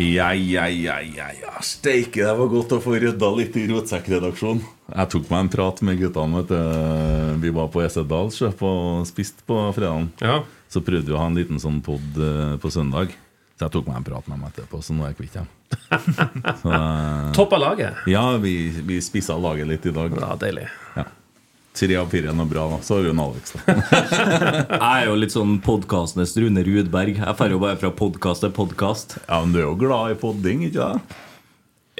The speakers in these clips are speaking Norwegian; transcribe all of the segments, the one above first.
Ja, ja, ja, ja, ja. Steike, det var godt å få rydda litt i Rotsekkredaksjonen. Jeg tok meg en prat med guttene. vet du. Vi var på Esedal og på spist på fredagen. Ja. Så prøvde vi å ha en liten sånn pod eh, på søndag. Så jeg tok meg en prat med dem etterpå, så nå er jeg kvitt dem. Så, eh, Topp av laget. ja, vi, vi spissa laget litt i dag. Ja, deilig. Ja. Tre av fire er noe bra, da. Så har vi jo en Alex, da. Jeg er jo litt sånn podkastenes Rune Rudberg. Jeg drar jo bare fra podkast til podkast. Ja, men du er jo glad i podding, ikke sant?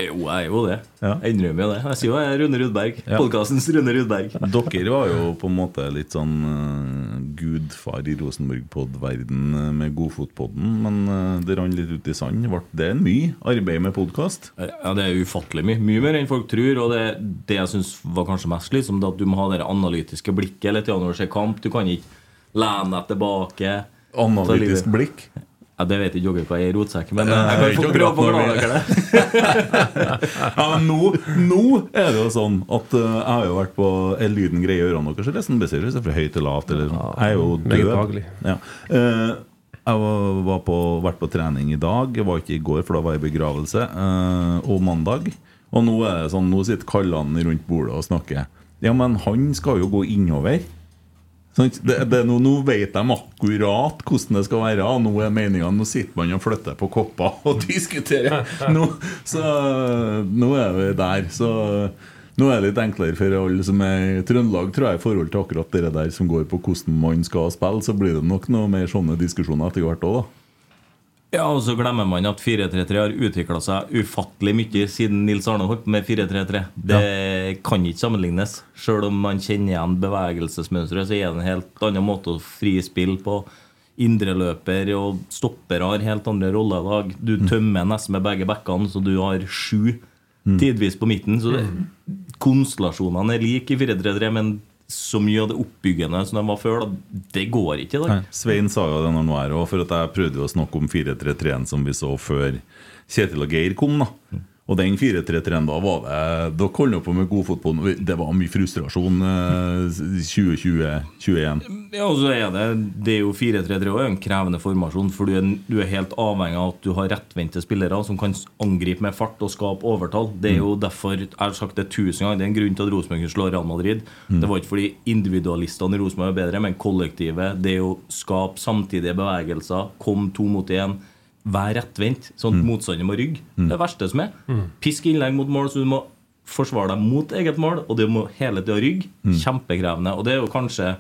Jo, jeg er jo det. Ja. Jeg innrømmer jo det. Jeg sier jo jeg er Rune Rudberg. Ja. Podkastens Rune Rudberg. Dere var jo på en måte litt sånn uh, gudfar i Rosenborg-podd-verden eh, med Godfotpodden, men uh, det rant litt ut i sand. Ble det mye arbeid med podkast? Ja, Det er ufattelig mye. Mye mer enn folk tror. Og det, det jeg syns var kanskje mest slitsomt, at du må ha det analytiske blikket litt når du ser kamp. Du kan ikke lene deg tilbake. Analytisk blikk? Ja, Det vet ikke dere hva er i rotsekk, men Eh, jeg ikke kan få prøve å forklare dere det. Ja, men nå, nå er det jo sånn at uh, jeg har jo vært på Er lyden grei i ørene deres? Eller sånn beskriver det fra høyt til lavt? Eller sånn. Jeg er jo død. Ja. Uh, jeg var, var vært på trening i dag. Jeg var ikke i går, for da var jeg i begravelse. Uh, og mandag. Og nå er det sånn, nå sitter kallene rundt bordet og snakker. Ja, men han skal jo gå innover. Det, det, nå, nå vet de akkurat hvordan det skal være. Nå er meningen, nå sitter man og flytter på kopper og diskuterer. Nå, så nå er vi der. Så nå er det litt enklere for alle som er i Trøndelag, tror jeg, i forhold til akkurat det der som går på hvordan man skal spille. Så blir det nok noe mer sånne diskusjoner etter hvert òg, da. Ja, og så glemmer man at 4-3-3 har utvikla seg ufattelig mye siden Nils Arne holdt med 4-3-3. Det kan ikke sammenlignes. Selv om man kjenner igjen bevegelsesmønsteret, så er det en helt annen måte å fri spill på. Indreløper og stopper har helt andre roller i dag. Du tømmer nesten med begge bekkene, så du har sju tidvis på midten. Så det, konstellasjonene er like i 4-3-3, men så mye av det oppbyggende som de var før, da, det går ikke i dag. Svein sa jo det når han var her òg, for at jeg prøvde å snakke om 4-3-3-en som vi så før Kjetil og Geir kom. da Og den 4-3-3-en da var det Dere holdt på med god fotball. Det var mye frustrasjon eh, 2020-2021. Ja, og så er det Det er jo 4-3-3 og en krevende formasjon, for du er, du er helt avhengig av at du har rettvendte spillere som kan angripe med fart og skape overtall. Det er jo derfor Jeg har sagt det tusen ganger, det er en grunn til at Rosenborg kunne slå Real Madrid. Det var ikke fordi individualistene i Rosenborg er bedre, men kollektivet. Det er å skape samtidige bevegelser, komme to mot én. Vær rettvendt, sånn at motstander må rygge. Det er det verste som er. Pisk innlegg mot mål, så du må forsvare deg mot eget mål, og det må hele tida rygge. Kjempekrevende. Og det er jo kanskje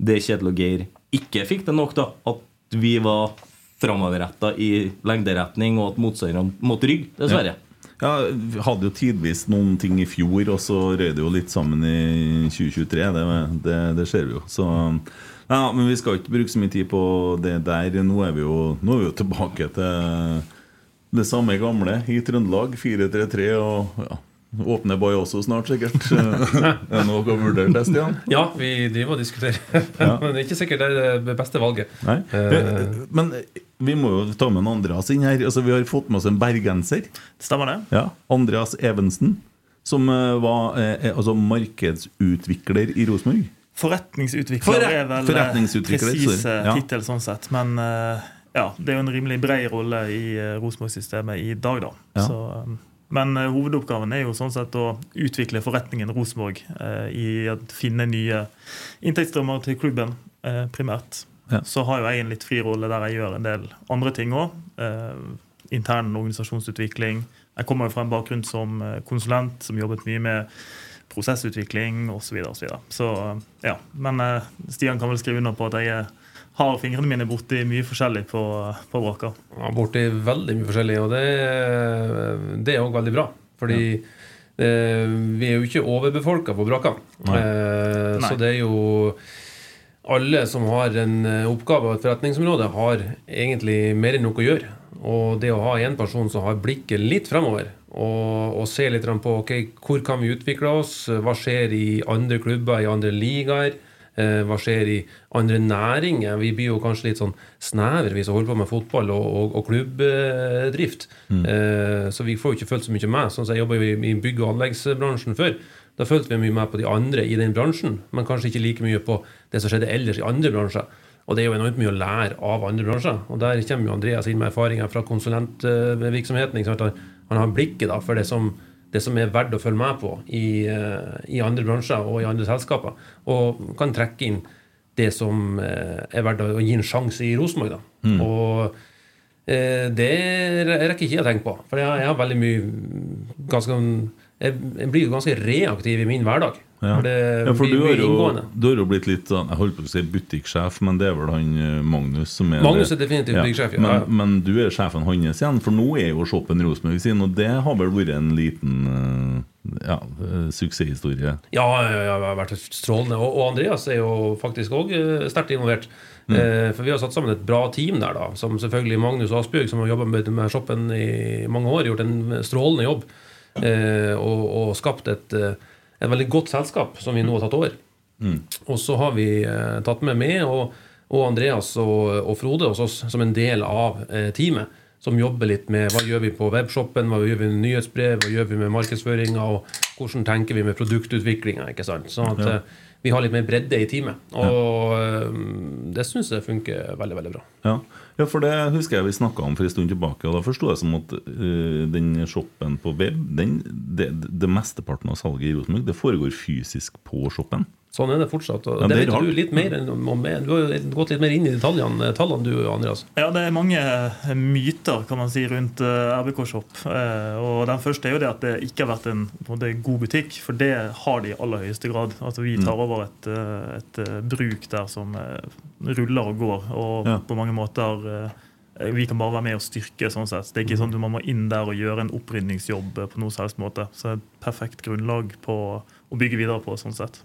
det Kjetil og Geir ikke fikk det nok, da. At vi var framoverretta i lengderetning, og at motstanderne måtte rygge. Dessverre. Ja, vi hadde jo tidvis noen ting i fjor, og så røy det jo litt sammen i 2023. Det, det, det ser vi jo. Så ja, Men vi skal ikke bruke så mye tid på det der. Nå er vi jo, nå er vi jo tilbake til det samme gamle i Trøndelag. 4-3-3 og ja, åpner Bay også snart, sikkert. er det noe å vurdere det, Stian? Ja, vi driver og diskuterer. Men det er ikke sikkert det er det beste valget. Nei. Eh, Men vi må jo ta med en Andreas inn her. Altså, vi har fått med oss en bergenser. Stemmer det? Ja, Andreas Evensen, som eh, var eh, altså markedsutvikler i Rosenborg. Forretningsutvikler Forret- er vel forretningsutvikler, presis. Ja. tittel sånn sett. Men eh, ja, det er jo en rimelig bred rolle i uh, Rosenborg-systemet i dag, da. Ja. Så, men eh, hovedoppgaven er jo sånn sett å utvikle forretningen Rosenborg eh, i å finne nye inntektsstrømmer til klubben, eh, primært. Ja. Så har jo jeg en litt fri rolle der jeg gjør en del andre ting òg. Eh, intern organisasjonsutvikling. Jeg kommer jo fra en bakgrunn som eh, konsulent, som jobbet mye med prosessutvikling osv. Så, videre, og så, videre. så eh, ja. Men eh, Stian kan vel skrive under på at jeg eh, har fingrene mine borti mye forskjellig på, på Bråka. Ja, borti veldig mye forskjellig, og det, det er òg veldig bra. Fordi eh, vi er jo ikke overbefolka på Braka. Eh, så det er jo Alle som har en eh, oppgave og et forretningsområde, har egentlig mer enn nok å gjøre. Og det å ha en person som har blikket litt fremover, og, og ser litt på ok, hvor kan vi utvikle oss, hva skjer i andre klubber, i andre ligaer, eh, hva skjer i andre næringer. Vi blir jo kanskje litt sånn snevre, vi som holder på med fotball og, og, og klubbdrift. Eh, så vi får jo ikke følt så mye med. Sånn som jeg jobba i, i bygg- og anleggsbransjen før. Da følte vi mye med på de andre i den bransjen, men kanskje ikke like mye på det som skjedde ellers i andre bransjer. Og det er jo enormt mye å lære av andre bransjer. Og der kommer jo Andreas inn med erfaringer fra konsulentvirksomheten. Han- har blikket da for det som, det som er verdt å følge med på i, eh, i andre bransjer og i andre selskaper. Og kan trekke inn det som eh, er verdt å gi en sjanse i Rosenborg. da. Og eh, det rekker ikke jeg å tenke på. For jeg, jeg ganske jeg blir jo ganske reaktiv i min hverdag. Ja. For Ja, for du har, jo, du har jo blitt litt sånn Jeg holdt på å si butikksjef, men det er vel han eh, Magnus som er Magnus er definitivt butikksjef, ja. Men, men du er sjefen hans igjen, for nå er jo shoppen Rosenborg sin, og det har vel vært en liten eh, ja, eh, suksesshistorie. Ja, ja, ja, det har vært strålende. Og, og Andreas er jo faktisk òg sterkt involvert. Mm. For vi har satt sammen et bra team der, da. Som selvfølgelig Magnus Asbjørg, som har jobba med, med shoppen i mange år, gjort en strålende jobb. Eh, og, og skapt et, eh, et veldig godt selskap som vi nå har tatt over. Mm. Og så har vi eh, tatt med meg og, og Andreas og, og Frode hos oss som en del av eh, teamet. Som jobber litt med hva gjør vi på webshoppen, hva gjør vi med nyhetsbrev, hva gjør vi med markedsføringa, og hvordan tenker vi med produktutviklinga. Sånn at eh, vi har litt mer bredde i teamet. Og ja. det syns jeg funker veldig, veldig bra. Ja. Ja, for det husker jeg vi snakka om for en stund tilbake, og da forsto jeg som at uh, den shoppen på web, den, det, det mesteparten av salget i Rosenborg, det foregår fysisk på shoppen. Sånn er det fortsatt. Og Ja, det det vet du litt mer enn om. Du har gått litt mer inn i detaljene, tallene du, Andreas. Ja, det er mange eh, myter kan man si, rundt eh, RBK Shop. Eh, og Den første er jo det at det ikke har vært en, en god butikk, for det har de i aller høyeste grad. Altså Vi tar over et, et bruk der som ruller og går, og Ja. på mange måter vi kan bare være med og styrke. sånn sett. Det er ikke sånn at Man må inn der og gjøre en opprydningsjobb på noe som helst måte. Så det er et perfekt grunnlag på å bygge videre på. sånn sett.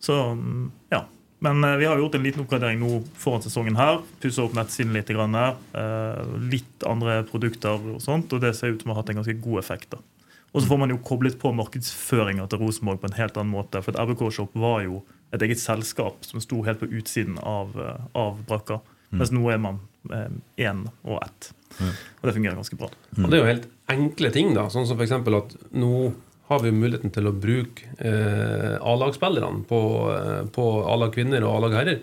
Så mm, ja. Men eh, vi har gjort en liten oppgradering nå foran sesongen her. Pussa opp nettsiden litt. Grann, eh, litt andre produkter og sånt, og det ser ut som å ha hatt en ganske god effekt. da. Og så får man jo koblet på markedsføringa til Rosenborg på en helt annen måte. For at RBK Shop var jo et eget selskap som sto helt på utsiden av, eh, av brakka. Mens nå er man én og ett. Og det fungerer ganske bra. Og det er jo helt enkle ting, da. Sånn som f.eks. at nå har vi muligheten til å bruke eh, A-lagspillerne på, eh, på A-lag kvinner og A-lag herrer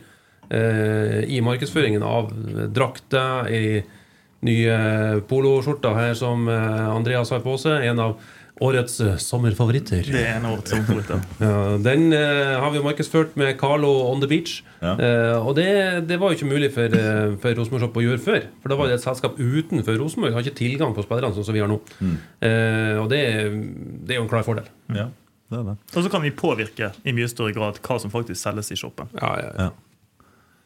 eh, i markedsføringen av drakter, i nye poloskjorter her som eh, Andreas har på seg. En av årets eh, sommerfavoritter. Det er en av årets sommerfavoritter. Ja, den uh, har vi markedsført med Carlo on the beach. Ja. Uh, og det, det var jo ikke mulig for, uh, for Rosenborg Shop å gjøre før. For da var det et selskap utenfor Rosenborg. Har ikke tilgang på spillerne sånn som vi har nå. Eh, og det, det er jo en klar fordel. Ja, det er det. Og så kan vi påvirke i mye større grad hva som faktisk selges i shoppen. Ja, ja, ja.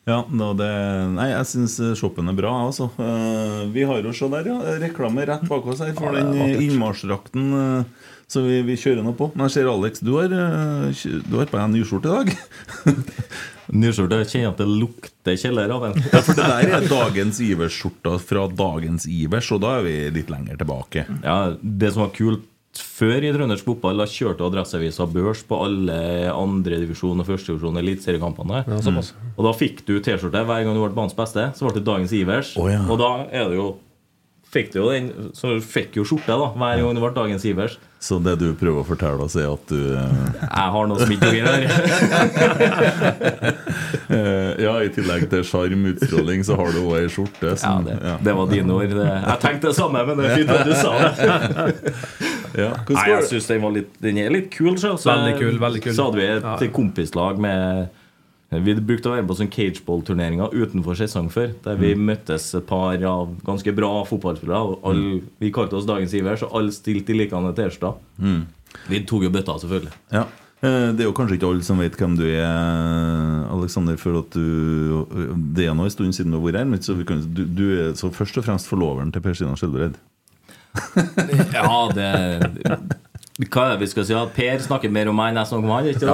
Ja. Det, nei, jeg syns shoppen er bra. jeg også. Uh, vi har jo se der, ja. Reklame rett bak oss her for Ja, den vakkert. innmarsjdrakten uh, som vi, vi kjører nå på. Men jeg ser Alex, du har, uh, du har på deg en nyskjorte i dag. Nyskjorte jeg kjenner at det lukter kjeller av den. Ja, for det der er dagens Ivers-skjorta fra dagens Ivers, og da er vi litt lenger tilbake. Ja, Det som var kult før i trøndersk fotball, da kjørte Adresseavisa børs på alle andredivisjon og førstedivisjon eliteseriekampene. Ja, såpass. Og da fikk du T-skjorte hver gang du ble banens beste. Så ble det dagens Ivers. Oh, ja. Og da er det jo fikk du jo den Så fikk jo skjorte da hver gang det ble dagens Ivers. Så det du prøver å fortelle oss, er at du eh, Jeg har noe som ikke har. eh, Ja, i tillegg til sjarm, utstråling, så har du òg ei skjorte Ja, det, ja. det var dine ord. Det, jeg tenkte det samme, men det er fint at du sa det. Ja, Nei, jeg syns den, den er litt kul. Så, så Veldig kul, veldig kul. Så hadde vi et kompislag med Vi brukte å være på sånn cageball-turneringer utenfor sesong før. Der Mm. vi møttes et par av ganske bra fotballspillere. og Alle, vi kalte oss dagens Ivers, og alle stilte i likende T-skjorter. Mm. Vi tok jo bøtta, selvfølgelig. Ja. Eh, Det er jo kanskje ikke alle som vet hvem du er, Alexander, for at du Det er nå en stund siden du har vært her, men så, vi kan, du, du er så først og fremst forloveren til Per Stina Skjelbred. Ja, det Hva er det vi skal si? At Per snakker mer om meg enn jeg snakker om han? ikke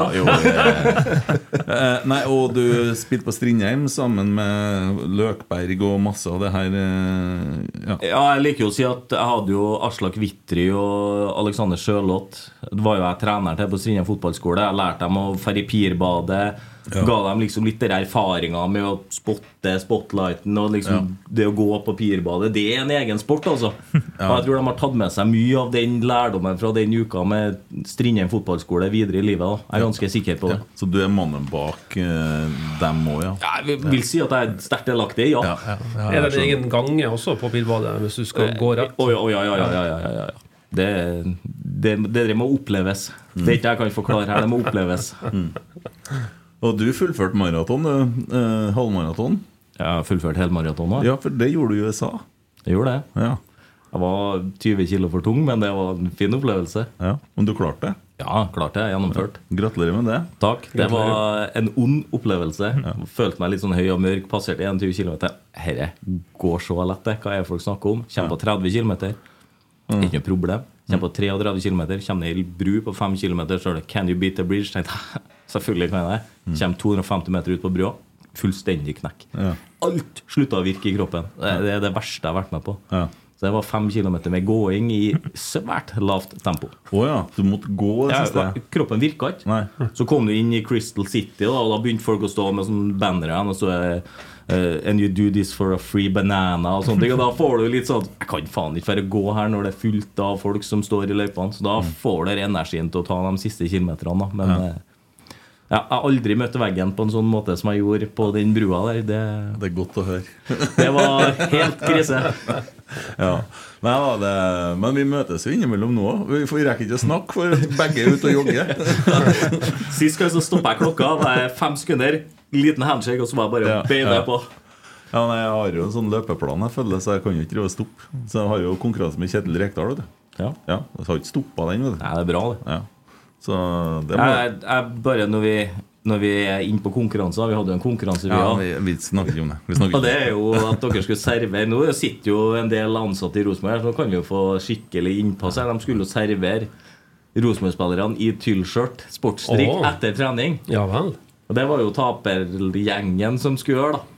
det? Eh, nei, og du spilte på Strindheim sammen med Løkberg og masse av det her eh, Ja. Ja, jeg liker jo å si at jeg hadde jo Aslak Wittry og Alexander Sjølott. Det var jo jeg trener til på Strindheim fotballskole. Jeg lærte dem å ferde pirbadet. Ga dem liksom litt der erfaringer med å spotte spotlighten og liksom det å gå på pirbadet. Det er en egen sport, altså. Og jeg tror de har tatt med seg mye av den lærdommen fra den uka med Strindheim fotballskole videre i livet. da Jeg er ganske sikker på det. Så du er mannen bak uh, dem òg, ja? Ja, Jeg vil- vil si at jeg er sterkt delaktig, ja. Er det en egen gange også på pirbadet hvis du skal gå rett? Å ja, å ja, ja, ja, ja, ja, ja, ja. Det, det, det må oppleves. Det er ikke jeg kan forklare her, det må oppleves. Og du fullførte maraton. Eh, halvmaraton. Jeg har fullført helmaraton nå. Ja, for det gjorde du i USA. Jeg gjorde det. Ja. Jeg var 20 kilo for tung, men det var en fin opplevelse. ja. Men du klarte det. Ja, klarte det. Gjennomført. Gratulerer med det. Takk. Det var en ond opplevelse. Følte meg litt sånn høy og mørk. Passerte 21 km. Herre går så lett, det. Hva er det folk snakker om? Kommer på 30 km. Ikke noe problem. Kommer på 33 km. Kommer ned i bru på 5 km. Så er det 'Can you beat the bridge?' Tenkte jeg, selvfølgelig kan jeg det. Kommer 250 meter ut på brua. Fullstendig knekk. Ja. Alt slutta å virke i kroppen. Det det er det verste jeg har vært med på. Ja. Så det var fem kilometer med gåing i svært lavt tempo. Å ja. Du måtte gå det Ja, siste? kroppen virka ikke. Nei. Så kom du inn i Crystal City, da, og da begynte folk å stå med sånn bannere. Og så er eh, And you do this for a free banana og sånne ting. Og da får du litt sånn Jeg kan faen ikke bare gå her når det er fullt av folk som står i løypene. Så da får du energien til å ta de siste kilometerne. Da. Men eh, ja, jeg har aldri møtt veggen på en sånn måte som jeg gjorde på den brua der. Det, Det er godt å høre. det var helt krise. Ja. Nei, da, det, men vi møtes jo innimellom nå. Vi får rekker ikke å snakke, for begge er ute og jogger. Sist gang så stoppa jeg klokka. Det er fem sekunder, liten handshake, og så var jeg bare Ja, beina ja. på. Ja, nei, Jeg har jo en sånn løpeplan, jeg føler, så jeg kan jo ikke drive og stoppe. Så jeg har jo konkurranse med Kjetil Rekdal. Ja. Ja, Jeg har ikke stoppa den. vet du. Nei, det er bra, det. Ja. Så det må Jeg, jeg, bare når vi, når vi er inne på konkurranser Vi hadde jo en konkurranse, vi ja, òg. vi, vi snakker ikke om det. Vi Og det er jo at dere skulle servere Nå sitter jo en del ansatte i Rosenborg her, så nå kan vi jo få skikkelig innpass her. De skulle jo servere Rosenborg-spillerne i tyllskjørt, sportsdrikk, oh. etter trening. Ja vel. Og det var jo tapergjengen som skulle gjøre, da.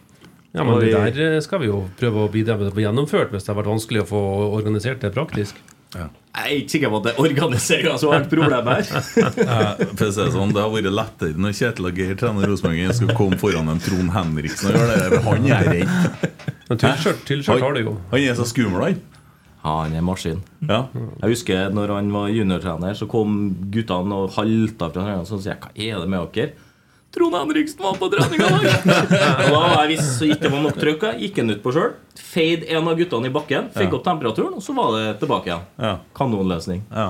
Ja, men det der skal vi jo prøve å bidra med å få gjennomført, hvis det har vært vanskelig å få organisert det praktisk. Jeg er ikke sikker på at det er organiseringa som har vært problemet her. Eh, for å si det sånn, Det har vært lettere når Kjetil og Geir trener Rosenborg enn skulle komme foran en Trond Henriksen og gjøre det. Han er redd. Men tyllskjørt har det jo. Han er så skummel, han. Ja, han er maskin. Ja. Jeg husker når han var juniortrener, så kom guttene og halta fra treninga. Så sier jeg hva er det med dere? Trond Henriksen var på trening i dag! og da var jeg visst så ikke det var nok trøkk, gikk han ut på sjøl. Feid en av guttene i bakken, fikk Ja. opp temperaturen, og så var det tilbake igjen. Ja. Kanonløsning. Ja.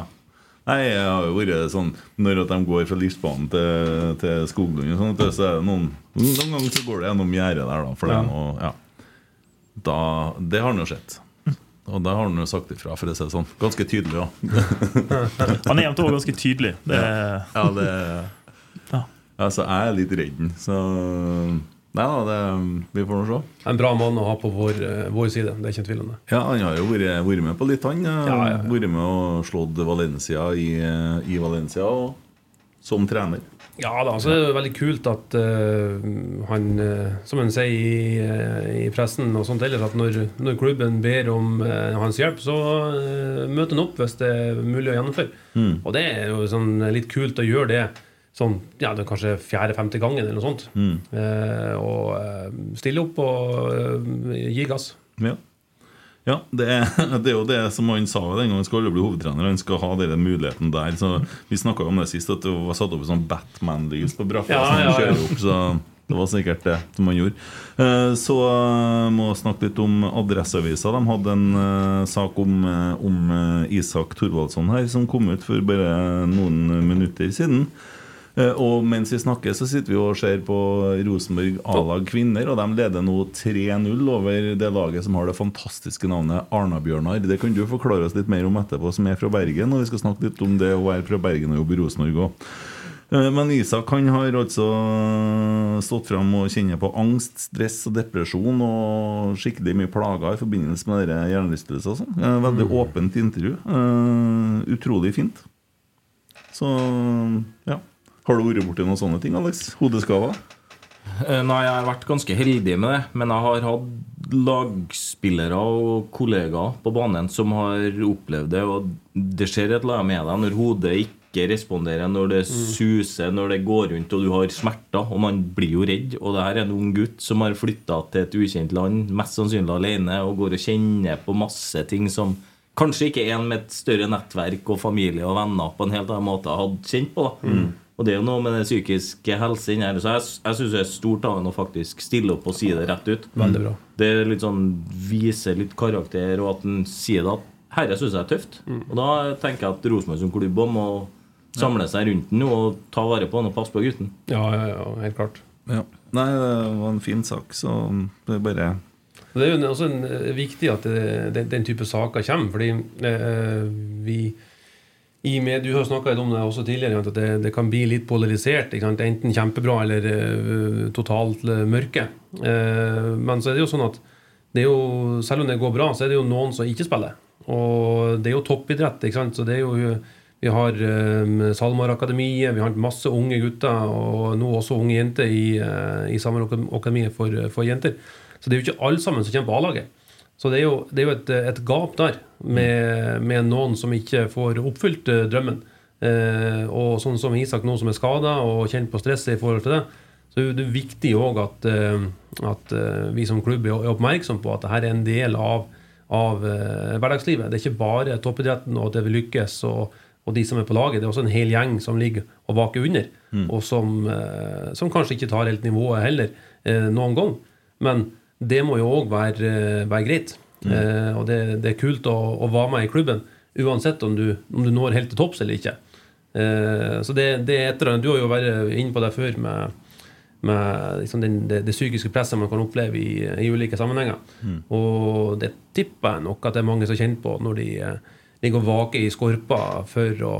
Nei, jeg har jo vært sånn Når at de går fra livsbanen til, til Skoglund, og sånt, så er det noen Noen ganger så går det gjennom gjerdet der, da. For det er noe, ja. da, det har han jo sett. Og da har han jo sagt ifra, for å si det sånn. Ganske tydelig òg. Han er jevnt over ganske tydelig. Det Ja, det Ja. Altså, jeg er litt redd så Nei da, det, vi får nå se. En bra mann å ha på vår, eh, vår side. Det er ikke tvil om det. Ja, han har jo vært, vært med på litt, han. Ja, ja, ja. Vært med og slått Valencia i, i Valencia og, som trener. Ja da, så er det veldig kult at uh, han, eh, som han sier i, eh, i pressen og sånt ellers, at når, når klubben ber om uh, hans hjelp, så uh, møter han opp hvis det er mulig å gjennomføre. Og det er jo sånn litt kult å gjøre det sånn, ja, det er kanskje fjerde-femte gangen eller noe sånt. Eh, og eh, stille opp og eh, gi gass. Ja. Ja, det er, det er jo det som han sa den gangen han skulle bli hovedtrener. Han skal ha den muligheten der. Så Vi snakka om det sist, at det var satt opp sånn Batman-lys på braffa. Ja, ja, opp, så det var sikkert det som han gjorde. Eh, Så må jeg snakke litt om Adresseavisa. De hadde en sak om, om Isak Thorvaldsson her, som kom ut for bare noen minutter siden. Eh, Og mens vi snakker, så sitter vi og ser på Rosenborg A-lag kvinner, og de leder nå 3-0 over det laget som har det fantastiske navnet Arna-Bjørnar. Det kan du forklare oss litt mer om etterpå, som er fra Bergen. Og vi skal snakke litt om det å være fra Bergen og jobbe i Rosenborg òg. Men Isak han har altså stått fram og kjenner på angst, stress og depresjon og skikkelig mye plager i forbindelse med hjernerystelser og sånn. Eh, Veldig åpent intervju. Eh, Utrolig fint. Så ja. Har du vært borti noen sånne ting, Alex? Hodeskader? Eh, Nei, jeg har vært ganske heldig med det. Men jeg har hatt lagspillere og kollegaer på banen som har opplevd det. Og det skjer et eller annet med deg når hodet ikke responderer, når det suser, når det går rundt og du har smerter. Og man blir jo redd. Og det her er en ung gutt som har flytta til et ukjent land, mest sannsynlig alene, og går og kjenner på masse ting som kanskje ikke en med et større nettverk og familie og venner på en helt annen måte hadde kjent på. da Og det er jo noe med den psykiske helse inni her. Så jeg, jeg syns det er stort av ham å faktisk stille opp og si det rett ut. Veldig bra. Det er litt sånn viser litt karakter, og at han sier det at herre syns jeg er tøft. Og da tenker jeg at Rosenborg som klubb må samle seg rundt den og ta vare på han og passe på gutten. Ja, ja, ja, helt klart. Ja. Nei, det var en fin sak, så det er bare Det er jo også en, eh, viktig at det, den, den type saker kommer, fordi eh, vi i med, Du har snakka om det også tidligere, at det, det kan bli litt polarisert. Enten kjempebra eller uh, totalt eh, mørke. Uh, men så er det jo sånn at det jo, selv om det går bra, så er det jo noen som ikke spiller. Og det er jo toppidrett. ikke sant? Så det er jo Vi har um, SalMar-akademiet, vi har masse unge gutter, og nå også unge jenter i, uh, i SalMar-akademiet for, for jenter. Så det er jo ikke alle sammen som kommer på A-laget. Så det er jo, det er jo et, et gap der med, med noen som ikke får oppfylt eh, drømmen. Eh, og sånn som Isak nå som er skada og kjenner på stresset i forhold til det, så er det viktig òg at, eh, at eh, vi som klubb er er oppmerksom på at dette er en del av, av hverdagslivet. Det er ikke bare toppidretten og at det vil lykkes og, og de som er på laget. Det er også en hel gjeng som ligger og vaker under, og som, som kanskje ikke tar helt nivået heller noen gang. Men det må jo òg være, eh, være greit. Eh, og det, det er kult å, å være med i klubben, uansett om du, om du når helt til topps eller ikke. Eh, så det, det er et eller annet Du har jo vært inne på det før med, med liksom den, det, det psykiske presset man kan oppleve i, i ulike sammenhenger. Og det tipper jeg nok at det er mange som kjenner på når de eh, ligger og vaker i skorpa for å,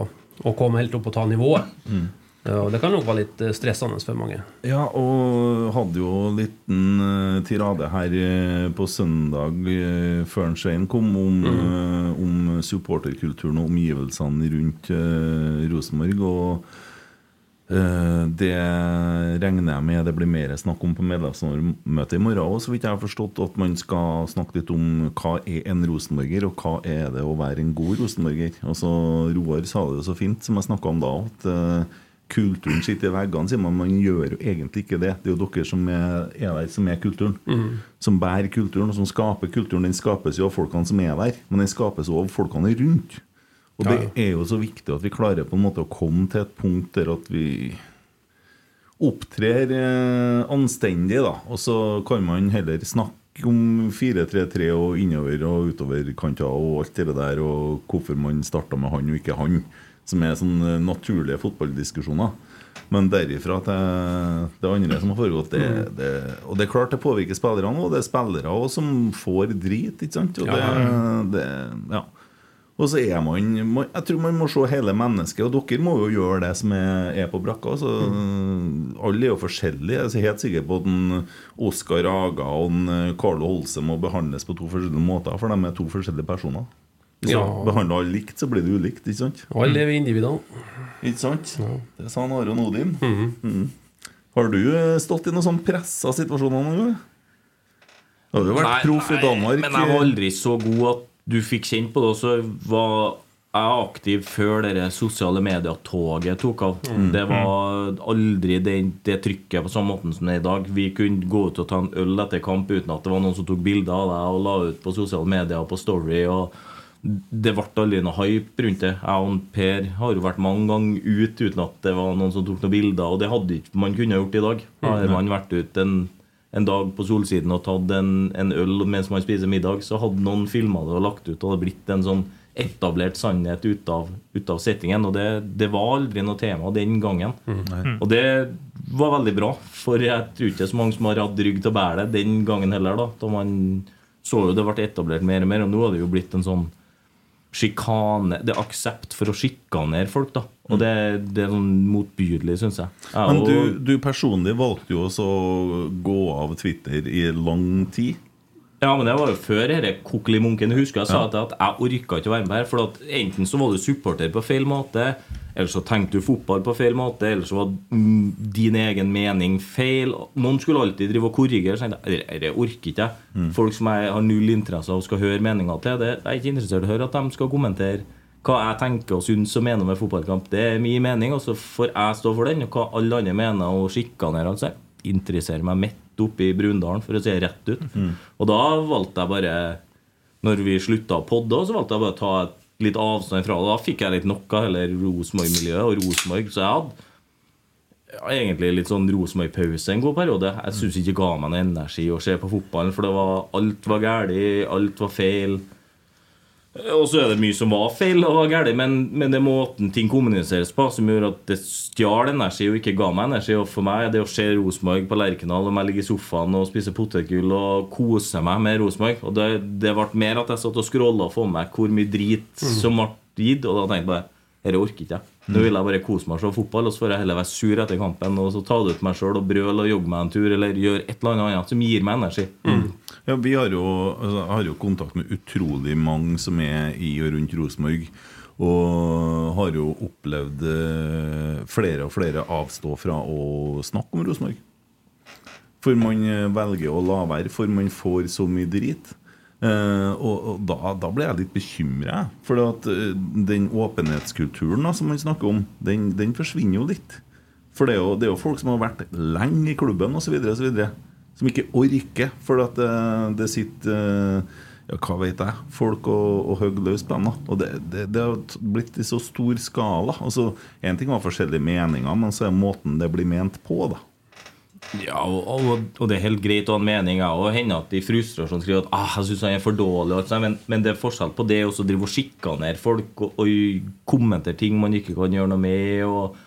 å komme helt opp og ta nivået. Ja, og det kan nok være litt eh, stressende for mange. Ja, og hadde jo en liten eh, tirade her eh, på søndag før Svein kom, om, eh, om supporterkulturen og omgivelsene rundt Rosenborg. Og det regner jeg med det blir mer snakk om på medlemsmøtet i morgen òg, så vidt jeg har forstått. At man skal snakke litt om hva er en rosenborger, og hva er det å være en god rosenborger. Altså, Roar sa det jo så fint, som jeg snakka om da, at kulturen sitter i veggene, sier man. Man gjør jo egentlig ikke det. Det er jo dere som er, er der, som er kulturen. Som bærer kulturen, og som skaper kulturen. Den skapes jo av folkene som er der, men den skapes også av folkene rundt. Og det er jo så viktig at vi klarer på en måte å komme til et punkt der at vi opptrer eh, anstendig, da. Og så kan man heller snakke om 4-3-3 og innover og utover kanter og alt det der, og hvorfor man starta med han og ikke han. Som er sånne naturlige fotballdiskusjoner. Men derifra til det andre som har foregått det, det, Og det er klart det påvirker spillerne, og det er spillere også som får drit. ikke sant? Og det, det, ja. Og så er man, Jeg tror man må se hele mennesket, og dere må jo gjøre det som er, er på brakka. Så, Alle er jo forskjellige. Jeg er helt sikker på at Oskar Aga og eh, Carlo Holse må behandles på to forskjellige måter, for de er to forskjellige personer. Hvis Ja. du behandler alle likt, så blir det ulikt. ikke sant? Og alle lever individene. Ikke sant? Det sa han Aron Odin. Mhm. Har du eh, stått i noen sånn pressa situasjoner noen gang? Du har jo vært proff i Danmark. Men jeg var aldri så god at du fikk kjent på det. Og så var jeg aktiv før det sosiale medier-toget tok av. Mm. Det var aldri det, det trykket på samme måten som det er i dag. Vi kunne gå ut og ta en øl etter kamp uten at det var noen som tok bilder av deg og la ut på sosiale medier og på Story. og Det ble aldri noe hype rundt det. Jeg og Per har jo vært mange ganger ut uten at det var noen som tok noen bilder, og det hadde ikke man kunne gjort i dag. Hadde man vært ute en, en dag på Solsiden og tatt en, en øl mens man spiser middag, så hadde noen filma det og lagt ut, og det hadde blitt en sånn etablert sannhet ut av, ut av settingen. Og det, det var aldri noe tema den gangen. Og det var veldig bra, for jeg tror ikke det er så mange som har hatt rygg til å bære det den gangen heller. Da, da man så jo det ble etablert mer og mer, og nå har det jo blitt en sånn sjikane Det er aksept for å sjikanere folk, da. Og det, det er sånn motbydelig, syns jeg. jeg. Men du, du personlig valgte jo også å gå av Twitter i lang tid. Ja, men det var jo før dette kokelimunken. Jeg husker jeg sa ja. at jeg orka ikke å være med her. For at enten så var du supporter på feil måte, eller så tenkte du fotball på feil måte, eller så var mm, din egen mening feil. Noen skulle alltid drive og korrigere. Så jeg, "Dette- dette orker ikke jeg. Folk som jeg har null interesse av skal høre meninga til, det, jeg er ikke interessert i å høre at de skal kommentere hva jeg tenker og syns og mener med fotballkamp. Det er min mening, og så får jeg stå for den. Og hva alle andre mener og sjikanere, altså, interesserer meg midt oppe i Brundalen, for å si det rett ut. Og da valgte jeg bare Når vi slutta å podde, så valgte jeg bare å ta et litt avstand fra det. Da fikk jeg litt nok av hele Rosenborg-miljøet og Rosenborg, så jeg hadde ja, egentlig litt sånn Rosenborg-pause en god periode. Jeg syns ikke det ga meg noe energi å se på fotballen, for var, alt var galt, alt var feil. Og så er det mye som var feil og galt, men, men det er måten ting kommuniseres på som gjør at det stjal energi og ikke ga meg energi. Og for meg er det å se Rosenborg på Lerkendal og jeg ligger i sofaen og spiser potetgull og koser meg med Rosenborg. Og det, det ble mer at jeg satt og scrolla med meg hvor mye drit som ble gitt, og da tenkte jeg bare dette orker ikke jeg. Nå vil jeg bare kose meg og se fotball, og så får jeg heller være sur etter kampen og så ta det ut meg sjøl og brøle og jogge meg en tur eller gjøre et eller annet som gir meg energi. Ja, Vi har jo, altså, har jo kontakt med utrolig mange som er i og rundt Rosenborg. Og har jo opplevd eh, flere og flere avstå fra å snakke om Rosenborg. For man eh, velger å la være, for man får så mye drit. Eh, og og da, da ble jeg litt bekymra. For at, uh, den åpenhetskulturen da, som man snakker om, den, den forsvinner jo litt. For det er, jo, det er jo folk som har vært lenge i klubben osv. Som ikke orker. For at det, det sitter ja, hva vet jeg, folk og, og hogger løs på dem. Og det, det, det har blitt i så stor skala. Altså, Én ting var forskjellige meninger, men så er måten det blir ment på. da. Ja, og, og, det er helt greit å ha en mening. Og hende at de frustrasjon skriver at ah, jeg synes han er for dårlig. Men, men det er forskjell på det å drive og sjikanere folk og, og kommentere ting man ikke kan gjøre noe med. og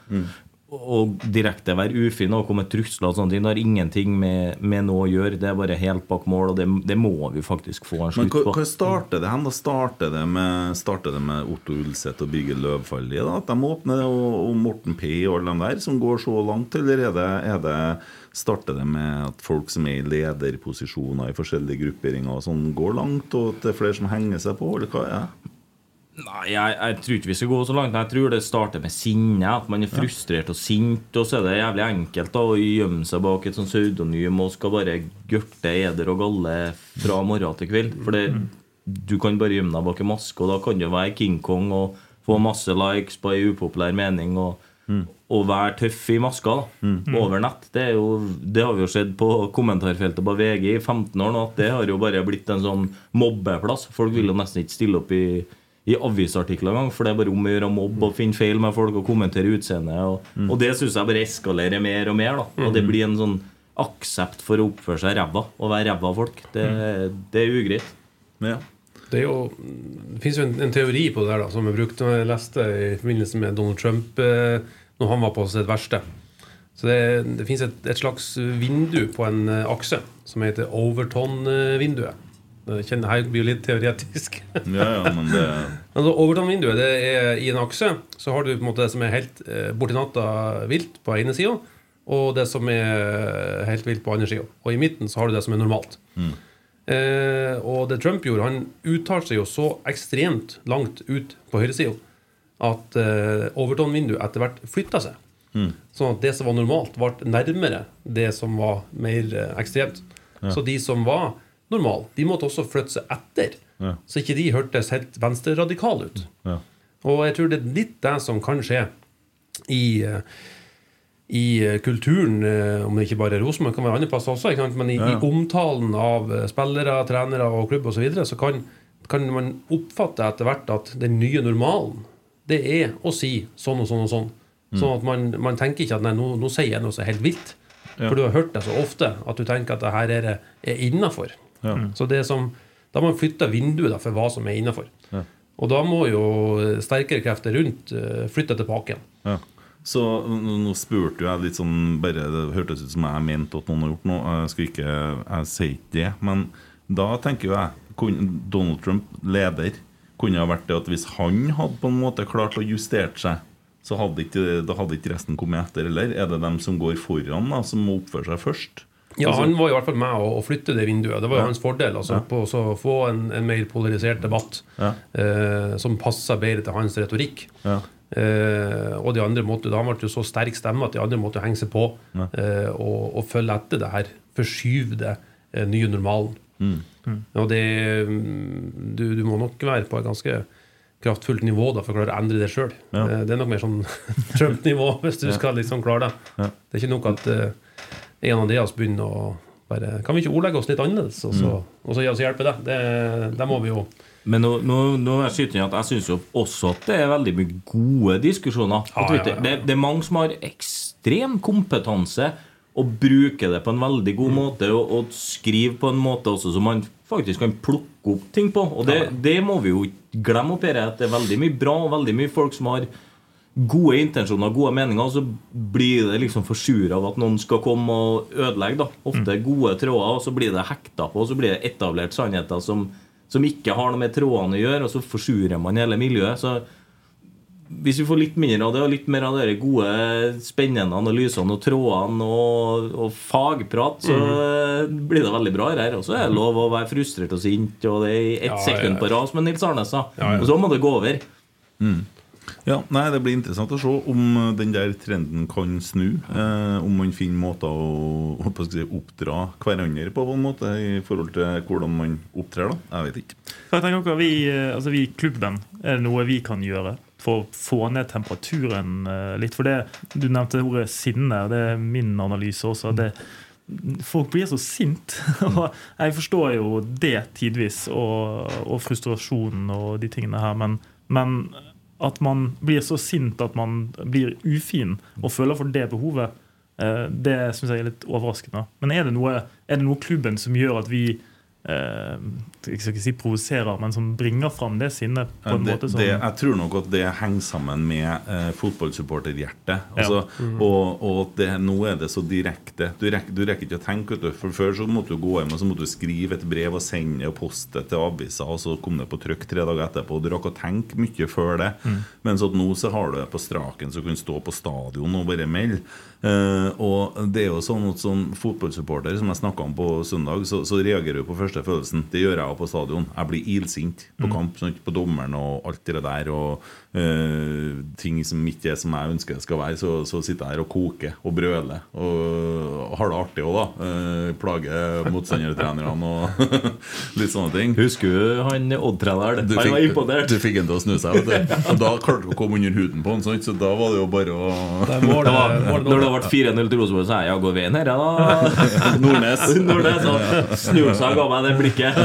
og direkte være ufin og komme med trusler og sånne ting. Det har ingenting med, med noe å gjøre. Det er bare helt bak mål, og det, det må vi faktisk få en slutt på. Men hva starter det hen? da? Starter det med, starter det med Otto Ulseth og Birger Løvfalli? da? At de åpner, og, og Morten P og alle de der, som går så langt? Eller er det, er det, starter det med at folk som er i lederposisjoner i forskjellige grupperinger, og sånn, går langt, og at det er flere som henger seg på? Eller hva er det? Nei, jeg, jeg tror ikke vi skal gå så langt. Jeg tror det starter med sinne. At man er frustrert og sint. Og så er det jævlig enkelt da å gjemme seg bak et sånt pseudonym og skal bare gørte eder og galle fra morgen til kveld. For det, du kan bare gjemme deg bak en maske, og da kan du være King Kong og få masse likes på ei upopulær mening. og og være tøff i maska da, over nett. Det, er jo, det har vi jo sett på kommentarfeltet på VG i 15 år nå. At det har jo bare blitt en sånn mobbeplass. Folk vil jo nesten ikke stille opp i, i avisartikler engang, for det er bare om å gjøre å mobbe og finne feil med folk og kommentere utseendet. Og, og det syns jeg bare eskalerer mer og mer. da Og det blir en sånn aksept for å oppføre seg ræva og være ræva folk. Det, det er ugreit. Ja. Det, er jo, det finnes jo en, en teori på det der da, som jeg brukte når jeg leste i forbindelse med Donald Trump eh, når han var på sitt verste. Så det, det finnes et, et slags vindu på en eh, akse som heter Overton-vinduet. Kjenner- Her blir jo litt teoretisk. Ja, ja, men det Altså, Overton-vinduet det er i en akse. Så har du på en måte det som er helt eh, borti natta vilt på ene sida, og det som er helt vilt på andre sida. Og i midten så har du det som er normalt. Eh, og det Trump gjorde, han uttalte seg jo så ekstremt langt ut på høyresida at eh, Overton-vinduet etter hvert flytta seg. Sånn at det som var normalt, ble nærmere det som var mer ekstremt. ekstremt. Så de som var normale, de måtte også flytte seg etter. Ja. Så ikke de hørtes helt venstreradikale ut. ja. Og jeg tror det er litt det som kan skje i, eh, i kulturen, eh, om det ikke bare er Rosenborg, kan være andre plasser også, men i, Ja, i omtalen av eh, spillere, trenere og klubb osv., så, videre, så kan, kan man oppfatte etter hvert at den nye normalen, det er å si sånn og sånn og sånn. Mm. Sånn at man, man tenker ikke at nei, nå, nå sier jeg noe så helt vilt. Ja. For du har hørt det så ofte at du tenker at det her er, er innafor. Ja. Så det som, da har man flytta vinduet for hva som er innafor. Ja. Og da må jo sterkere krefter rundt eh, flytte tilbake igjen. Ja. Så nå spurte jeg litt sånn Bare Det hørtes ut som jeg mente at noen har gjort noe. Jeg skal ikke Jeg sier ikke det. Men da tenker jo jeg Donald Trump, leder, kunne ha vært det at hvis han hadde på en måte klart å justere seg, så hadde ikke, da hadde ikke resten kommet etter, eller? Er det dem som går foran, da, som må oppføre seg først? Ja, Altså- Han var i hvert fall med å, å flytte det vinduet. Det var jo Ja. hans fordel. altså Ja. På å få en, en mer polarisert debatt Ja. eh, som passer bedre til hans retorikk. Ja. Eh, og de andre måtte, da han ble jo så sterk stemme at de andre måtte henge seg på Ja. eh, og, og følge etter det her forskyvde eh, nye normalen. Mm. Og det mm, du, du må nok være på et ganske kraftfullt nivå da for å klare å endre det sjøl. Ja. Eh, det er nok mer sånn Trump-nivå hvis du Ja. skal liksom klare det. Ja. Det er ikke nok at eh, av Andreas begynner å bare Kan vi ikke ordlegge oss litt annerledes, og så, Mm. og så, gi oss hjelp i det? det? Det må vi jo Men nå, nå, nå er jeg at jeg syns jo også at det er veldig mye gode diskusjoner Ja, ja, ja. Det, det er mange som har ekstrem kompetanse og bruker det på en veldig god måte, og, og skriver på en måte også som man faktisk kan plukke opp ting på. Og det, det må vi jo glemme oppi her, at det er veldig mye bra og veldig mye folk som har gode intensjoner og gode meninger, så blir det liksom forsura av at noen skal komme og ødelegge. da Ofte gode tråder, og så blir det hekta på, og så blir det etablert sannheter som, som ikke har noe med trådene å gjøre, og så forsurer man hele miljøet. Så hvis vi får litt mindre av det, og litt mer av de gode, spennende analysene og trådene og, og fagprat, så blir det veldig bra her. Og så er det lov å være frustrert og sint, og det er ett Ja, sekund ja. på rad, som Nils Arne sa. Og så må det gå over. Ja, nei, Det blir interessant å se om eh, den der trenden kan snu. Eh, om man finner måter å skal si, oppdra hverandre på, på en måte i forhold til hvordan man opptrer. da Jeg vet ikke. Jeg tenker også, vi, eh, altså vi klubben, er det noe vi kan gjøre for å få ned temperaturen eh, litt? For det, Du nevnte ordet sinne, det er min analyse også. det Folk blir så sint. og jeg forstår jo det tidvis, og, og frustrasjonen og de tingene her, men, men at man blir så sint at man blir ufin og føler for det behovet, eh, det syns jeg er litt overraskende. Men er det noe, er det noe klubben som gjør at vi eh, jeg skal ikke si provoserer, men som bringer fram det sinnet på en det, måte som det, jeg tror nok at det henger sammen med eh, fotballsupporterhjertet. Altså, Mm. Og, og at det, nå er det så direkte. Du rekker, du rekker ikke å tenke. Du. For Før så måtte du gå hjem og så måtte du skrive et brev og sende og poste til avisa, og så kom det på trykk tre dager etterpå. Du rakk å tenke mye før det. Mm. Mens at nå så har du det på straken, så du kan stå på stadion og bare melde. Eh, og det er jo sånn at som fotballsupporter, som jeg snakka om på søndag, så, så reagerer du på første følelsen. Det gjør jeg på stadion. Jeg blir ilsint på kamp, sånn, på dommeren og alt det der. Og ting som ikke er som jeg ønsker det skal være. Så, så sitter jeg her og koker og brøler. Og har det artig òg, da. Eh, plager motstandertrenerne og litt sånne ting. Husker du han Odd-treneren? Han var imponert. du fikk han til å snu seg. Vet du. Og da klarte du å komme under huden på han, sånn, så da var det jo bare å Det var Det var, det, når det ble 4-0 til Rosenborg, så sa jeg går veien her, ja da. Nordnes. Nordnes og snur seg og ga meg det blikket.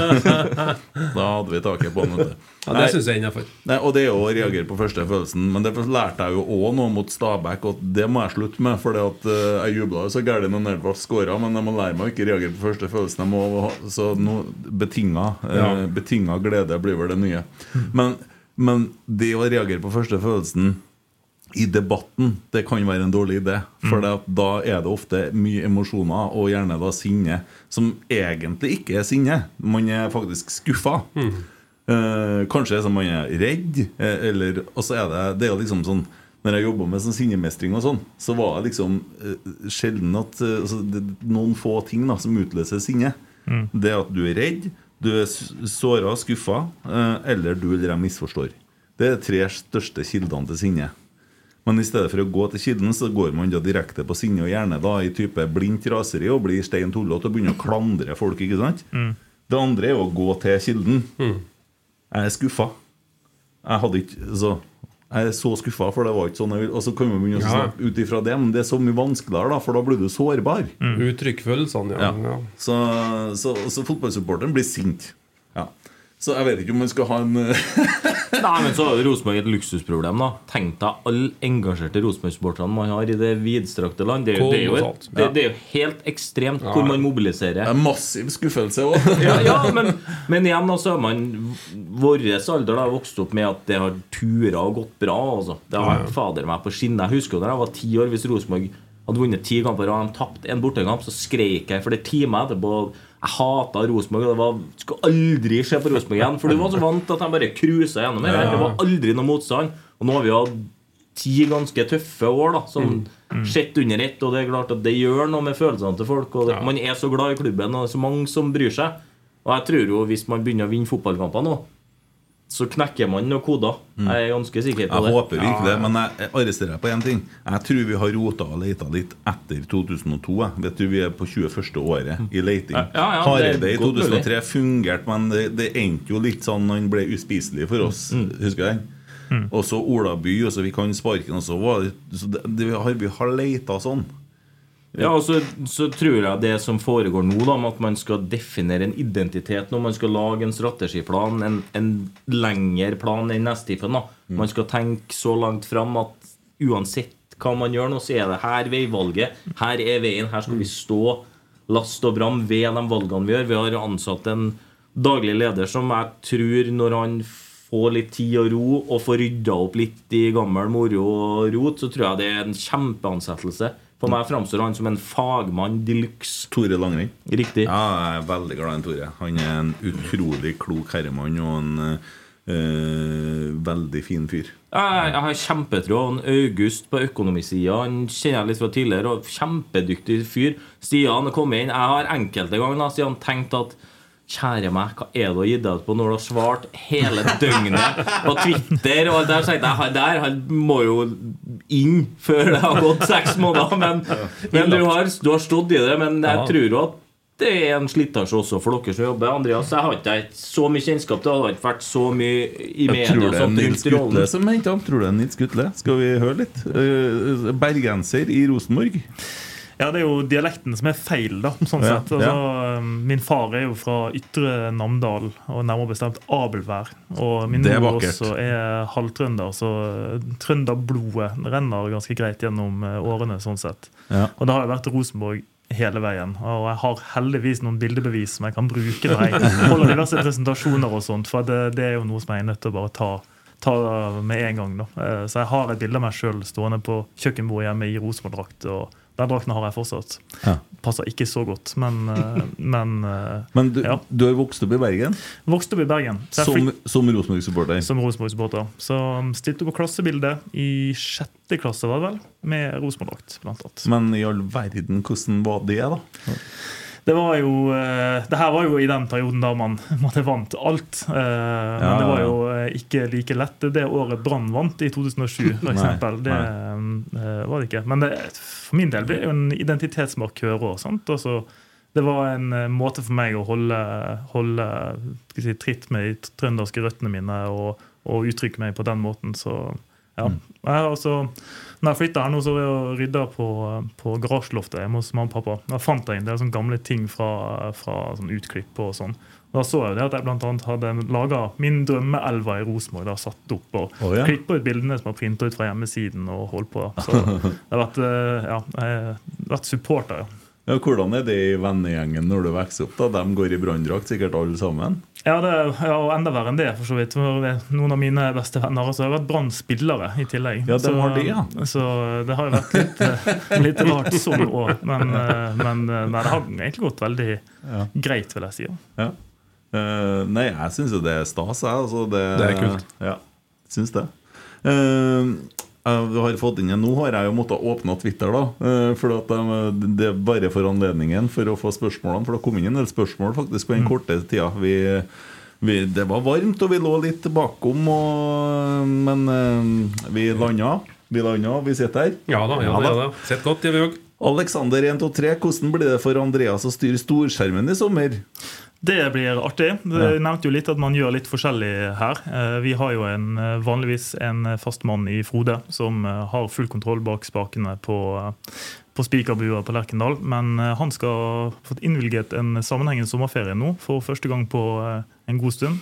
Da hadde vi taket på han. vet du. Ja, det syns jeg er innafor. Og det er å reagere på første følelsen. Men det lærte jeg jo òg nå mot Stabæk, og det må jeg slutte med. For jeg jubla jo så gæli når Nervald skåra, men jeg må lære meg å ikke reagere på første følelsen. Jeg må, så no, betinga, Ja. eh, betinga glede blir vel det nye. Men, men det å reagere på første følelsen i debatten, det kan være en dårlig idé. For mm. at da er det ofte mye emosjoner, og gjerne da sinne, som egentlig ikke er sinne. Man er faktisk skuffa. Eh, kanskje er man er redd, eh, eller Og så er det Det er jo liksom sånn Når jeg jobba med sånn sinnemestring og sånn, så var det liksom eh, sjelden at altså, det, Noen få ting da som utløser sinne. Det at du er redd, du er såra, skuffa, eh, eller du eller jeg misforstår. Det er de tre største kildene til sinne. Men i stedet for å gå til kilden, så går man da direkte på sinne, og gjerne da i type blindt raseri og blir stein tullete og begynner å klandre folk. ikke sant? Det andre er å gå til kilden. Jeg er skuffa. Jeg hadde ikke så Jeg er så skuffa, for det var ikke sånn Og så kan vi begynne å snakke ut ifra det, men det er så mye vanskeligere, da, for da blir du sårbar. Uttrykk følelsene, ja. Ja. ja. Så, så, så fotballsupporteren blir sint. Ja. Så jeg vet ikke om man skal ha en Nei, men så har jo Rosenborg et luksusproblem. da Tenk deg alle engasjerte Rosenborg-sportene man har i det vidstrakte land. Det er jo, det er jo, et, det, det er jo helt ekstremt hvor man mobiliserer. Det en massiv skuffelse òg. Ja, ja men, men igjen altså, man Vår alder har vokst opp med at det har tura og gått bra. Altså. Det har vært fader meg på skinner. Jeg husker da jeg var ti år, hvis Rosenborg hadde vunnet ti kamper og de tapte en bortekamp, så skrek jeg for det er timer etterpå. Jeg hata Rosenborg. og Det var, skulle aldri se på Rosenborg igjen. For du var så vant til at de bare cruisa gjennom det. her. Det var aldri noe motstand. Og nå har vi hatt ti ganske tøffe år, da som sett under ett. Og det er klart at det gjør noe med følelsene til folk. Og det, Man er så glad i klubben, og det er så mange som bryr seg. Og jeg tror jo hvis man begynner å vinne fotballkamper nå, så knekker man noen koder. Jeg er ganske sikker på Jeg det. håper virkelig det, men jeg jeg arresterer deg på én ting. Jeg tror vi har rota og leita litt etter 2002. Jeg. Jeg tror vi er på 21. året i leiting. Ja, ja, det Hareide i 2003 fungerte, men det, det endte jo litt sånn Han ble uspiselig for oss. Mm. Husker du den? Og så Ola By, og så vi kan sparken, og så var det, så det, det, vi har, vi har leita sånn. Ja, og så, så tror jeg det som foregår nå, da, med at man skal definere en identitet når man skal lage en strategiplan, en, en lengre plan enn Nestifen. da. Man skal tenke så langt fram at uansett hva man gjør nå, så er det her veivalget. Her er veien. Her skal vi stå last og bram ved de valgene vi gjør. Vi har ansatt en daglig leder som jeg tror, når han får litt tid og ro og får rydda opp litt i gammel moro og rot, så tror jeg det er en kjempeansettelse. For meg framstår han som en fagmann de luxe. Tore Langring. Riktig. Ja, jeg er veldig glad i Tore. Han er en utrolig klok herremann og en øh, veldig fin fyr. Jeg, jeg har kjempetro. August på økonomisida Han kjenner jeg litt fra tidligere. Og Kjempedyktig fyr. Stian kom inn. Jeg har enkelte ganger Stian, tenkt at Kjære meg, hva er det å gitt deg ut på når du har svart hele døgnet på Twitter? Og der tenkte jeg, der han må jo inn før det har gått seks måneder. Men, men du, har, du har stått i det. Men jeg tror jo at det er en slitasje også for dere som jobber. Andreas, jeg har ikke så mye kjennskap til det. har ikke vært så mye i Jeg media. tror det er Nils. Gutle som henter ham. Tror du det er Nils Gutle? Skal vi høre litt? Eh, bergenser i Rosenborg. Ja, det er jo dialekten som er feil, da. sånn Ja, sett. Altså, Min far er jo fra Ytre Namdal, og nærmere bestemt Abelvær. Og min mor også er halvtrønder, så trønderblodet renner ganske greit gjennom eh, årene. sånn sett. Ja. Og det har jo vært Rosenborg hele veien. Og jeg har heldigvis noen bildebevis som jeg kan bruke når jeg holder diverse presentasjoner og sånt, for det, det er jo noe som jeg er nødt til å bare ta ta med en gang. da. Eh, Så jeg har et bilde av meg sjøl stående på kjøkkenbordet hjemme i Rosenborg-drakt. og Den drakten har jeg fortsatt. Ja. Passer ikke så godt, men, eh, men eh, Men du, Ja. du har vokst opp i Bergen Vokst opp i Bergen. Som, som Rosenborg-supporter. som Rosenborg-supporter. Så um, stilte på klassebildet i sjette klasse, var det vel, med Rosenborg-drakt, blant annet. Men i all verden, hvordan var det, da? Det var jo eh, Det her var jo i den perioden da man, man vant alt. Eh, men Ja, det var jo eh, ikke like lett. Det året Brann vant, i 2007 Nei, f.eks. Det var det ikke. Men det, for min del ble det jo en identitetsmarkør òg. Altså, det var en måte for meg å holde, holde si, tritt med de trønderske røttene mine og, og uttrykke meg på den måten. Så ja. Jeg har altså, når jeg flytta her nå, så var jeg og rydda på, på garasjeloftet hjemme hos mamma og pappa. Da fant jeg en del sånne gamle ting fra, fra sånn utklipp og sånn. Da så jeg jo det at jeg blant annet hadde laga min drømmeelva i Rosenborg. Satt opp og oh, ja. klippet ut bildene som var printa ut fra hjemmesiden. og holdt på. Så det har vært, eh, ja, jeg har vært supporter. ja. Ja, hvordan er det i vennegjengen når du vokser opp? da? De går i branndrakt, sikkert alle sammen? Ja, det, ja, og enda verre enn det, for så vidt. For Noen av mine beste venner også har vært Brann-spillere i tillegg. Ja, de så, har det, ja. så det har jo vært litt, eh, litt rart sånn òg. Men, eh, men eh, nei, det har egentlig gått veldig greit, vil jeg si. ja. Ja. Eh, nei, jeg syns jo det er stas, jeg. Altså, det, Det er kult. Ja, syns det. Eh, jeg har fått inn en, Nå har jeg jo måttet åpne Twitter, da. eh, for de, det er bare for anledningen for å få spørsmålene. For det kom inn en del spørsmål faktisk på den korte tida. Vi, vi, det var varmt, og vi lå litt bakom, og, men eh, vi landa. Vi landa, vi sitter her. Ja da, ja, Ja da. Sitter godt, godt, Jevjog. Alexander 123, hvordan blir det for Andreas å styre storskjermen i sommer? Det blir artig. Ja. nevnte jo litt at man gjør litt forskjellig her. Eh, Vi har jo en, eh, vanligvis en fast mann i Frode som eh, har full kontroll bak spakene på, på spikerbua på Lerkendal. Men han skal ha fått innvilget en sammenhengende sommerferie nå for første gang på en god stund.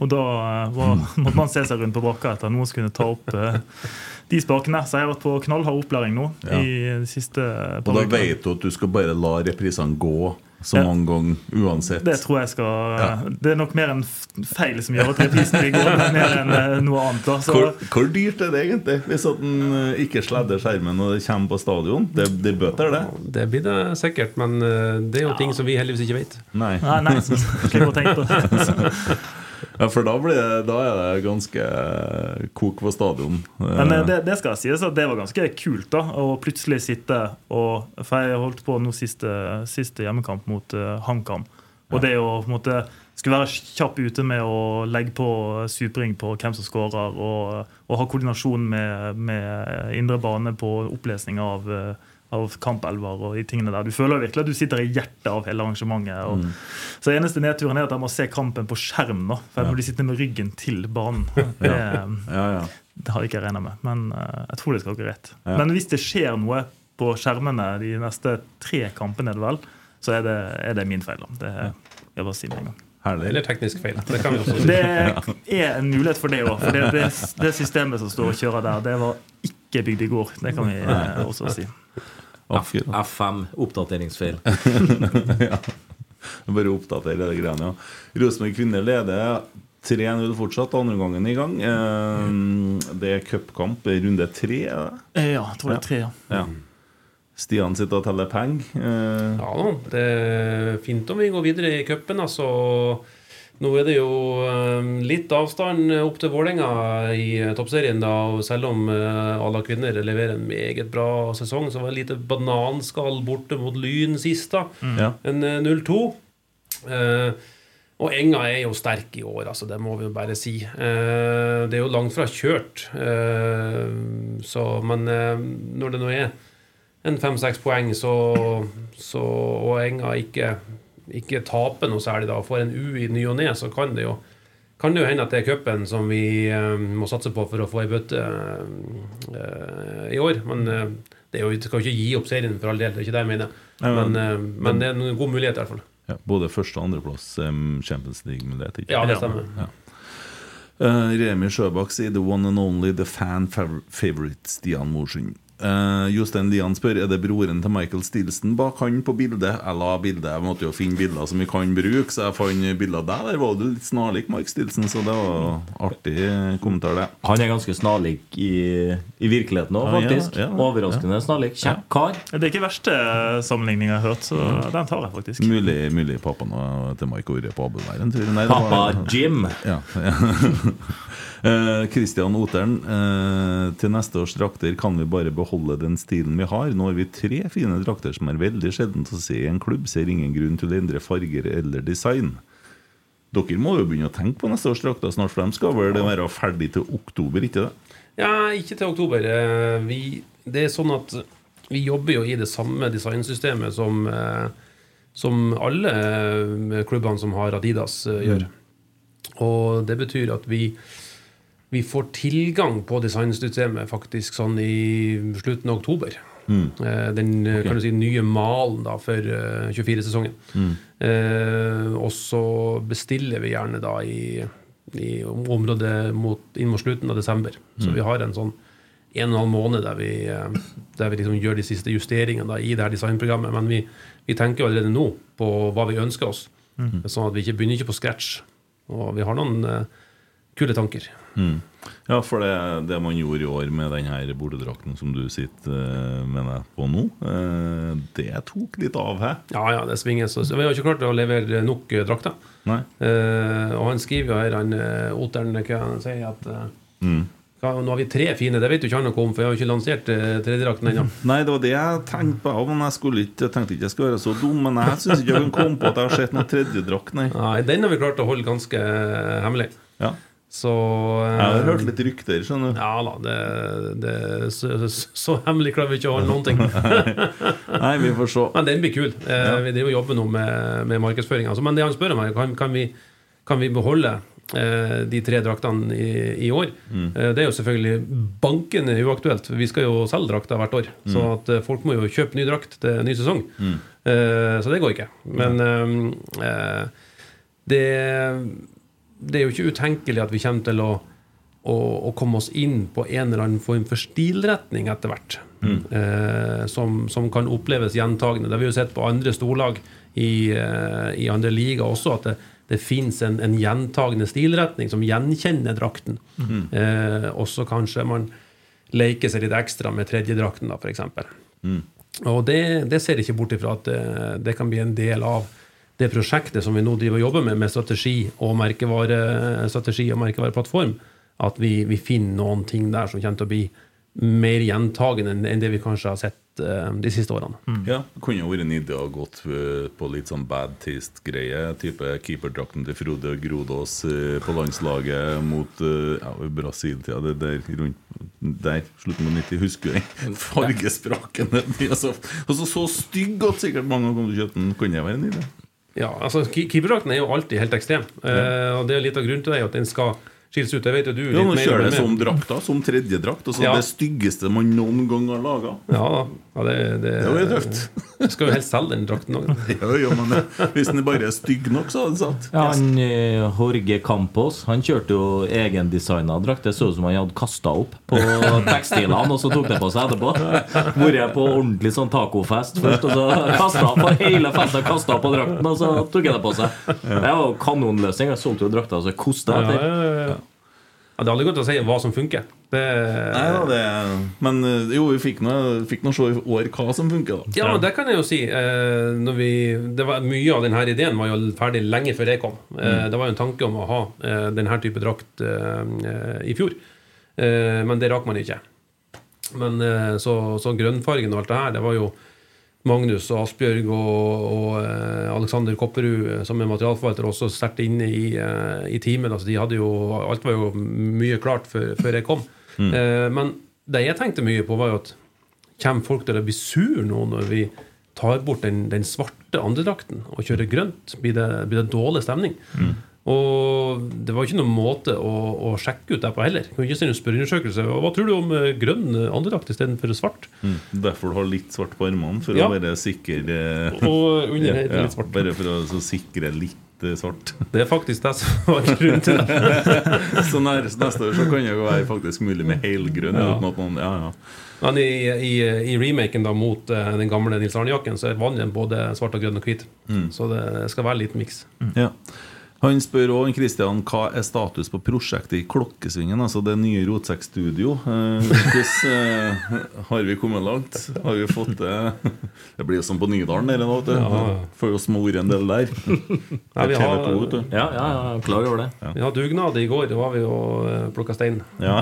Og da var, måtte man se seg rundt på brakka etter noen som kunne ta opp de spakene. Så jeg har vært på knallhard opplæring nå Ja. i de siste Og da vet du at du skal bare la reprisene gå så Ja. mange ganger uansett. Det tror jeg skal Ja. Det er nok mer en feil som gjør at reprisen blir gående, mer enn eh, noe annet. Da. Så, Hvor, hvor dyrt er det egentlig hvis at den eh, ikke sladder skjermen og det kommer på stadion? Det, det er bøter, det? Det blir det sikkert, men eh, det er jo ting som vi heldigvis ikke vet. Nei. nei, nei, så slipper å tenke på det. Ja, for da, det, da er det ganske kok på stadion. Men eh, det, det skal sies at det var ganske kult da å plutselig sitte og For jeg holdt på nå siste, siste hjemmekamp mot uh, HamKam. Og det å på en måte skulle være kjapp ute med å legge på supring på hvem som skårer, og, og ha koordinasjon med, med indre bane på opplesning av, eh, av kampelver og de tingene der. Du føler virkelig at du sitter i hjertet av hele arrangementet. Og, Så eneste nedturen er at jeg må se kampen på skjerm, nå, for jeg må bli sittende med ryggen til banen. Det, Ja, ja. det har ikke jeg regna med, men uh, jeg tror det skal gå greit. Ja. Men hvis det skjer noe på skjermene de neste tre kampene, er det vel, så er det, er det min feil. da. Det jeg bare si med en gang. Herlig. Eller teknisk feil. Det kan vi også si. Det er en mulighet for det òg. For det, det, det systemet som står og kjører der, det var ikke bygd i går. Det kan vi eh, også si. Akkurat. F5, oppdateringsfeil. Bare oppdatere det greiene, ja. Rosenborg kvinner leder 3-0 fortsatt, andre gangen i gang. Eh, Det er cupkamp, runde tre. er det? Eh, Ja, jeg tror det er tre. ja. Ja. Stian sitter og teller penger. Eh, Ja da, det er fint om vi går videre i cupen. Altså, nå er det jo eh, litt avstand opp til Vålerenga i eh, toppserien. da, og Selv om eh, alle kvinner leverer en meget bra sesong, så var det lite bananskall borte mot Lyn sist. da, ja. En eh, 0-2. Eh, og Enga er jo sterk i år, altså, det må vi jo bare si. Eh, det er jo langt fra kjørt. Eh, så, men eh, når det nå er en fem-seks poeng, så, så, og Enga ikke, ikke taper noe særlig, da, og får en U i ny og ne, så kan det jo kan det jo hende at det er cupen som vi uh, må satse på for å få ei bøtte uh, i år. Men uh, det er jo, skal jo ikke gi opp serien for all del, det er ikke det jeg mener. Nei, men- Men, men det er en god mulighet, i hvert fall. ja. Både første- og andreplass um, Champions League-mulighet. ikke? Ja, det stemmer. Eh, Remi Sjøbakk sier 'the one and only the fan favorite Stian Morsund'. Uh, Jostein Lian spør er det broren til Michael Stilson bak han på bildet. Jeg la bildet, jeg måtte jo finne bilder som vi kan bruke, så jeg fant bilder der. Der var du litt snarlik Mike Stilson, så det var artig kommentar, det. Han er ganske snarlik i, i virkeligheten òg, Ja, ja, ja. Overraskende snarlik. Kjekk kar. Det er ikke verste sammenligning jeg har hørt, så den tar jeg faktisk. Mulig, mulig pappaen til Mike har vært på der en tur. Nei, det Pappa var- Jim. Ja. Eh, Christian Oteren, eh, til neste års drakter kan vi bare beholde den stilen vi har. Nå har vi tre fine drakter som er veldig sjeldent å se i en klubb. Ser ingen grunn til å endre farger eller design. Dere må jo begynne å tenke på neste års drakter snart, for de skal vel være ferdig til oktober, ikke det? Ja, ikke til oktober. Eh, Vi, det er sånn at vi jobber jo i det samme designsystemet som, eh, som alle eh, klubbene som har Adidas eh, gjør. Og det betyr at vi, vi får tilgang på designsystemet faktisk sånn i slutten av oktober. Mm. Den okay. kan du si, nye malen da for eh, 24-sesongen. Eh, og så bestiller vi gjerne da i, i området mot, inn mot slutten av desember. Så vi har en sånn en og en halv måned der vi, eh, der vi liksom gjør de siste justeringene da, i det her designprogrammet. Men vi, vi tenker allerede nå på hva vi ønsker oss. Sånn at vi ikke begynner ikke på scratch. Og vi har noen uh, kule tanker. Ja, for det, det man gjorde i år med den her bordedrakten som du sitter eh, med deg på nå, eh, det tok litt av, her. Ja, ja, det svinger. Så vi har ikke klart å levere nok eh, drakter. Nei? Eh, og han skriver jo her, han Oteren, hva han sier at Mm. hva, Nå har vi tre fine, det vet jo ikke han noe om, for jeg har jo ikke lansert eh, tredjedrakten ennå. Nei, det var det jeg tenkte på. Men jeg, skulle ikke, tenkte ikke jeg skulle være så dum. Men jeg syns ikke jeg kan komme på at jeg har sett noen tredjedrakt, nei. Nei, den har vi klart å holde ganske hemmelig. Ja. Så Jeg har hørt litt rykter, skjønner du. Ja da, det, det, så, så, så hemmelig klarer vi ikke å holde noen ting. Nei, vi får se. Men den blir kul. Eh, Vi driver og jobber nå med, med markedsføringa. Altså, men det han spør om, er kan, kan, vi, kan vi beholde eh, de tre draktene i, i år? Eh, det er jo selvfølgelig bankende uaktuelt, vi skal jo selge drakter hvert år. Så at eh, folk må jo kjøpe ny drakt til ny sesong. Eh, så det går ikke. Men eh, eh, det, det er jo ikke utenkelig at vi kommer til å å, å komme oss inn på en eller annen form for stilretning etter hvert. Eh, som, som kan oppleves gjentagende. Det har vi jo sett på andre storlag i, eh, i andre liga også, at det, det fins en, en gjentagende stilretning som gjenkjenner drakten. Eh, også kanskje man leker seg litt ekstra med tredjedrakten, da, f.eks. Og det, det ser jeg ikke bort ifra at det, det kan bli en del av det prosjektet som vi nå driver og jobber med, med strategi og merkevarestrategi og merkevareplattform, at vi, vi finner noen ting der som kommer til å bli mer gjentagende enn det vi kanskje har sett uh, de siste årene. Ja, det kunne vært en idé å gått eh, på litt sånn bad taste-greie. Type keeperdrakten til Frode Grodås eh, på landslaget mot uh, ja, Brasil-tida. Det der rundt der, slutten av 90. Husker du den? Fargesprakende. de er så- Altså, så stygg at sikkert mange kommer til å kjøpe den. Kunne det være en idé? Ja, altså ke- Keeperdrakten er jo alltid helt ekstrem. Eh, og det er litt av grunnen til det, at den skal skilles ut. Det vet jo du Ja, litt Nå mer kjører det som drakta, som tredjedrakt. Altså Ja. Det styggeste man noen gang har laga. Ja, ja det, det, Det var jo tøft. Skal jo helst selge den drakten òg. Ja, ja, men hvis den bare er stygg nok, så hadde den satt. Ja, han, eh, Jorge Campos Han kjørte jo egendesigna drakt. Det så ut som han hadde kasta opp på tekstilene, og så tok det på seg etterpå. Vært på ordentlig sånn tacofest først, og så kasta opp på hele festen kasta på drakten, og så tok jeg det på seg. Det var kanonløsning. Jeg solgte jo drakta så jeg kosta Ja, etter. ja, ja, ja. Ja, det er aldri godt å si hva som funker. Det, Nei da, det Men eh, jo, vi fikk nå fikk nå se i år hva som funker, da. Ja, det kan jeg jo si. Eh, når vi, det var, mye av denne ideen var jo ferdig lenge før jeg kom. Mm. Det var jo en tanke om å ha eh, denne type drakt eh, i fjor. Eh, men det rakk man ikke. Men eh, så, så grønnfargen og alt det her, det var jo Magnus og Asbjørg og, og eh, Alexander Kopperud eh, som er materialforvalter også sterkt inne i, eh, i teamet. Altså, de hadde jo, alt var jo mye klart før, før jeg kom. Eh, men det jeg tenkte mye på, var jo at Kommer folk til å bli sur nå når vi tar bort den, den svarte andedrakten og kjører grønt? Blir det, blir det dårlig stemning? Og det var ikke noen måte å, å sjekke ut det på heller. Kan ikke sende spørreundersøkelse. Hva tror du om eh, grønn andedrakt istedenfor svart? Derfor du har litt svart på armene, for Ja. å være sikker eh, Og under ja, litt svart. Bare for å så sikre litt eh, svart. Det er faktisk det som var grunnen til det. så neste år så kan det jo være faktisk mulig med helgrønn. Ja. noen- Ja, ja. Men i, i, i remaken da mot uh, den gamle Nils Arne-jakken, så er vanligvis både svart og grønn og hvit. Så det skal være litt miks. Ja. Han spør òg Kristian hva er status på prosjektet i Klokkesvingen, altså det nye Rotsekk-studio. Eh, hvordan eh, har vi kommet langt? Har vi fått det Det blir jo som på Nydalen, eller nå. du. Ja. Får jo smore en del der. Nei, vi, har. Ja, ja, ja, er klar over det. vi har dugnad i går. Da var vi og plukka stein. Ja.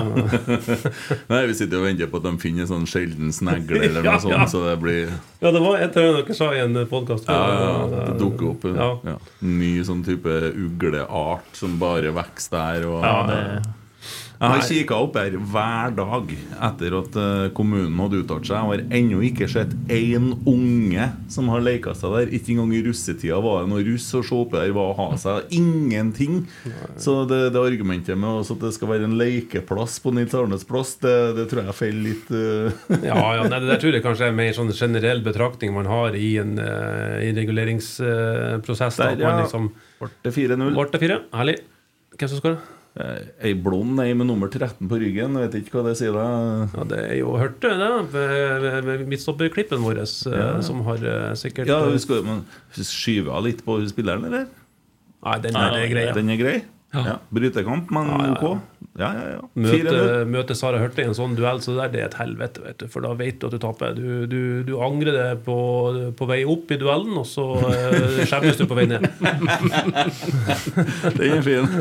Nei, vi sitter og venter på at de finner en sånn sjelden snegle eller noe Ja, ja. sånt, så det blir Ja, det var et eller annet dere sa i en podkast. ja, ja, ja, det dukker opp Ja. ja. ny sånn type ugleart som bare vokser der. Og, Ja, det, Jeg har kikka opp her hver dag etter at eh, kommunen hadde uttalt seg. Jeg har ennå ikke sett én unge som har leka seg der. Ikke engang i russetida var det noe russ å se oppi der var å ha seg. Ingenting. Så det, det argumentet med at det skal være en lekeplass på Nils Arnes plass, det, det tror jeg faller litt uh... Ja, ja nei, det der tror jeg kanskje er mer sånn generell betraktning man har i en, uh, i reguleringsprosess. Der, at man liksom Ble det 4-0. Ble det fire? Herlig. Hvem som skåra? Eh, Ei blond ei med nummer 13 på ryggen. Jeg vet ikke hva det sier. da Ja, det er jo hørt, det midtstopperklippen vår, eh, Ja. som har eh, sikkert Ja, vi skal, men Skyver hun litt på spilleren, eller? Nei, den er grei. Ja. Den er grei? Ja. Brytekamp, men Ja, ja, ja. ok. Ja, ja, ja. Møte, møte Sara Hørte i en sånn duell, så der, det er et helvete, vet du. For da vet du at du taper. Du, du, du angrer det på, på vei opp i duellen, og så eh, skjemmes du på vei ned. Den er fin.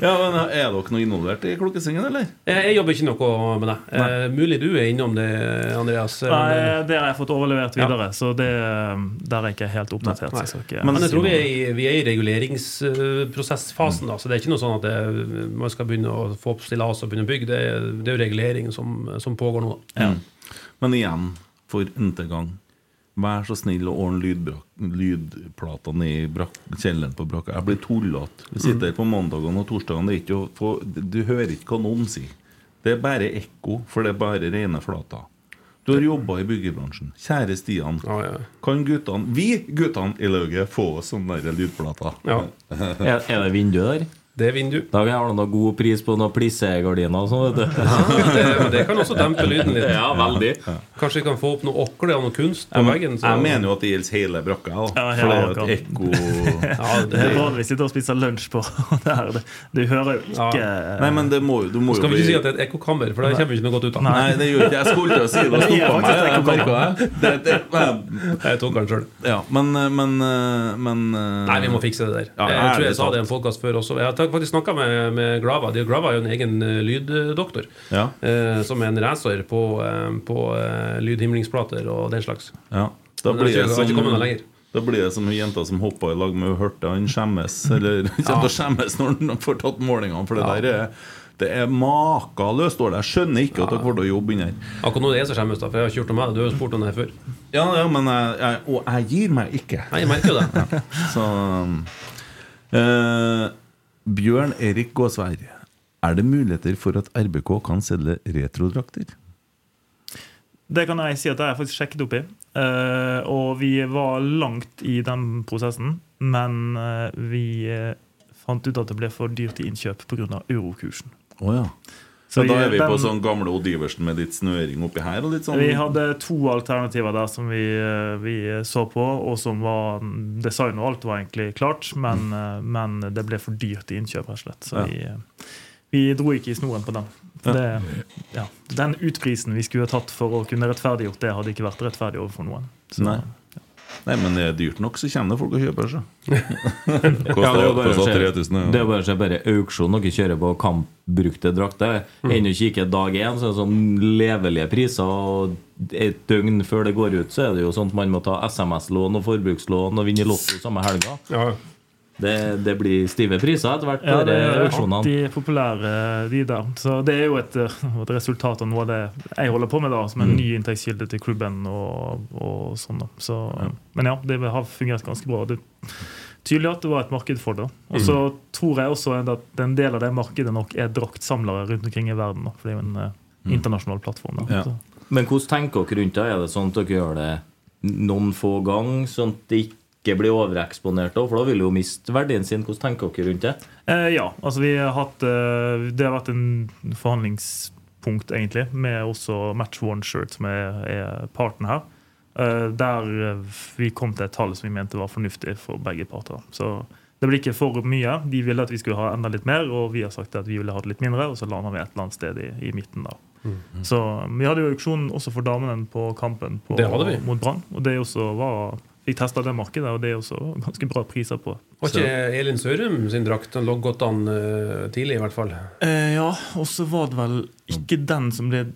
Ja, men Er dere noe involvert i Klokkesingen, eller? Jeg, jeg jobber ikke noe med det. Eh, mulig du er innom det, Andreas. Nei, Men, det har jeg fått overlevert Ja. videre, så det, der er jeg ikke helt oppdatert. Nei. Så ikke, men jeg tror vi er i, vi er i reguleringsprosessfasen, da, så det er ikke noe sånn at det, man skal begynne å få opp stillas og begynne å bygge. Det, er- det er jo reguleringen som, som pågår nå. da. Men igjen, for n-te gang Vær så snill og ordne lydplatene i brak kjelleren på brakka. Jeg blir tullete. Vi sitter her på mandagene og torsdagene. Det er ikke å få, du hører ikke hva noen sier. Det er bare ekko, for det er bare rene flater. Du har jobba i byggebransjen. Kjære Stian. Ja, ja. Kan guttene, vi guttene i lauget få oss sånne lydplater? Ja. Er, er det vindu der? Det vinner du. Da kan jeg ha noe god pris på noen plissegardiner og sånn, vet du. Det, det kan også dempe lyden litt. Ja, veldig. Kanskje vi kan få opp noe åkle og noe kunst på Jeg, veggen. så- jeg mener jo at det gjelder hele brakka. Da. Ja, for det er jo et ekko ja, Det er vanlig vi sitter og spiser lunsj på det her. Det- Du hører jo ikke Nei, men det må, du må jo skal vi ikke bli- si at det er et ekkokammer, for det kommer vi ikke noe godt ut av. Nei, det gjør ikke jeg. Skulle til å si det Det er stoppa meg. faktisk merket det. Det, men... Jeg tok den sjøl. ja, men, men, men Nei, vi må fikse det der. Ja, jeg tror jeg sa det i en podkast før også. Jeg faktisk snakka med, med Glava. De- Glava er jo en egen eh, lyddoktor. Ja. Eh, som er en racer på, eh, på eh, lydhimlingsplater og den slags. Ja. Da blir det som da blir det som hun jenta som hoppa i lag med hørte han skjemmes. Eller kommer til å skjemmes når han får tatt målingene, for det Ja. der er det er makeløst dårlig. Jeg skjønner ikke at dere får til å jobbe inni her. Akkurat nå er det jeg som skjemmes, da, for jeg har ikke gjort noe med det. Du har jo spurt om det her før. Ja, ja, men jeg, jeg, og jeg gir meg ikke. Nei, jeg merker det. Så eh, Bjørn Erik Gåsvær, er det muligheter for at RBK kan selge retrodrakter? Det kan jeg si at jeg har faktisk sjekket opp i. Eh, og vi var langt i den prosessen, men eh, vi eh, fant ut at det ble for dyrt i innkjøp pga. eurokursen. Oh, ja. Så da er vi på sånn gamle Odd Iversen med litt snøring oppi her? Og litt sånn Vi hadde to alternativer der som vi, eh, vi så på, og som var Design og alt var egentlig klart, men, mm. men det ble for dyrt i innkjøp, rett og slett. Så Ja. vi, eh, vi dro ikke i snoren på den. Det, ja, den utprisen vi skulle ha tatt for å kunne rettferdiggjort det, hadde ikke vært rettferdig overfor noen. Så, Nei. Nei, men det er dyrt nok, så kommer det folk og kjøper seg. Ja, det er jo bare å se- 3000. Det er bare å se bare auksjon dere kjører på kampbrukte drakter. Ennå ikke kikke dag én, så er det sånn levelige priser. Og et døgn før det går ut, så er det jo sånn at man må ta SMS-lån og forbrukslån og vinne Lotto samme helga. Ja. Det, det blir stive priser etter hvert. Ja, det de er alltid populære, de der. Så det er jo et, eh, et resultat av noe av det jeg holder på med, da, som en ny inntektskilde til klubben. og, og sånn da. Så, Men ja, det har fungert ganske bra. Det er tydelig at det var et marked for det. Og så tror jeg også at en del av det markedet nok er draktsamlere rundt omkring i verden. Da, for det er jo en mm. internasjonal plattform. Da. Ja. Men hvordan tenker dere rundt det? Er det sånn at dere gjør det noen få ganger, sånn at det ikke blir overeksponert? da? For da vil du jo miste verdien sin. Hvordan tenker dere rundt det? Eh, ja, altså vi har hatt eh, Det har vært en forhandlingspunkt, egentlig, med også Match One Shirt, som er, er parten her. Eh, der eh, vi kom til et tall som vi mente var fornuftig for begge parter. Så det ble ikke for mye. De ville at vi skulle ha enda litt mer, og vi har sagt at vi ville ha det litt mindre, og så landa vi et eller annet sted i, i midten. da. Så Vi hadde jo auksjon også for damene på kampen på, Det hadde vi. mot Brann. Og det også var Fikk testa det markedet, og det er også ganske bra priser på. Var ikke Elin Sørum sin drakt Den lå godt an uh, tidlig, i hvert fall. Eh, ja, og så var det vel ikke den som ble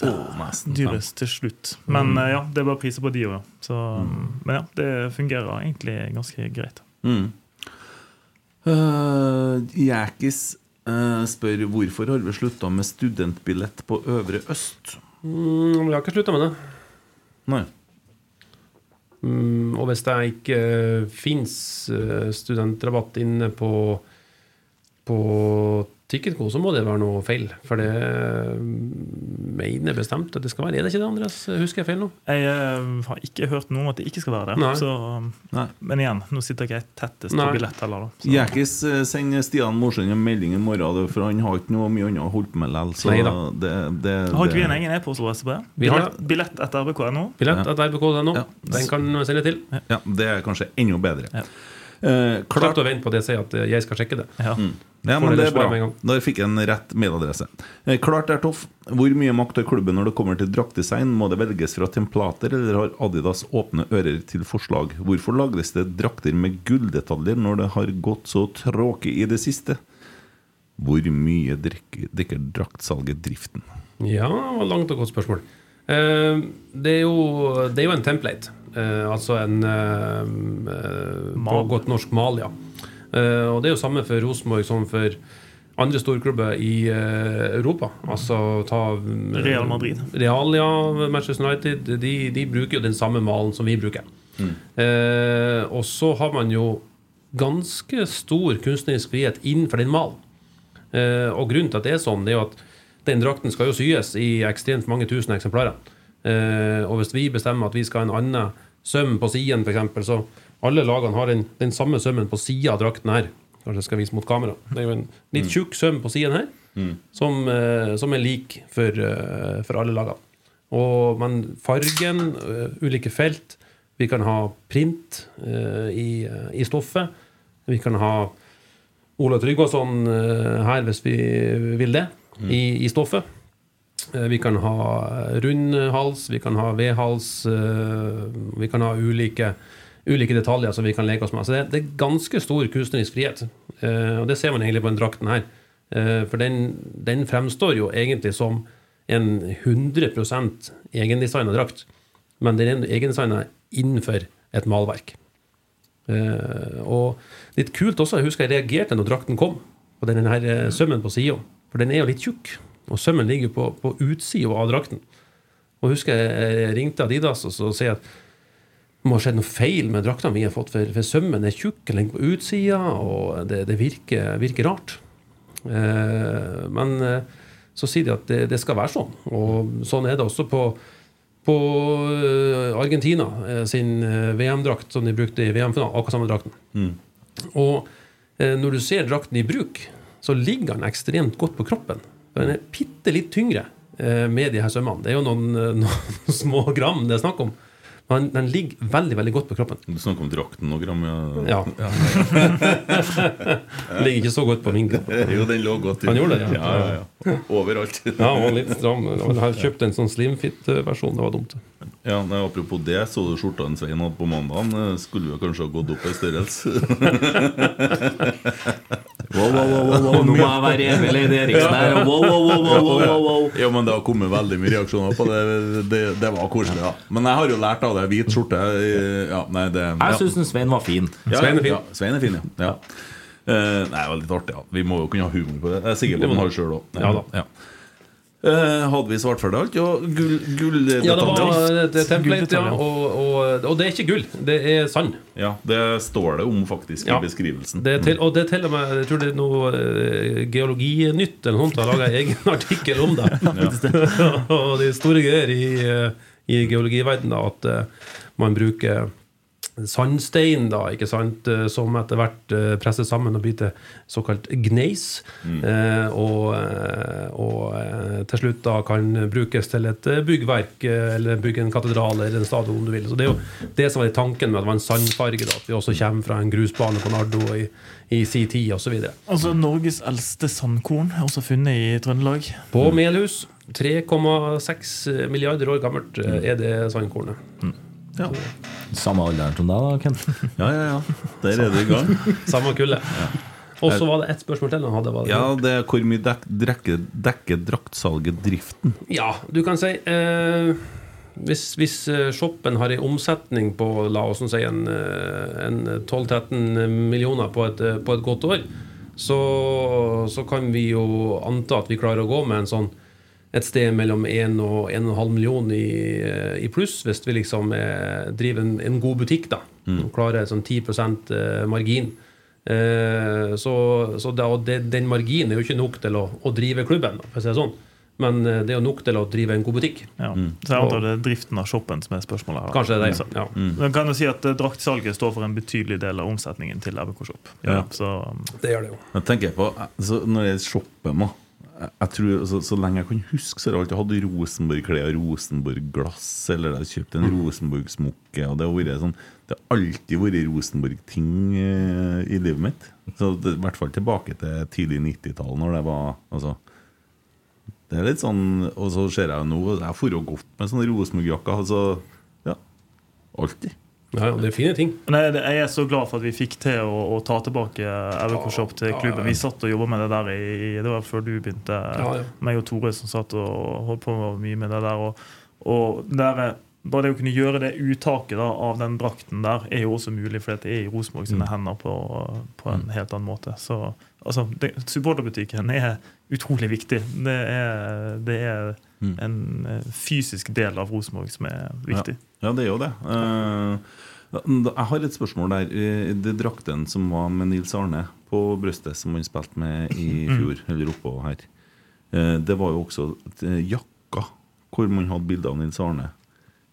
nesten dyrest til slutt. Men mm. ja, det er bare priser på de òg, ja. Så, Men ja, det fungerer egentlig ganske greit. Mm. Uh, Jækis uh, spør hvorfor har vi slutta med studentbillett på Øvre Øst. Mm, vi har ikke slutta med det. Nei. Mm, og hvis det ikke uh, fins studentrabatt inne på på Ticketco, så må det være noe feil. For det mm, mener bestemt at det skal være. Er det ikke det, Andreas? Husker jeg feil nå? Jeg eh, har ikke hørt noe om at det ikke skal være det. Nei. Så, Nei. men igjen, nå sitter ikke jeg tettest på billett heller. Da. Jækis eh, sender Stian Morsund en melding i morgen, for han har ikke noe mye annet å holde på med likevel. Så Neida. det, det, har ikke vi en egen e-postadresse på det? Vi har Billett, etter RBK.no? Billett etter RBK.no. Ja. Den kan sende til. Ja, det er kanskje enda bedre. Ja. Eh, klart, å vente på det jeg sier at eh, jeg skal sjekke det. Ja. ja, men det er bra. Da fikk jeg en rett mailadresse. Eh, klart det er toff. Hvor mye makt har klubben når det kommer til draktdesign? Må det velges fra templater, eller har Adidas åpne ører til forslag? Hvorfor lages det drakter med gulldetaljer når det har gått så tråkig i det siste? Hvor mye drikker draktsalget driften? Ja, langt og godt spørsmål. Eh, det, er jo, det er jo en template. Eh, altså en eh, eh, På Mal. godt norsk mal, ja. Eh, og det er jo samme for Rosenborg som for andre storklubber i eh, Europa. Altså ta mm, Real Madrid. Real, ja. Manchester United. De, de bruker jo den samme malen som vi bruker. Eh, og så har man jo ganske stor kunstnerisk frihet innenfor den malen. Eh, og grunnen til at det er sånn, det er jo at den drakten skal jo syes i ekstremt mange tusen eksemplarer. Eh, og hvis vi bestemmer at vi skal ha en annen søm på siden, f.eks., så alle lagene har den, den samme sømmen på sida av drakten her. Kanskje jeg skal vise mot kamera. Det er jo en litt tjukk søm på siden her, som, eh, som er lik for, eh, for alle lagene. Og, men fargen, ulike felt Vi kan ha print i, i stoffet. Vi kan ha Ola Tryggvason eh, her hvis vi vil det, i, i stoffet. Eh, Vi kan ha rund hals, vi kan ha eh, vi kan ha ulike, ulike detaljer som vi kan leke oss med. Så det, det er ganske stor kunstnerisk frihet. Eh, Og det ser man egentlig på den drakten her. Eh, For den, den fremstår jo egentlig som en 100% egendesigna drakt. Men den er egendesigna innenfor et malverk. Eh, og litt kult også, jeg husker jeg reagerte når drakten kom, på denne her eh, sømmen på sida. For den er jo litt tjukk, og sømmen ligger på, på utsida av drakten. Og husker jeg jeg ringte Adidas og så sier jeg at det må ha skjedd noe feil med drakta vi har fått, for, for sømmen er tjukk, ligger på utsida, og det, det virker, virker rart. Eh, men eh, så sier de at det, det skal være sånn. Og sånn er det også på, på eh, Argentina eh, sin VM-drakt, som de brukte i VM-finalen. Akkurat samme drakten. Og eh, når du ser drakten i bruk, så ligger den ekstremt godt på kroppen. Den er bitte litt tyngre eh, med de her sømmene. Det er jo noen, eh, noen små gram det er snakk om. Men den ligger veldig veldig godt på kroppen. Du snakker om drakten og gram? Ja. Ja. Den ligger ikke så godt på min kropp. Jo, den lå godt Han gjorde det, ja. ja, ja, ja. Overalt. Ja, han var litt stram. Jeg har kjøpt en sånn slimfit-versjon. Det var dumt. Ja, nei, Apropos det, så du skjorta en Svein hadde på mandagen? Eh, Skulle vi kanskje ha gått opp i størrelse? Wow, wow, wow, wow, wow. Nå må jeg være Emil Eide Eriksen her. Wow, wow, wow, wow, wow, wow, wow. Ja, men Det har kommet veldig mye reaksjoner på det. Det, det var koselig, ja. Men jeg har jo lært av det. Hvit skjorte eh, ja, nei, det, ja. Jeg syns Svein var fin. Ja, Svein er fin. Ja, Svein er fin, ja. ja. Uh, nei, det var litt artig. ja Vi må jo kunne ha humor på det. Jeg er sikker på at han har det sjøl òg. Ja da. Eh, hadde vi svart for det alt? Ja, gull, gull Ja, det var detaljer. et template, ja. Og, og, og det er ikke gull, det er sand. Ja, det står det om faktisk Ja. i beskrivelsen. Det til, og det er til og med Jeg tror det er noe eh, Geologinytt eller noe sånt har laga egen artikkel om det. og det er store greier i, eh, i geologiverdenen da, at eh, man bruker sandstein, da, ikke sant, eh, som etter hvert eh, presses sammen og blir til såkalt gneis. Mm. og eh, og eh, til slutt da kan brukes til et byggverk, eller bygge en katedral eller en stadion, om du vil. Så Det er jo det som var tanken med at det var en sandfarge, da, at vi også kommer fra en grusbane på Nardo i, i sin tid osv. Altså, Norges eldste sandkorn er også funnet i Trøndelag. På Melhus, 3,6 milliarder år gammelt, eh, er det sandkornet. Ja. Samme alderen som deg, da, Kent. ja, ja, ja. Der er du i gang. Samme kulle. Og så var det ett spørsmål til han hadde. Var det Ja, det er hvor mye dek, dekker, dekker draktsalget driften? Ja, du kan si eh, hvis, hvis eh, shoppen har en omsetning på la oss si en, eh, en 12-13 millioner på et, eh, på et godt år, så, så kan vi jo anta at vi klarer å gå med en sånn et sted mellom 1 og 1,5 million i, eh, i pluss, hvis vi liksom eh, driver en, en god butikk da, og klarer sånn 10 eh, margin. Eh, så så da, og det, den marginen er jo ikke nok til å, å drive klubben, for å si det sånn. Men eh, det er jo nok til å drive en god butikk. Ja. Så jeg antar det er driften av shoppen som er spørsmålet. her. Kanskje det er Så- det. Ja. Men kan jo si at Draktsalget står for en betydelig del av omsetningen til RBK Shop. Ja. Så um, Det gjør det jo. Jeg tenker på så Når det shopper shoppen, jeg tror, så, så lenge jeg kan huske, så har jeg alltid hatt Rosenborg-klær og Rosenborg-glass. Eller jeg har kjøpt en Rosenborg-smokke. Og det har sånn Det har alltid vært Rosenborg-ting eh, i livet mitt. Så det, I hvert fall tilbake til tidlig 90-tall, når det var altså, Det er litt sånn Og så ser jeg jo nå Jeg får jo godt med sånne Rosenborg-jakker. Altså, ja. Alltid. Ja, det er fine ting. Nei, jeg er så glad for at vi fikk til å, å ta tilbake RBK Shop til klubben. Vi satt og jobba med det der i Det var før du begynte. Ja, ja. Meg og Tore som satt og holdt på med mye med det der. Og, og der, er- bare det å kunne gjøre det uttaket da, av den drakten der, er jo også mulig, for det er i Rosenborg sine hender på, på en helt annen måte. Så altså, det, supporterbutikken er utrolig viktig. Det er, det er en eh, fysisk del av Rosenborg som er viktig. Ja, ja det er jo det. Eh, jeg har et spørsmål der. Eh, Det drakten som var med Nils Arne på brystet, som han spilte med i fjor, eller oppå her, eh, det var jo også jakka hvor man hadde bilde av Nils Arne.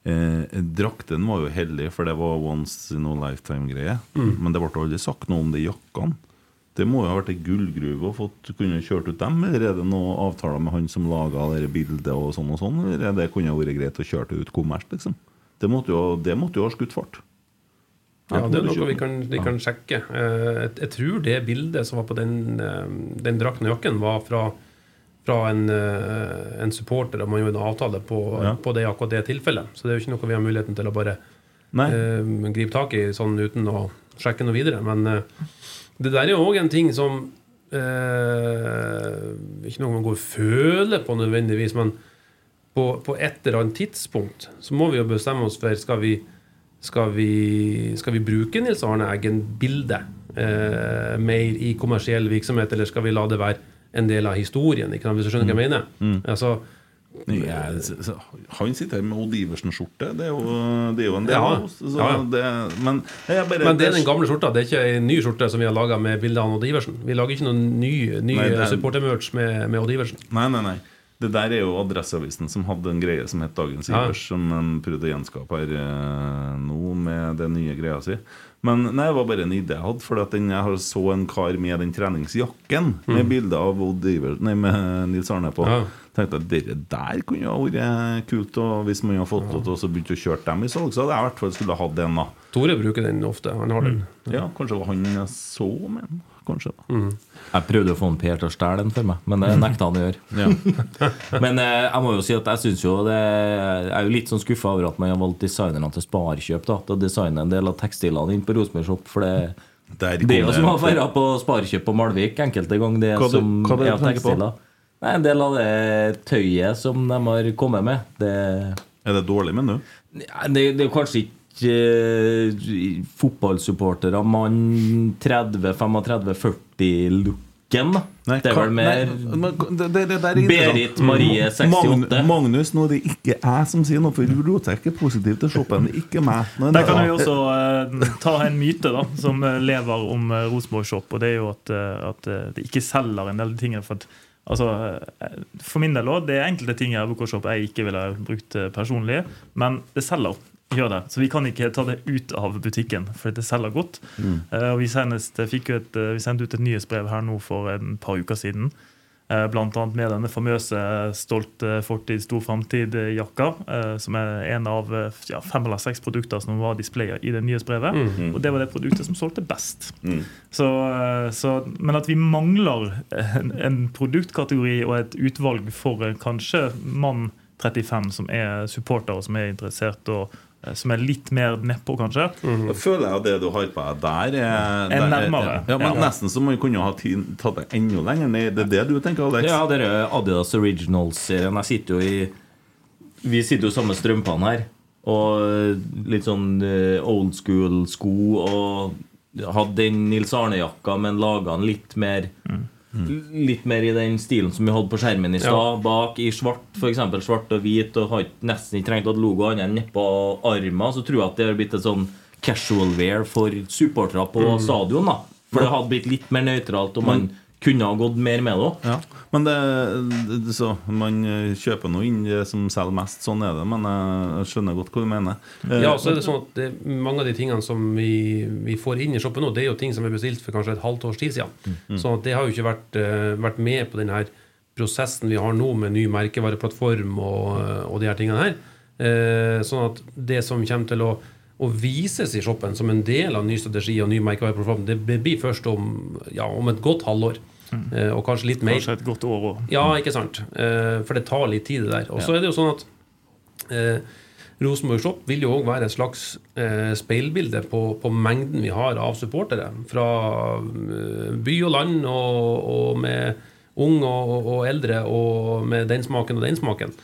Eh, drakten var jo heldig, for det var once in a lifetime-greie. Men det ble aldri sagt noe om de jakkene. Det må jo ha vært ei gullgruve å fått kunne kjørt ut dem, eller er det noen avtaler med han som laga det bildet og sånn og sånn, eller er det kunne vært greit å kjøre det ut kommersielt, liksom? Det måtte jo, det måtte jo ha skutt fart. Ja, det er noe vi kan, vi kan sjekke. Eh, Jeg, jeg tror det bildet som var på den, eh, den drakten og jakken, var fra, fra en, eh, en supporter, og man gjorde en avtale på, Ja. på det akkurat det tilfellet. Så det er jo ikke noe vi har muligheten til å bare eh, gripe tak i sånn uten å sjekke noe videre. Men eh, det der er òg en ting som eh, Ikke noe man går og føler på nødvendigvis, men på, på et eller annet tidspunkt så må vi jo bestemme oss for skal vi skal vi, skal vi bruke Nils Arne Eggen-bildet eh, mer i kommersiell virksomhet, eller skal vi la det være en del av historien? Ikke sant? Hvis du skjønner hva jeg mener? Mm. Altså, Ja, så- så- han sitter her med Odd Iversen-skjorte. Det, det er jo en del av oss. Ja, ja. Men men det er den gamle skjorta. Det er ikke en ny skjorte som vi har laga med bilde av Odd Iversen. Vi lager ikke noen ny, ny er- supportermerch med, med Odd Iversen. Nei, nei, nei. Det der er jo Adresseavisen som hadde en greie som het Dagens Ja. Ivers, som de prøvde å gjenskape her eh, nå med den nye greia si. Men nei, det var bare en idé jeg hadde. For jeg så en kar med den treningsjakken med bilde av Odd Iversen, nei, med Nils Arne på. Mm. Ja. Tenkte at det der kunne jo ha vært kult. Og hvis man hadde fått lov til å begynne å kjøre dem i salg, så hadde jeg i hvert fall skulle ha hatt den. da Tore bruker den ofte. Han har den. Ja, Kanskje det var han jeg så med den. Kanskje da Jeg prøvde å få en Per til å stjele den for meg, men det nekta han å gjøre. ja. Men eh, jeg må jo si at jeg synes jo det Jeg er jo litt sånn skuffa over at man har valgt designerne til Sparkjøp da, til å designe en del av tekstilene inn på Rosenborg Shop. For det, det er jo som å det- være på Sparkjøp på Malvik enkelte ganger. Det Hva du- som hva det er av tekstiler. på? Nei, En del av det tøyet som de har kommet med, det Er det dårlig, mener du? Ja, det, det er kanskje ikke eh, fotballsupportere mann 30-35-40-looken. Det er vel mer nei, det, det, det er. Berit Marie 68. Magnus, nå er det ikke jeg som sier noe, for Rotek er positiv til shoppen. Ikke meg. Er Der kan vi også eh, ta en myte da, som eh, lever om uh, Rosenborg Shop, og det er jo at, eh, at eh, det ikke selger en del ting. For, at, altså, eh, for min del også, det er enkelte ting i RBK Shop jeg ikke ville brukt eh, personlig, men det selger. Gjør det. Så vi kan ikke ta det ut av butikken, for det selger godt. Eh, og vi, senest, fikk et, vi sendte ut et nyhetsbrev her nå for en par uker siden. Eh, annet med denne famøse Stolt eh, fortid, stor framtid-jakka, eh, som er en av eh, ja, fem eller seks produkter som var displaya i det nyhetsbrevet. Og det var det produktet som solgte best. Så, eh, så, men at vi mangler en, en produktkategori og et utvalg for eh, kanskje mann 35 som er supporter og som er interessert og eh, som er litt mer nedpå, kanskje. Da føler jeg at det du har på deg der, er, Er der nærmere. Ja, men Ja. Nesten så man kunne ha tatt det enda lenger ned. Det er det du tenker, Alex? Ja, det er Adidas Originals-serien. Jeg sitter jo i Vi sitter jo samme strømpene her. Og litt sånn eh, old school sko. Og hadde den Nils Arne-jakka, men laga den litt mer Litt mer i den stilen som vi hadde på skjermen i stad. Bak i svart, f.eks. svart og hvit, og har nesten ikke trengt at logo annet enn nedpå armen. Så tror jeg at det har blitt et sånn casual wear for supportere på stadion. da For det hadde blitt litt mer nøytralt, og man kunne ha gått mer med det òg. Ja, men det, det, så, man kjøper nå inn det som selger mest, sånn er det. Men jeg, skjønner godt hva du mener. Eh, Ja, så er det sånn at det, Mange av de tingene som vi, vi får inn i shoppen nå, det er jo ting som er bestilt for kanskje et halvt års tid siden. så at det har jo ikke vært, eh, vært med på denne her prosessen vi har nå med ny merkevareplattform og, og de her tingene her. Eh, sånn at det som kommer til å, å vises i shoppen som en del av ny strategi og ny merkevareprogram, det blir først om, ja, om et godt halvår. Mm. og kanskje litt mer. Kanskje et godt år òg. Ja, ikke sant. Eh, for det tar litt tid, det der. Og så er det jo sånn at eh, Rosenborg Shop vil jo òg være et slags eh, speilbilde på, på mengden vi har av supportere. Fra eh, by og land, og, og med ung og, og eldre, og med den smaken og den smaken.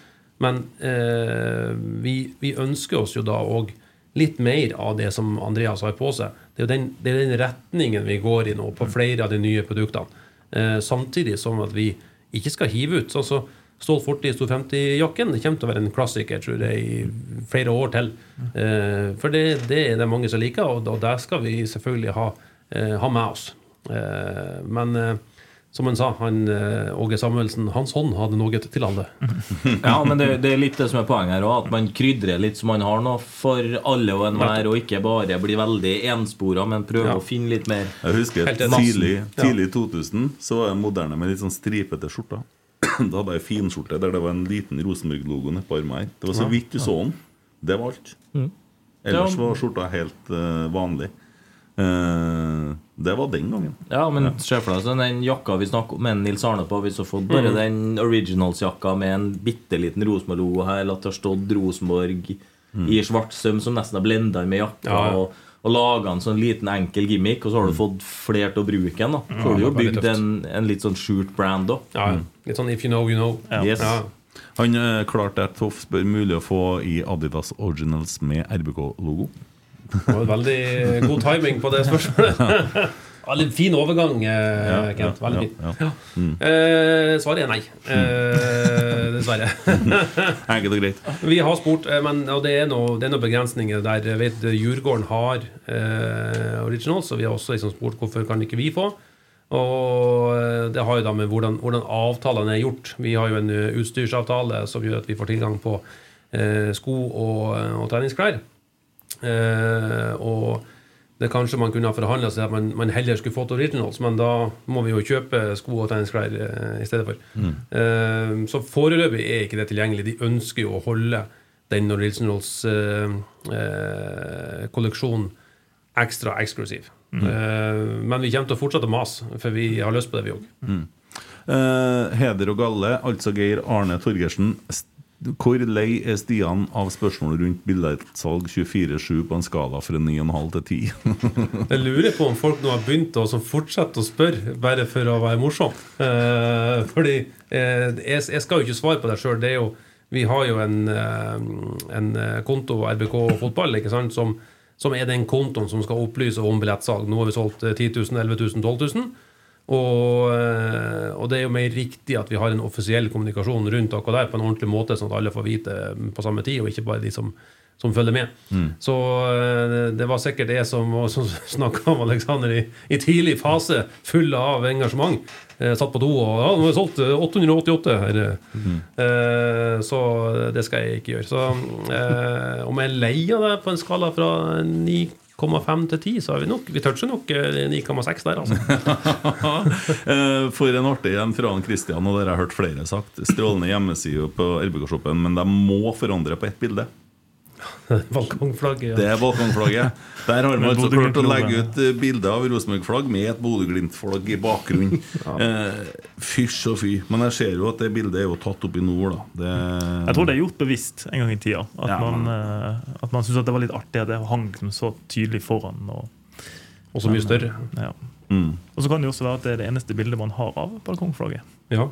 Men eh, vi, vi ønsker oss jo da òg litt mer av det som Andreas har på seg. Det er den, det er den retningen vi går i nå på flere av de nye produktene. Eh, samtidig som at vi ikke skal hive ut. Sånn så Stolt Fortid 250-jakken det kommer til å være en klassiker tror jeg, i flere år til. Eh, for det, det er det mange som liker, og, og det skal vi selvfølgelig ha, eh, ha med oss. Eh, men eh, som han sa, han, eh, Åge Samuelsen, hans hånd hadde noe til alle. Ja, men det, det er litt det som er poenget her òg. At man krydrer litt så man har noe for alle og enhver, og ikke bare blir veldig enspora, men prøver Ja. å finne litt mer. Jeg husker tidlig, tidlig 2000 så var jeg moderne med litt sånn stripete skjorter. Da hadde jeg finskjorte der det var en liten Rosenborg-logo nedpå armen her. Det var så vidt du så den. Det var alt. Ellers var skjorta helt uh, vanlig. Eh, det var den gangen. Ja, men for deg sånn, den jakka vi snakker om med Nils Arne på. Hvis du fått bare den originals-jakka med en bitte liten Rosenborg-logo her, eller at det har stått Rosenborg i svart søm som nesten har blenda med jakka, Ja, ja. og, og laga en sånn liten enkel gimmick, og så har du fått flere til å bruke den. da Så har du jo bygd en, en litt sånn skjult brand da. Ja, Litt sånn if you know, you know. Yes. Ja. Han uh, klarte at Toff mulig å få i Adidas Originals med RBK-logo. Det var veldig god timing på det spørsmålet. Veldig fin overgang, eh, Kent. Veldig fin. ja. Eh, svaret er nei. Eh, dessverre. Enkelt og greit. Vi har spurt, men og det er noen er noe begrensninger der. Jeg vet Djurgården har eh, originals, og vi har også liksom spurt hvorfor kan ikke vi få. Og det har jo da med hvordan, hvordan avtalene er gjort. Vi har jo en utstyrsavtale som gjør at vi får tilgang på eh, sko og, og treningsklær. Eh, og det kanskje man kunne ha forhandla seg at man, man heller skulle fått originals, men da må vi jo kjøpe sko og tennisklær eh, i stedet for. Eh, så foreløpig er ikke det tilgjengelig. De ønsker jo å holde den originals-kolleksjonen ekstra eksklusiv. Eh, men vi kommer til å fortsette å mase, for vi har lyst på det, vi òg. Eh, heder og galle, altså Geir Arne Torgersen. Hvor lei er Stian av spørsmål rundt billettsalg 24-7 på en skala fra 9,5 til 10? Jeg lurer på om folk nå har begynt å fortsette å spørre bare for å være morsom. Eh, fordi eh, jeg, jeg skal jo ikke svare på det sjøl. Vi har jo en, eh, en eh, konto, RBK fotball, sant, som, som er den kontoen som skal opplyse om billettsalg. Nå har vi solgt eh, 10 000, 11 000, 12 000. Og, eh, og det er jo mer riktig at vi har en offisiell kommunikasjon rundt akkurat der på en ordentlig måte, sånn at alle får vite på samme tid, og ikke bare de som, som følger med. Så eh, det var sikkert det som, som snakka om Alexander i, i tidlig fase, full av engasjement. Jeg satt på do og ja, nå er jeg solgt eh, 888 her. Eh, så det skal jeg ikke gjøre. Så eh, om jeg leier det på en skala fra 9,5 til 10, så har vi nok Vi toucher nok eh, 9,6 der, altså. Eh, For en artig en fra Kristian, og det har jeg hørt flere sagt. Strålende hjemmeside på RBK-shoppen, men de må forandre på ett bilde. Balkongflagget. Det er balkongflagget. Der har man altså klart å legge ut eh, bilde av Rosenborg-flagg med et Bodø-Glimt-flagg i bakgrunnen. eh, fysj og fy. Men jeg ser jo at det bildet er jo tatt opp i nord, da. Det, Jeg tror det er gjort bevisst en gang i tida. At Ja, man, men- eh, at man syntes det var litt artig at det hang liksom så tydelig foran. Og, Og så mye større. ja. mm. og så kan det jo også være at det er det eneste bildet man har av balkongflagget. Ja.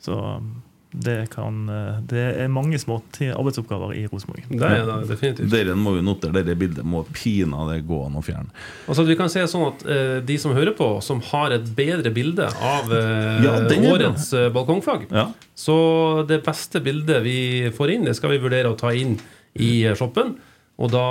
Så um, det kan eh, Det er mange små arbeidsoppgaver i Rosenborg. Det er det definitivt. Dere må jo notere dette bildet må pinadø gå an å fjerne. Altså, vi kan se sånn at eh, De som hører på, som har et bedre bilde av eh, Ja, årets eh, balkongflagg Ja. Så det beste bildet vi får inn, det skal vi vurdere å ta inn i eh, shoppen. Og da,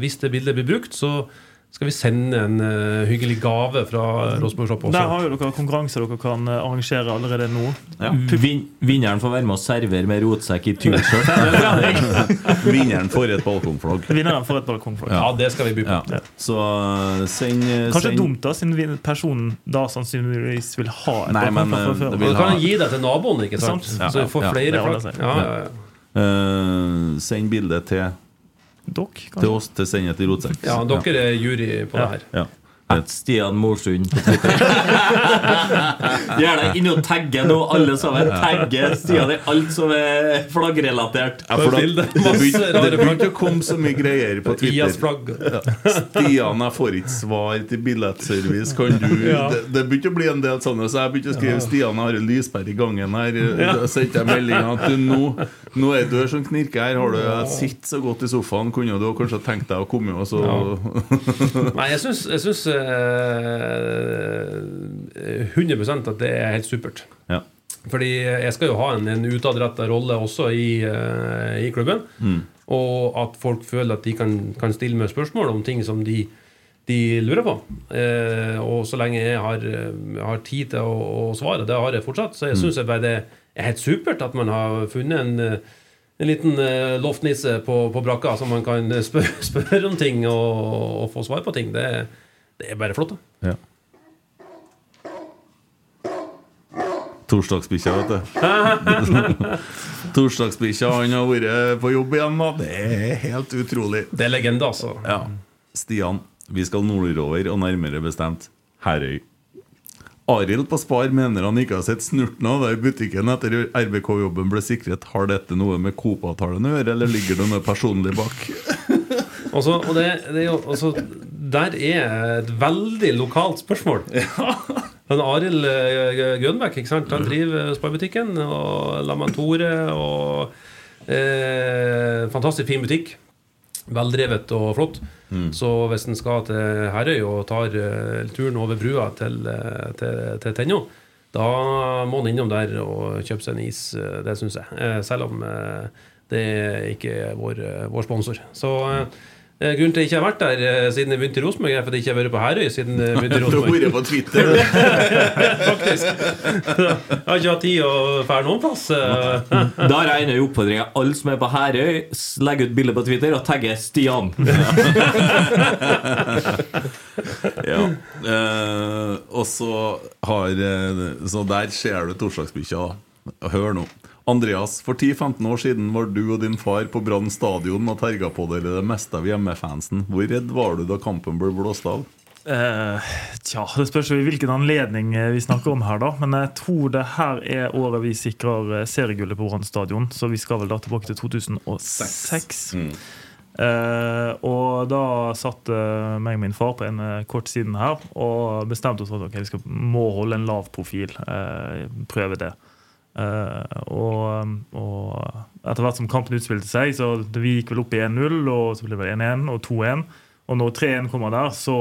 hvis det bildet blir brukt, så skal vi sende en uh, hyggelig gave fra Rosenborg Shop også. Der har jo dere konkurranse dere kan eh, arrangere allerede nå. Ja. Vin vinneren får være med og servere med rotsekk i T-skjørt. Vinneren får et balkongflagg. Vinneren får et balkongflagg. Ja, det skal vi by på. Ja. Så eh, send, Kanskje send dumt, da, siden personen da sannsynligvis vil ha et Nei, men, balkongflagg fra før. Du kan ha- gi det til naboen, ikke sant? Sant. Ja, Så vi får ja, flere flagg. seg. Ja, ja, ja. eh, Send bilde til, Dere, til oss til Sendet, til rotsekk. ja, dere er jury på det her. Ja. At Stian Morsund på Twitter. Gjør deg inn og tagge nå, alle sammen. Tagge Stian i alt som er flaggrelatert. Ja, for da, det Masse begynte rare det begynte å komme så mye greier på Twitter. Stian, jeg får ikke svar til billettservice. Kan du Det, det begynte å bli en del sånne, så jeg begynte å skrive Stian har en lyspære i gangen her. Da sendte jeg melding at du nå, nå er du som knirker her. Har du sittet så godt i sofaen, kunne du kanskje tenkt deg å komme, og så Nei, jeg synes jeg syns eh, 100% at det er helt supert. Ja. Fordi jeg skal jo ha en, en utadretta rolle også i, eh, i klubben. Og at folk føler at de kan, kan stille meg spørsmål om ting som de, de lurer på. Eh, og så lenge jeg har, eh, har tid til å, å svare, det har jeg fortsatt, så jeg syns bare det er helt supert at man har funnet en eh, en liten eh, loftnisse på, på brakka som man kan spørre, spør om ting og, og få svar på ting. Det, det er bare flott. da. Ja. Torsdagsbikkja, vet du. Torsdagsbikkja han har vært på jobb igjen. da Det er helt utrolig. Det er legende, altså. Ja. Stian, vi skal nordover, og nærmere bestemt Herøy. Arild på Spar mener han ikke har sett snurten av det i butikken etter RBK-jobben ble sikret. Har dette noe med Coop-avtalen å gjøre, eller ligger det noe personlig bak? Altså, og det, det jo, altså, der er et veldig lokalt spørsmål. Han Arild eh, Grønbæk ikke sant? Han driver Sparbutikken og Laman Tore. Og eh, Fantastisk fin butikk. Veldrevet og flott. Så hvis en skal til Herøy og tar eh, turen over brua til, eh, til, til Tenno, da må en innom der og kjøpe seg en is. eh, Det syns jeg. Eh, Selv om eh, det ikke er vår, eh, vår sponsor. Så eh, grunnen til at jeg ikke har vært der eh, siden jeg begynte i Rosenborg, er fordi jeg ikke har vært på Herøy siden jeg begynte i Du har Rosenborg. på Twitter. Faktisk. Jeg har ikke hatt tid å fære noen plass. eh. Da regner jeg oppfordringa oppfordring. Alle som er på Herøy, legger legg ut bilde på Twitter og tagge Stian. Ja. Eh, og så har eh, Så der ser du torsdagsbikkja. da. Hør nå. Andreas, for 10-15 år siden var du og din far på Brann stadion og terga på dere det meste av hjemmefansen. Hvor redd var du da kampen ble blåst av? Eh, tja, Det spørs jo i hvilken anledning eh, vi snakker om her, da. Men jeg tror det her er året vi sikrer eh, seriegullet på Brann stadion. Så vi skal vel da tilbake til 2006. Eh, og da satt meg og min far på en kort siden her og bestemte oss for at okay, vi skal, må holde en lav profil. eh, prøve det. Eh, og, og etter hvert som kampen utspilte seg, så vi gikk vel opp i 1-0, og så ble det 1-1 og 2-1. Og når 3-1 kommer der, så,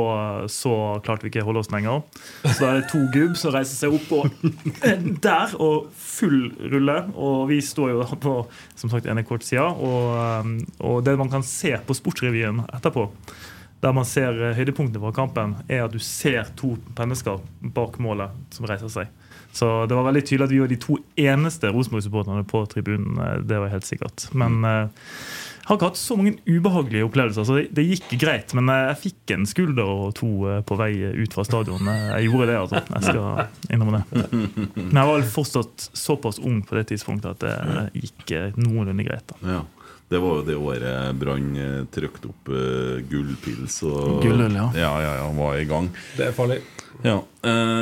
så klarte vi ikke å holde oss lenger. Så da er det to gubb som reiser seg opp og der, og full rulle. Og vi står jo på som sagt ene kort sida. Og, um, og det man kan se på Sportsrevyen etterpå, der man ser eh, høydepunktene fra kampen, er at du ser to mennesker bak målet som reiser seg. Så det var veldig tydelig at vi var de to eneste Rosenborg-supporterne på tribunen. eh, Det var helt sikkert. Men eh, jeg har ikke hatt så mange ubehagelige opplevelser, så det, gikk greit. Men eh, jeg fikk en skulder og to eh, på vei ut fra stadion. Eh, Jeg gjorde det, altså. Jeg skal innrømme det. Men jeg var vel fortsatt såpass ung på det tidspunktet at det eh, gikk eh, noenlunde greit. da. Ja. Det var jo det året Brann eh, trykte opp uh, gullpils og Gulløl, ja. ja, ja, ja, var i gang. Det er farlig. Ja. eh,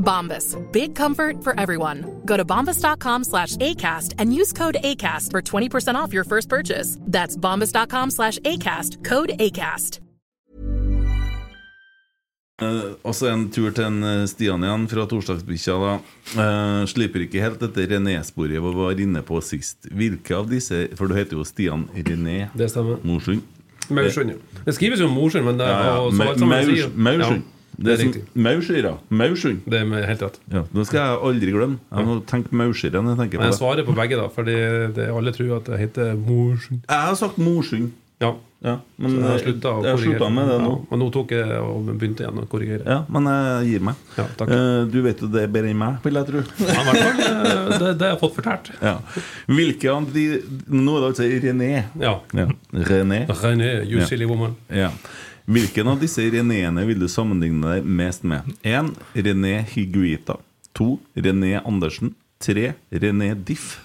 Bombas. Big comfort for everyone. Go to bombas.com slash ACAST and use code ACAST for 20% off your first purchase. That's bombas.com slash ACAST. Code ACAST. Uh, også en tur til en eh, Stian igjen fra torsdagsbikkja. da. Eh, slipper ikke helt dette René-sporet vi var inne på sist. Hvilke av disse For du heter jo Stian René Det stemmer. Morsund. Maursund, ja. Det skrives jo Morsund, men det er Ja, ja. Maursund. Det er riktig. Maursyra. Maursund. Det er helt rett. Ja, det skal jeg aldri glemme. Jeg må tenke Maursyra når jeg tenker jeg på det. svarer på begge, da, fordi det, alle tror at det heter Morsund. Jeg har sagt Morsund. Ja. Ja, men Så jeg jeg, slutta å jeg korrigere. med det nå. Ja, og nå tok jeg og begynte igjen å korrigere. Ja, men jeg gir meg. Ja, takk. Eh, Du vet jo det er bedre enn meg, vil jeg tro. Ja, i hvert fall, eh, det, det har jeg fått fortalt. Ja. Hvilke av de Nå er det altså René. Ja. Ja. René. René, you silly woman. Ja. Hvilken av disse Renéene vil du sammenligne deg mest med? 1. René Higuita. 2. René Andersen. 3. René Diff.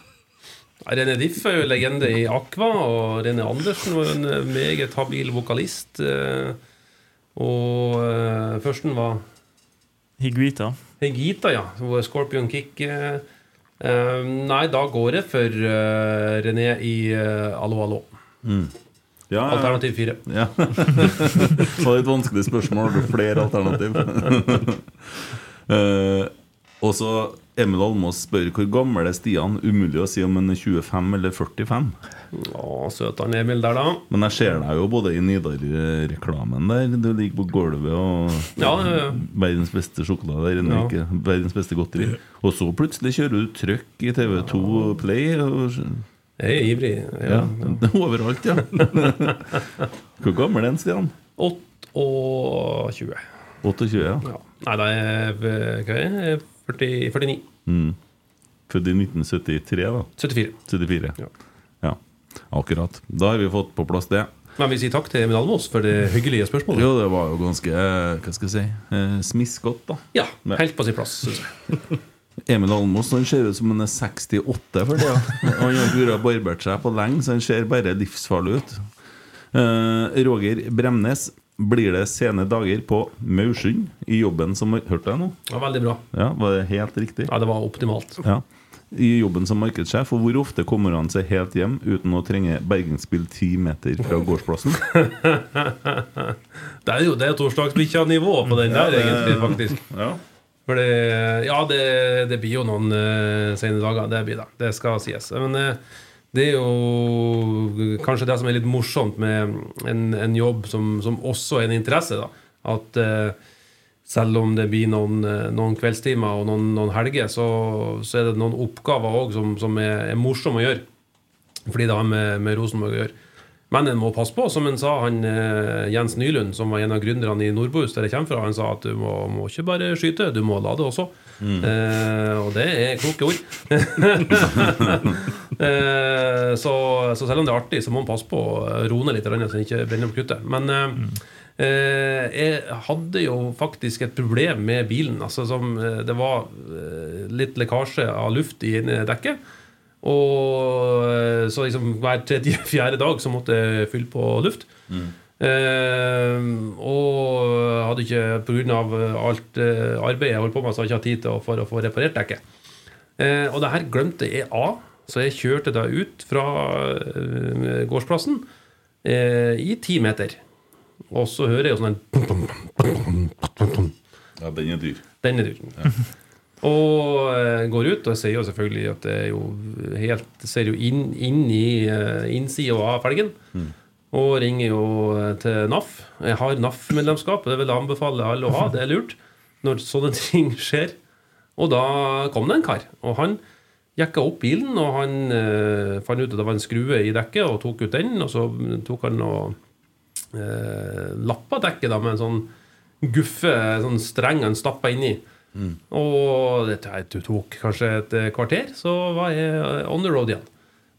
René Diff er jo legende i Aqua, og René Andersen var en eh, meget habil vokalist. eh, Og eh, førsten var Higuita. Higuita, ja. Scorpion Kick. nei, da går jeg for René i Allo Allo Allo. Ja, ja. Alternativ fire. Ja. det var et vanskelig spørsmål. Har du flere alternativ? Eh, og så Emil Almås spør hvor gammel er Stian. Umulig å si om han er 25 eller 45. Å, søt han Emil der, da. Men jeg ser deg jo både i Nidar-reklamen der. Du ligger på gulvet og Ja, ja, ja. verdens beste sjokolade der inne. Ja. Verdens beste godteri. Og så plutselig kjører du trøkk i TV2 Play. Og, Jeg er ivrig. ja, Ja. overalt, ja. Hvor gammel er han, Stian? 28. 28, ja. Ja. Nei, da er jeg hva er jeg? 40, 49. Mm. Født i 1973, da. 74. 74. Ja. Ja, akkurat. Da har vi fått på plass det. Men vi sier takk til Emil Almås for det hyggelige spørsmålet. Jo, det var jo ganske eh, Hva skal jeg si eh, smiskgodt, da. Ja, helt på sin plass, syns jeg. Emil Almås han ser ut som han er 68 for tida. Han har ikke barbert seg på lenge, så han ser bare livsfarlig ut. Eh, Roger Bremnes. Blir det sene dager på Maursund i jobben som Hørte jeg nå? Ja, veldig bra. Ja, Var det helt riktig? Ja, det var optimalt. Ja. I jobben som markedssjef, og hvor ofte kommer han seg helt hjem uten å trenge bergingsbil ti meter fra gårdsplassen? Det er jo det er torsdagsbikkja-nivå på den der, egentlig, faktisk. Ja. For det, ja, det, det blir jo noen uh, sene dager. Det blir det. Det skal sies. Men uh, det er jo kanskje det som er litt morsomt med en, en jobb som, som også er en interesse. da At uh, selv om det blir noen, noen kveldstimer og noen, noen helger, så, så er det noen oppgaver òg som, som er, er morsomme å gjøre. Fordi det har med, med Rosenborg å gjøre. Men en må passe på, som han sa, han eh, Jens Nylund, som var en av gründerne i Nordbus, der jeg kommer fra, han sa at du må, må ikke bare skyte, du må lade også. Eh, og det er kloke ord. eh, så, så selv om det er artig, så må man passe på å roe ned litt, så han ikke brenner opp kruttet. Men eh, eh, jeg hadde jo faktisk et problem med bilen. Altså, som, eh, det var litt lekkasje av luft i dekket. Og eh, så liksom hver tredje-fjerde dag så måtte jeg fylle på luft. Eh, og hadde ikke pga. alt eh, arbeidet jeg holdt på med, så hadde jeg ikke hatt tid til å, for å få reparert dekket. Eh, og det her glemte jeg av, så jeg kjørte da ut fra eh, gårdsplassen eh, i ti meter. Og så hører jeg jo sånn en Ja, den er dyr. den er dyr. Og eh, går ut, og jeg sier jo selvfølgelig at det er jo helt Ser jo inn, inn i uh, innsida av felgen. Og ringer jo eh, til NAF. Jeg har NAF-medlemskap, og det vil jeg anbefale alle å ha. Det er lurt når sånne ting skjer. Og da kom det en kar. Og han jekka opp bilen, og han eh, fant ut at det var en skrue i dekket, og tok ut den. Og så tok han og eh, lappa dekket da med en sånn guffe, sånn streng han stappa inni. Og det tok kanskje et eh, kvarter, så var jeg eh, on the road igjen.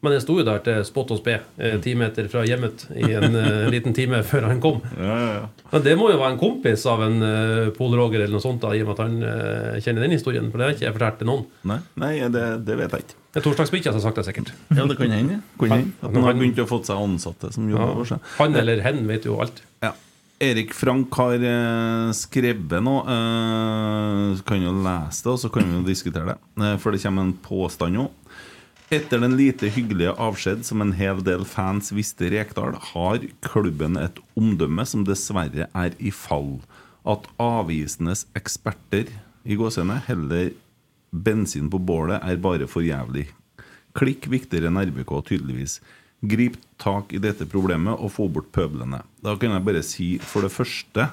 Men jeg sto jo der til spott og spe, eh, ti meter fra hjemmet, i en liten time før han kom. Men det må jo være en kompis av en uh, Pol Roger eller noe sånt, da, i og med at han kjenner den historien. For det har ikke jeg fortalt til noen. Nei, nei det, det vet jeg ikke. Det er torsdagsbikkja som har sagt det, sikkert. Ja, det kan hende. Kan hende. At han har begynt å få seg ansatte som jobber for seg. Han eller hen vet jo alt. Ja. Erik Frank har eh, skrevet noe. Eh, så kan jo lese det, og så kan vi jo diskutere det. Eh, for det kommer en påstand nå. Etter den lite hyggelige avskjed som en hel del fans visste Rekdal, har klubben et omdømme som dessverre er i fall. At avisenes eksperter i gåsehudene heller bensin på bålet, er bare for jævlig. Klikk viktigere enn RBK, tydeligvis. Grip tak i dette problemet og få bort pøblene. Da kan jeg bare si for det første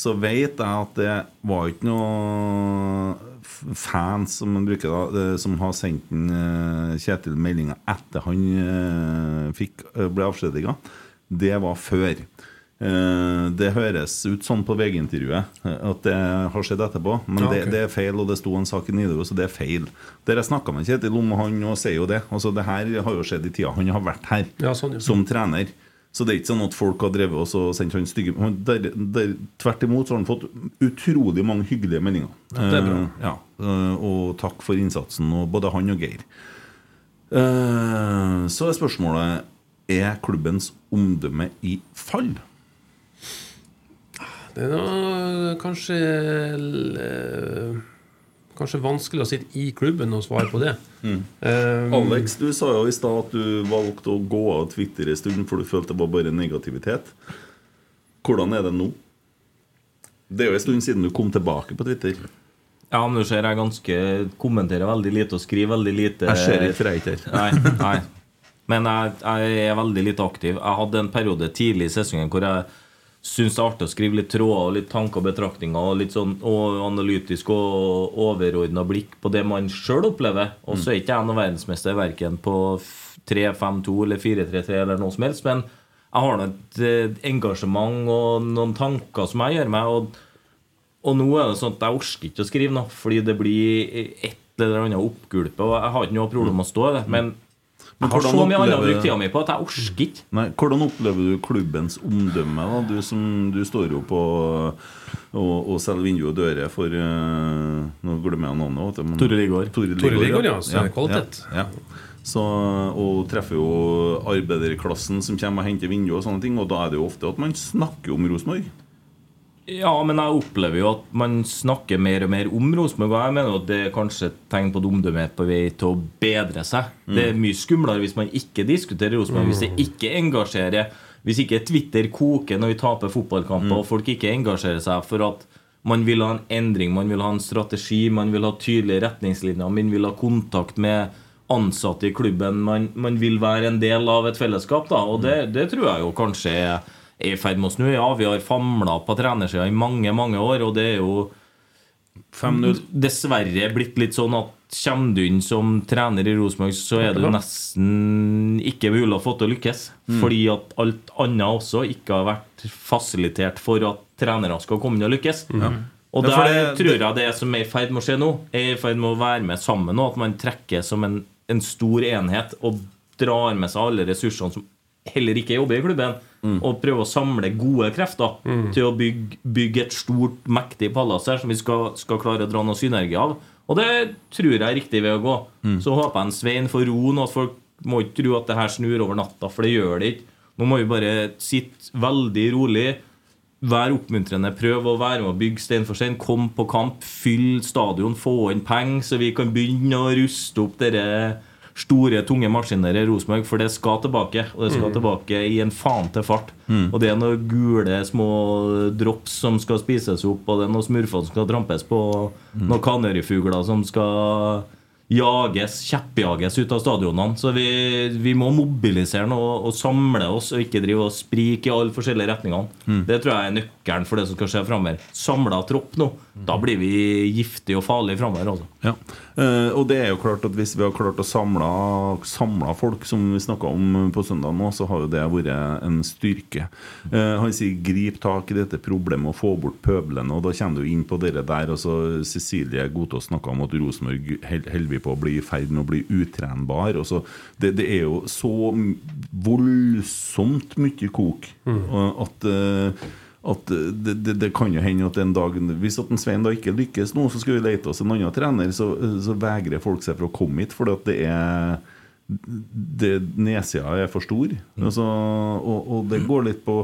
så vet jeg at det var ikke noen fans som man bruker da, eh, som har sendt en, eh, Kjetil meldinga etter han eh, fikk, ble avskjediga. Det var før. Eh, Det høres ut sånn på VG-intervjuet eh, at det har skjedd etterpå, men Ja, det, det er feil, og det sto en sak i Nidaros, så det er feil. Dere snakka med Kjetil om, og han og sier jo det. Altså, det her har jo skjedd i tida han har vært her Ja, sånn, ja. som trener. Så det er ikke sånn at folk har drevet oss og sendt han stygge der, der, Tvert imot så har han fått utrolig mange hyggelige meldinger. det er bra. Uh, ja, og takk for innsatsen, og både han og Geir. Uh, så er spørsmålet Er klubbens omdømme i fall? Det er kanskje eh, Kanskje vanskelig å sitte i klubben og svare på det. Mm. Um, Alex, du sa jo i stad at du valgte å gå av Twitter en stund for du følte det var bare negativitet. Hvordan er det nå? Det er jo en stund siden du kom tilbake på Twitter. Ja, men du ser jeg ganske kommenterer veldig lite og skriver veldig lite. Jeg ser ikke, ikke her. Nei, nei. Men jeg, jeg er veldig lite aktiv. Jeg hadde en periode tidlig i sesongen hvor jeg syns det er artig å skrive litt tråder og litt tanker og betraktninger og litt sånn og analytisk og overordna blikk på det man sjøl opplever. Og så er ikke jeg noen verdensmester verken på 3-5-2 eller 4-3-3 eller noe som helst, men jeg har nå et eh, engasjement og noen tanker som jeg gjør meg. og og nå er det sånn at jeg orker ikke å skrive noe, fordi det blir et eller annet oppgulpe. Og jeg har ikke noe problem med å stå i det, men Men jeg har så mye annet å bruke tida mi på at jeg orker ikke. Nei, Hvordan opplever du klubbens omdømme? da? Du, som, du står jo på og, og selger vindu og dører for uh, Nå glemmer jeg navnet. Tore Ligård. Tore Ligård, ja, så ja, kvalitet. Ja, ja. Så, og treffer jo arbeiderklassen som kommer og henter vinduer og sånne ting. Og da er det jo ofte at man snakker om Rosenborg. Ja, men jeg opplever jo at man snakker mer og mer om Rosenborg. Og jeg mener at det er kanskje et tegn på at omdømmet er på vei til å bedre seg. Det er mye skumlere hvis man ikke diskuterer Rosenborg, hvis det ikke engasjerer Hvis ikke Twitter koker når vi taper fotballkamper, og folk ikke engasjerer seg for at man vil ha en endring, man vil ha en strategi, man vil ha tydelige retningslinjer, man vil ha kontakt med ansatte i klubben. Man, man vil være en del av et fellesskap, da. Og det, det tror jeg jo kanskje er, er i ferd med å snu. Ja, vi har famla på trenersida i mange, mange år, og det er jo dessverre blitt litt sånn at Kommer du inn som trener i Rosenborg, så er du nesten ikke mulig å få til å lykkes. Fordi at alt annet også ikke har vært fasilitert for at trenere skal komme inn og lykkes. Og Ja, der det- tror jeg det som er i ferd med å skje nå, er i ferd med å være med sammen nå. At man trekker som en, en stor enhet og drar med seg alle ressursene som heller ikke jobber i klubben, og prøver å samle gode krefter til å bygge, bygge et stort, mektig palass her som vi skal, skal klare å dra noe synergi av. Og det tror jeg er riktig ved å gå. Så håper jeg en Svein får roen, og at folk må ikke tro at det her snur over natta, for det gjør det ikke. Nå må vi bare sitte veldig rolig. være oppmuntrende. prøve å være med å bygge stein for stein. Kom på kamp. Fyll stadion. Få inn penger, så vi kan begynne å ruste opp dere store, tunge maskiner i Rosenborg. For det skal tilbake. Og det skal tilbake i en faen til fart. Og det er noen gule små drops som skal spises opp, og det er noen smurfer som skal trampes på, og noen kanarifugler som skal jages, kjeppjages ut av stadionene. Så vi, vi må mobilisere nå og samle oss, og ikke drive og sprike i alle forskjellige retningene. Det tror jeg er nøkkelen for det som skal skje framover. Samla tropp nå. Da blir vi giftige og farlige framover. Altså. Ja. Eh, og det er jo klart at hvis vi har klart å samle, folk, som vi snakka om på søndag nå, så har jo det vært en styrke. Eh, han sier 'grip tak i dette problemet og få bort pøblene', og da kommer du inn på dere der. Altså, Cecilie Godtaas snakka om at Rosenborg holder vi på å bli i ferd med å bli utrenbar. Og så, det, det er jo så voldsomt mye kok mm. at eh, at det, det, det kan jo hende at en dag Hvis at en Svein da ikke lykkes nå, så skal vi lete oss en annen trener. Så, så vegrer folk seg for å komme hit, For det er det, Nedsida er for stor. Altså, og, og det går litt på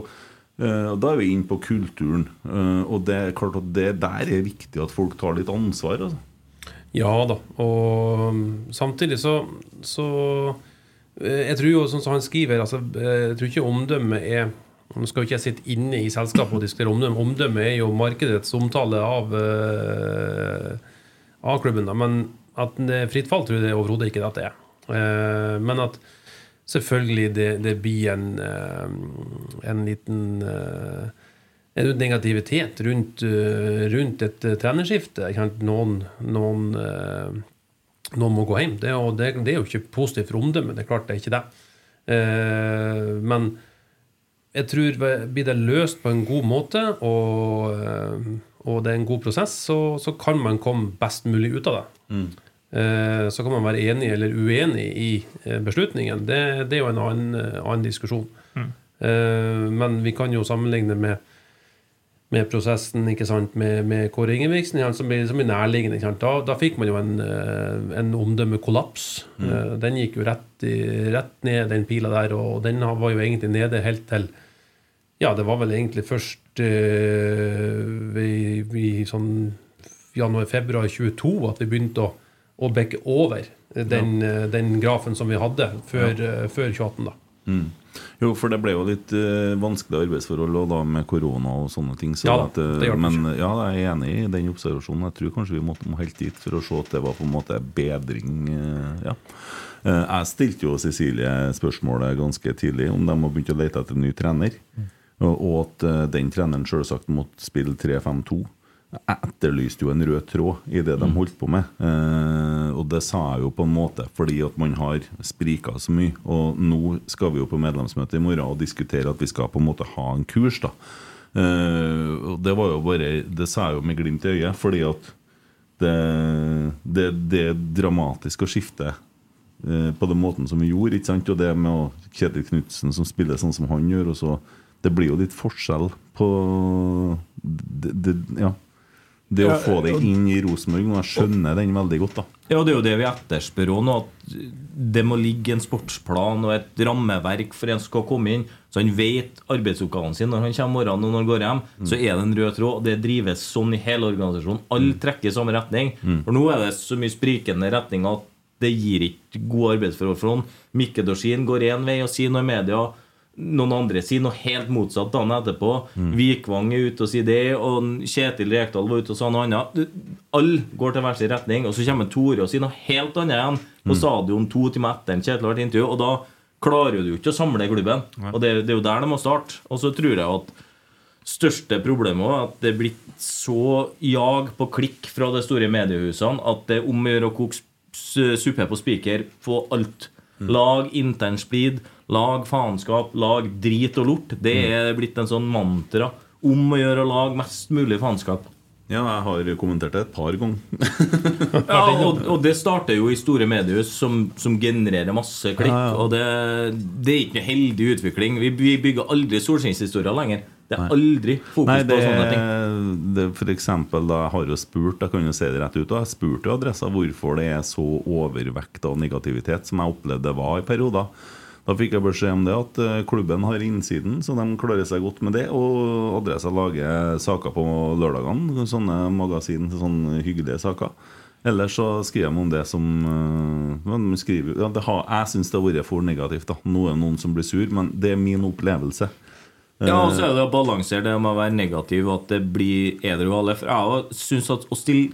og Da er vi inne på kulturen. eh, og det er klart at det der er viktig at folk tar litt ansvar. Altså. Ja da. Og um, samtidig så, så eh, Jeg tror jo, sånn som han skriver altså, Jeg tror ikke omdømmet er Nå skal jo ikke jeg sitte inne i selskapet og diskutere omdømme. Omdømme er jo markedets omtale av, eh, av klubben. Men at det er fritt fall, tror jeg det overhodet ikke at det er. Eh, men at selvfølgelig det, det blir en, eh, en liten en negativitet rundt, rundt et trenerskifte. Noen, noen, noen må gå hjem. Det, er jo- det, er jo ikke positivt for omdømmet. Det er klart det er ikke det. Men jeg tror blir det løst på en god måte, og, eh, og det er en god prosess, så, så kan man komme best mulig ut av det. Mm. Så kan man være enig eller uenig i eh, beslutningen. Det, det er jo en annen, eh, annen diskusjon. Mm. Men vi kan jo sammenligne med, med prosessen ikke sant, med, med Kåre Ingebrigtsen, ja, som blir, som blir nærliggende. Ikke sant? Da, da fikk man jo en, eh, en omdømmekollaps. Mm. Den gikk jo rett, i, rett ned, den pila der, og den var jo egentlig nede helt til Ja, det var vel egentlig først eh, i, i sånn januar-februar 22 at vi begynte å, å bekke over den, eh, den grafen som vi hadde før, eh, før 2018. da. Mm. Jo, for det ble jo litt uh, vanskelig arbeidsforhold og da med korona og sånne ting. Så Ja at, det hjalp men ja, jeg er enig i den observasjonen. Jeg tror kanskje vi måtte må helt dit for å se at det var på en måte bedring. Uh, ja. uh, Jeg stilte jo Cecilie spørsmålet ganske tidlig om de har begynt å lete etter en ny trener. Og, og at eh, den treneren selvsagt måtte spille 3-5-2. Jeg etterlyste jo en rød tråd i det de holdt på med. Eh, og det sa jeg jo på en måte fordi at man har sprika så mye. Og nå skal vi jo på medlemsmøte i morgen og diskutere at vi skal på en måte ha en kurs. da Eh, og det var jo bare Det sa jeg jo med glimt i øyet, fordi at det, det, det å skifte på den måten som vi gjorde. ikke sant? Og det med Kjetil Knutsen som spiller sånn som han gjør. Og så, det blir jo litt forskjell på det, det, ja. det å Ja, få det inn i Rosenborg. Og jeg skjønner den veldig godt. da Ja, det er jo det vi etterspør òg nå. At det må ligge en sportsplan og et rammeverk for en som skal komme inn. Så han vet arbeidsoppgavene sine når han kommer morgenen og når han går hjem. Så er det en rød tråd. Det drives sånn i hele organisasjonen. Alle trekker i samme retning. For nå er det så mye sprikende retninger at det gir ikke gode arbeidsforhold for han. Mikke Dorsin går én vei og sier noe i media. Noen andre sier noe helt motsatt dagen etterpå. Vikvang er ute og sier det, og Kjetil Rekdal var ute og sa noe annet. Alle går til hver sin retning, og så kommer Tore og sier noe helt annet igjen på stadion to timer etter en Kjetil har vært intervju, og da klarer du ikke å samle klubben. Og det, det er jo der det må starte. Og så tror jeg at største problemet er at det er blitt så jag på klikk fra de store mediehusene at det er om å gjøre å koke suppe på spiker på alt. Lag intern splid, lag faenskap, lag drit og lort. Det er blitt en sånn mantra om å gjøre å lage mest mulig faenskap. Ja, jeg har kommentert det et par ganger. Ja, og, og det starter jo i store mediehus som, som genererer masse klikk. Ja, ja. Og det, det er ikke noe heldig utvikling. Vi, vi bygger aldri solskinnshistorier lenger. Det er aldri fokus Nei, det, på sånne ting. det for eksempel, da jeg har jo spurt Jeg kan jo si det rett ut. da, Jeg spurte jo adressa hvorfor det er så overvekt av negativitet som jeg opplevde det var i perioder. Da fikk jeg beskjed om det at eh, klubben har innsiden, så de klarer seg godt med det. Og adressa lager saker på lørdagene, sånne magasin, sånne hyggelige saker. Ellers så skriver de om det som eh, de skriver, ja, det har, Jeg syns det har vært for negativt. da Nå er det noen som blir sur, men det er min opplevelse. Ja, og så er det å balansere det med å være negativ og at det blir edru alle. Jeg syns at å stille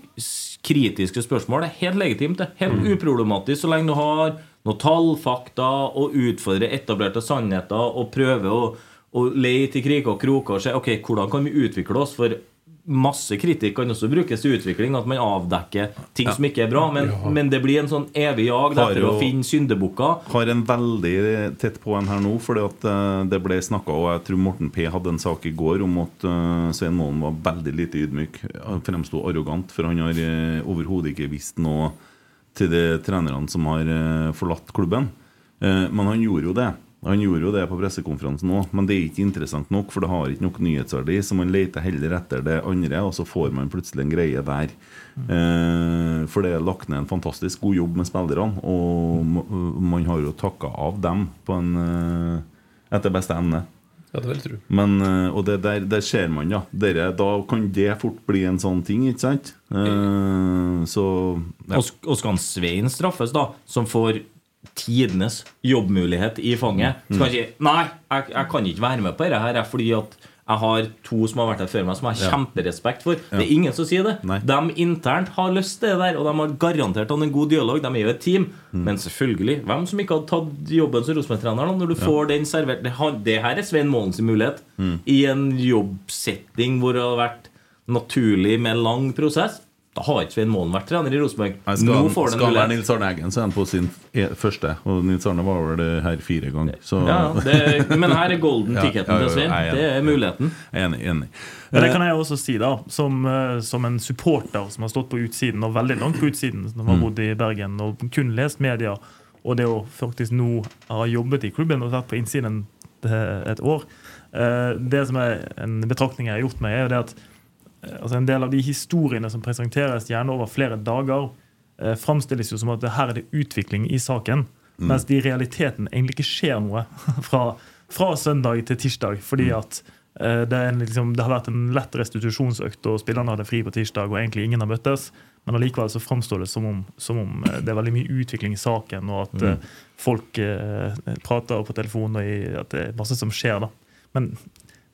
kritiske spørsmål er helt legitimt. det er Helt uproblematisk så lenge du har noen tallfakta og utfordre etablerte sannheter og prøve å, å lete i kriker og kroker og se ok, hvordan kan vi utvikle oss. For masse kritikk kan også brukes til utvikling. At man avdekker ting som ikke er bra. Men, men det blir en sånn evig jag etter å finne syndebukker. Har en veldig tett på en her nå, at eh, det ble snakka Og jeg tror Morten P hadde en sak i går om at eh, Svein Målen var veldig lite ydmyk. Han fremsto arrogant, for han har eh, overhodet ikke visst noe til de trenerne som har eh, forlatt klubben. Eh, men han gjorde jo det. Han gjorde jo det på pressekonferansen òg, men det er ikke interessant nok, for det har ikke nok nyhetsverdi, så man leter heller etter det andre, og så får man plutselig en greie der. Mm. for det er lagt ned en fantastisk god jobb med spillerne, og man har jo takka av dem på en etter beste evne. Ja, det vil jeg tro. Men, eh, og det der, der ser man, ja. Dere, da kan det fort bli en sånn ting, ikke sant? Uh, så ja. Og, og skal han Svein straffes, da, som får tidenes jobbmulighet i fanget, Mm. skal han si Nei, jeg, jeg kan ikke være med på dette her, fordi at jeg har to som har vært her før meg, som jeg har Ja. kjemperespekt for. Det er ingen som sier det. Nei. De internt har lyst til det der, og de har garantert hatt en god dialog. De er jo et team. Mm. Men selvfølgelig, hvem som ikke hadde tatt jobben som Rosenborg-trener når du får den servert det, det her er Svein Målens mulighet. Mm. I en jobbsetting hvor det har vært naturlig med lang prosess. Da har ikke Svein Målen vært trener i Rosenborg. Skal, Nå får han skal være. Nils Arne Eggen, så er han på sin e- første. Og Nils Arne var vel det her fire ganger. Så Ja, det, men her er golden ticketen ja, ja, til Svein. Det er muligheten. Enig. enig. Men det kan jeg også si, da, som, eh, som en supporter som har stått på utsiden, og veldig langt på utsiden, som har bodd i Bergen og kun lest media, og det å faktisk nå ha jobbet i klubben og vært på innsiden et år eh, Det som er en betraktning jeg har gjort meg, er jo det at altså en del av de historiene som presenteres gjerne over flere dager, eh, framstilles jo som at det her er det utvikling i saken, mens det i realiteten egentlig ikke skjer noe fra, fra søndag til tirsdag. fordi at eh, det, liksom, det har vært en lett restitusjonsøkt, og spillerne hadde fri på tirsdag, og egentlig ingen har møttes. Men allikevel så framstår det som om, som om eh, det er veldig mye utvikling i saken, og at eh, folk eh, prater på telefon, og i, at det er masse som skjer. da. Men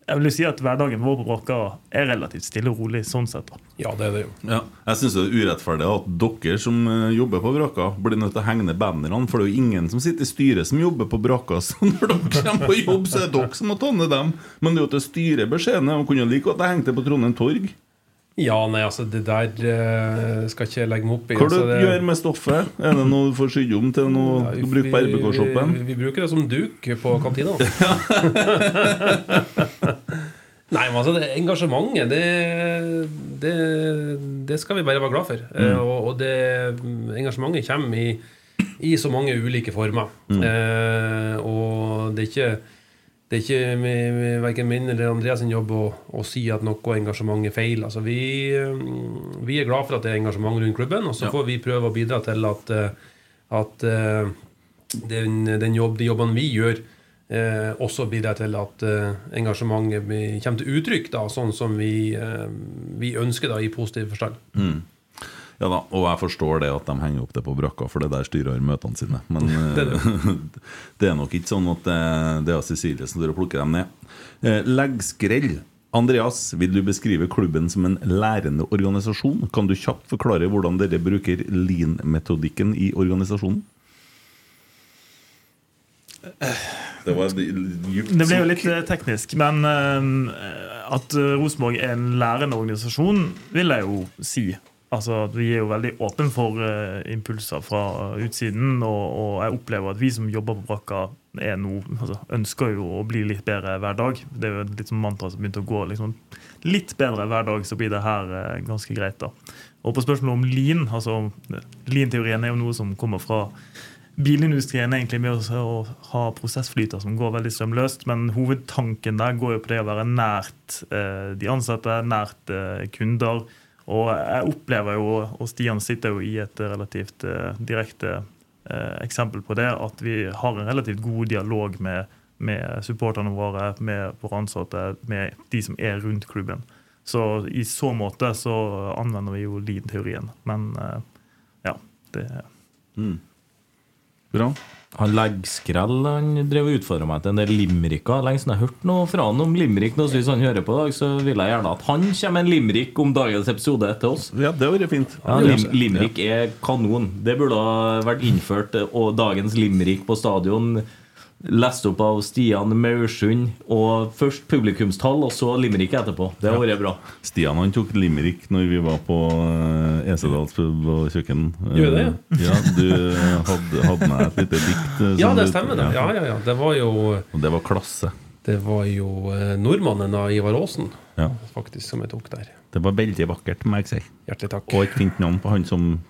jeg vil si at hverdagen vår på Brakka er relativt stille og rolig sånn sett. da. Ja, det er det jo. Ja, jeg syns det er urettferdig at dere som eh, jobber på Bråka, blir nødt til å henge ned bannerne. For det er jo ingen som sitter i styret som jobber på Bråka. Så når dere kommer på jobb, så er det dere som må ta ned dem. Men det er jo til styret beskjedene. Og kunne like godt ha hengt det på Trondheim Torg. Ja, nei, altså, det der uh, skal ikke jeg legge meg opp i. Hva altså, du det- gjør med stoffet? Er det noe du får sydd om til noe Ja, du skal bruke på RBK-shoppen? Vi, vi bruker det som duk på kantina. Nei, men altså, det engasjementet, det, det, det skal vi bare være glad for. Eh, og, og det engasjementet kommer i, i så mange ulike former. Eh, og det er ikke det er ikke verken min eller Andreas sin jobb å, å si at noe engasjement er feil. Altså, vi, eh, vi er glad for at det er engasjement rundt klubben, og så får vi prøve å bidra til at, eh, at eh, den, den jobb, de jobbene vi gjør, eh, også bidrar til at eh, engasjementet kommer til uttrykk, da, sånn som vi, eh, vi ønsker da, i positiv forstand. Ja da, og jeg forstår det at de henger opp det på brakka, for det der styrer møtene sine. Men Det er det. det er nok ikke sånn at det, er Cecilie som dere plukker dem ned. Eh, Leggskrell. Andreas, vil du beskrive klubben som en lærende organisasjon? Kan du kjapt forklare hvordan dere bruker lean-metodikken i organisasjonen? Det var Det ble jo litt eh, teknisk, men eh, at Rosenborg er en lærende organisasjon, vil jeg jo si. Altså, Vi er jo veldig åpne for eh, impulser fra utsiden, og, og jeg opplever at vi som jobber på brakka, er noe, altså, ønsker jo å bli litt bedre hver dag. Det er jo litt som mantra som begynte å gå liksom, litt bedre hver dag, så blir det her ganske greit. da. Og på spørsmålet om lean, altså lean-teorien er jo noe som kommer fra bilindustrien er egentlig med å ha prosessflyter som går veldig strømløst, men hovedtanken der går jo på det å være nært eh, de ansatte, nært eh, kunder. Og jeg opplever jo, og Stian sitter jo i et relativt eh, direkte eksempel på det, at vi har en relativt god dialog med, med supporterne våre, med våre ansatte, med de som er rundt klubben. Så i så måte så anvender vi jo lean-teorien. Men ja, det Bra. Han Leggskrell han drev og utfordra meg til en del limericker. Lenge siden jeg har hørt noe fra han om limerick. Nå, så hvis han hører på i dag, så vil jeg gjerne at han kommer med en limerick om dagens episode til oss. Ja, det hadde fint. Ja, lim limerick er kanon. Det burde ha vært innført. Og dagens limerick på stadion Lest opp av Stian Maursund. Og først publikumstall, og så Limerick etterpå. Det har vært bra. Stian han tok limerick når vi var på eh, Esedals pub og kjøkken. Gjorde det, ja. ja? Du hadde, hadde med et lite dikt. eh, Ja, det stemmer, det. Ja, ja, ja. Det var jo, Og det var klasse. det var jo eh, nordmannen av Ivar Aasen Ja. faktisk som jeg tok der. Det var veldig vakkert, må jeg si. Hjertelig takk. Og et fint navn på han som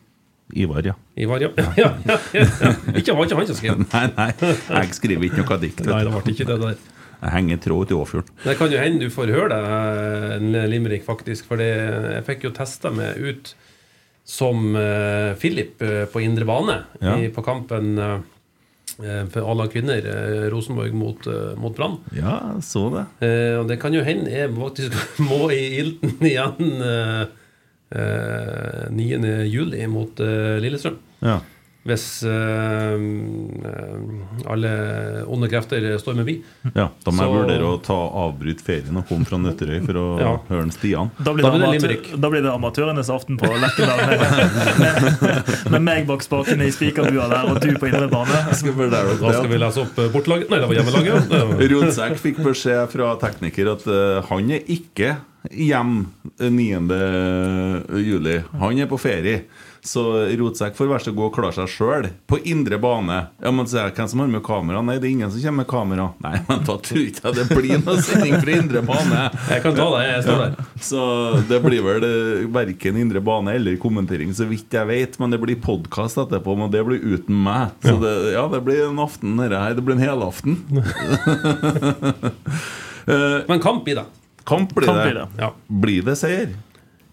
Ivar, ja. Ivar, ja. ja, ja, ja, ja. Ikke var ikke han som skrev. Nei, nei, jeg skriver ikke noe dikt. Nei, det ble ikke det der. Jeg henger tråd til Åfjorden. Det kan jo hende du får høre det, eh, en limerick, faktisk. For jeg fikk jo testa meg ut som uh, Philip eh, på indre bane Ja. i, på kampen eh, for alle kvinner, Rosenborg mot, mot Brann. Ja, så det. Eh, og det kan jo hende jeg faktisk må i ilden igjen eh, eh, 9. juli mot eh, Lillestrøm. Ja. Hvis eh, eh, alle onde krefter står med bi. ja da må jeg Så- vurdere å ta avbryte ferien og komme fra Nøtterøy for å Ja. høre en Stian. Da blir, Da det blir det amatør, limerick. da blir det amatørenes aften på Lerkendal med, med, med meg bak spakene i spikerbua der og du på indre bane. Da skal vi lese opp eh, bortelaget Nei, det var hjemmelaget. ja. Rundsekk fikk beskjed fra tekniker at eh, han er ikke hjem 9. juli. Han er på ferie. Så Rotsekk får være så god og klare seg sjøl på indre bane. Ja, men så jeg, Hvem som har med kamera? Nei, det er ingen som kommer med kamera. Nei, men da tror ikke jeg det blir noe sending fra indre bane. Jeg kan ta det, jeg står der. Så det blir vel eh, verken indre bane eller kommentering, så vidt jeg vet. Men det blir podkast etterpå, men det blir uten meg. Så det, ja, det blir en aften, dette her. Det blir en helaften. Eh, Men kamp i det. Kamp blir Kamp det. blir det. Ja, Blir det seier?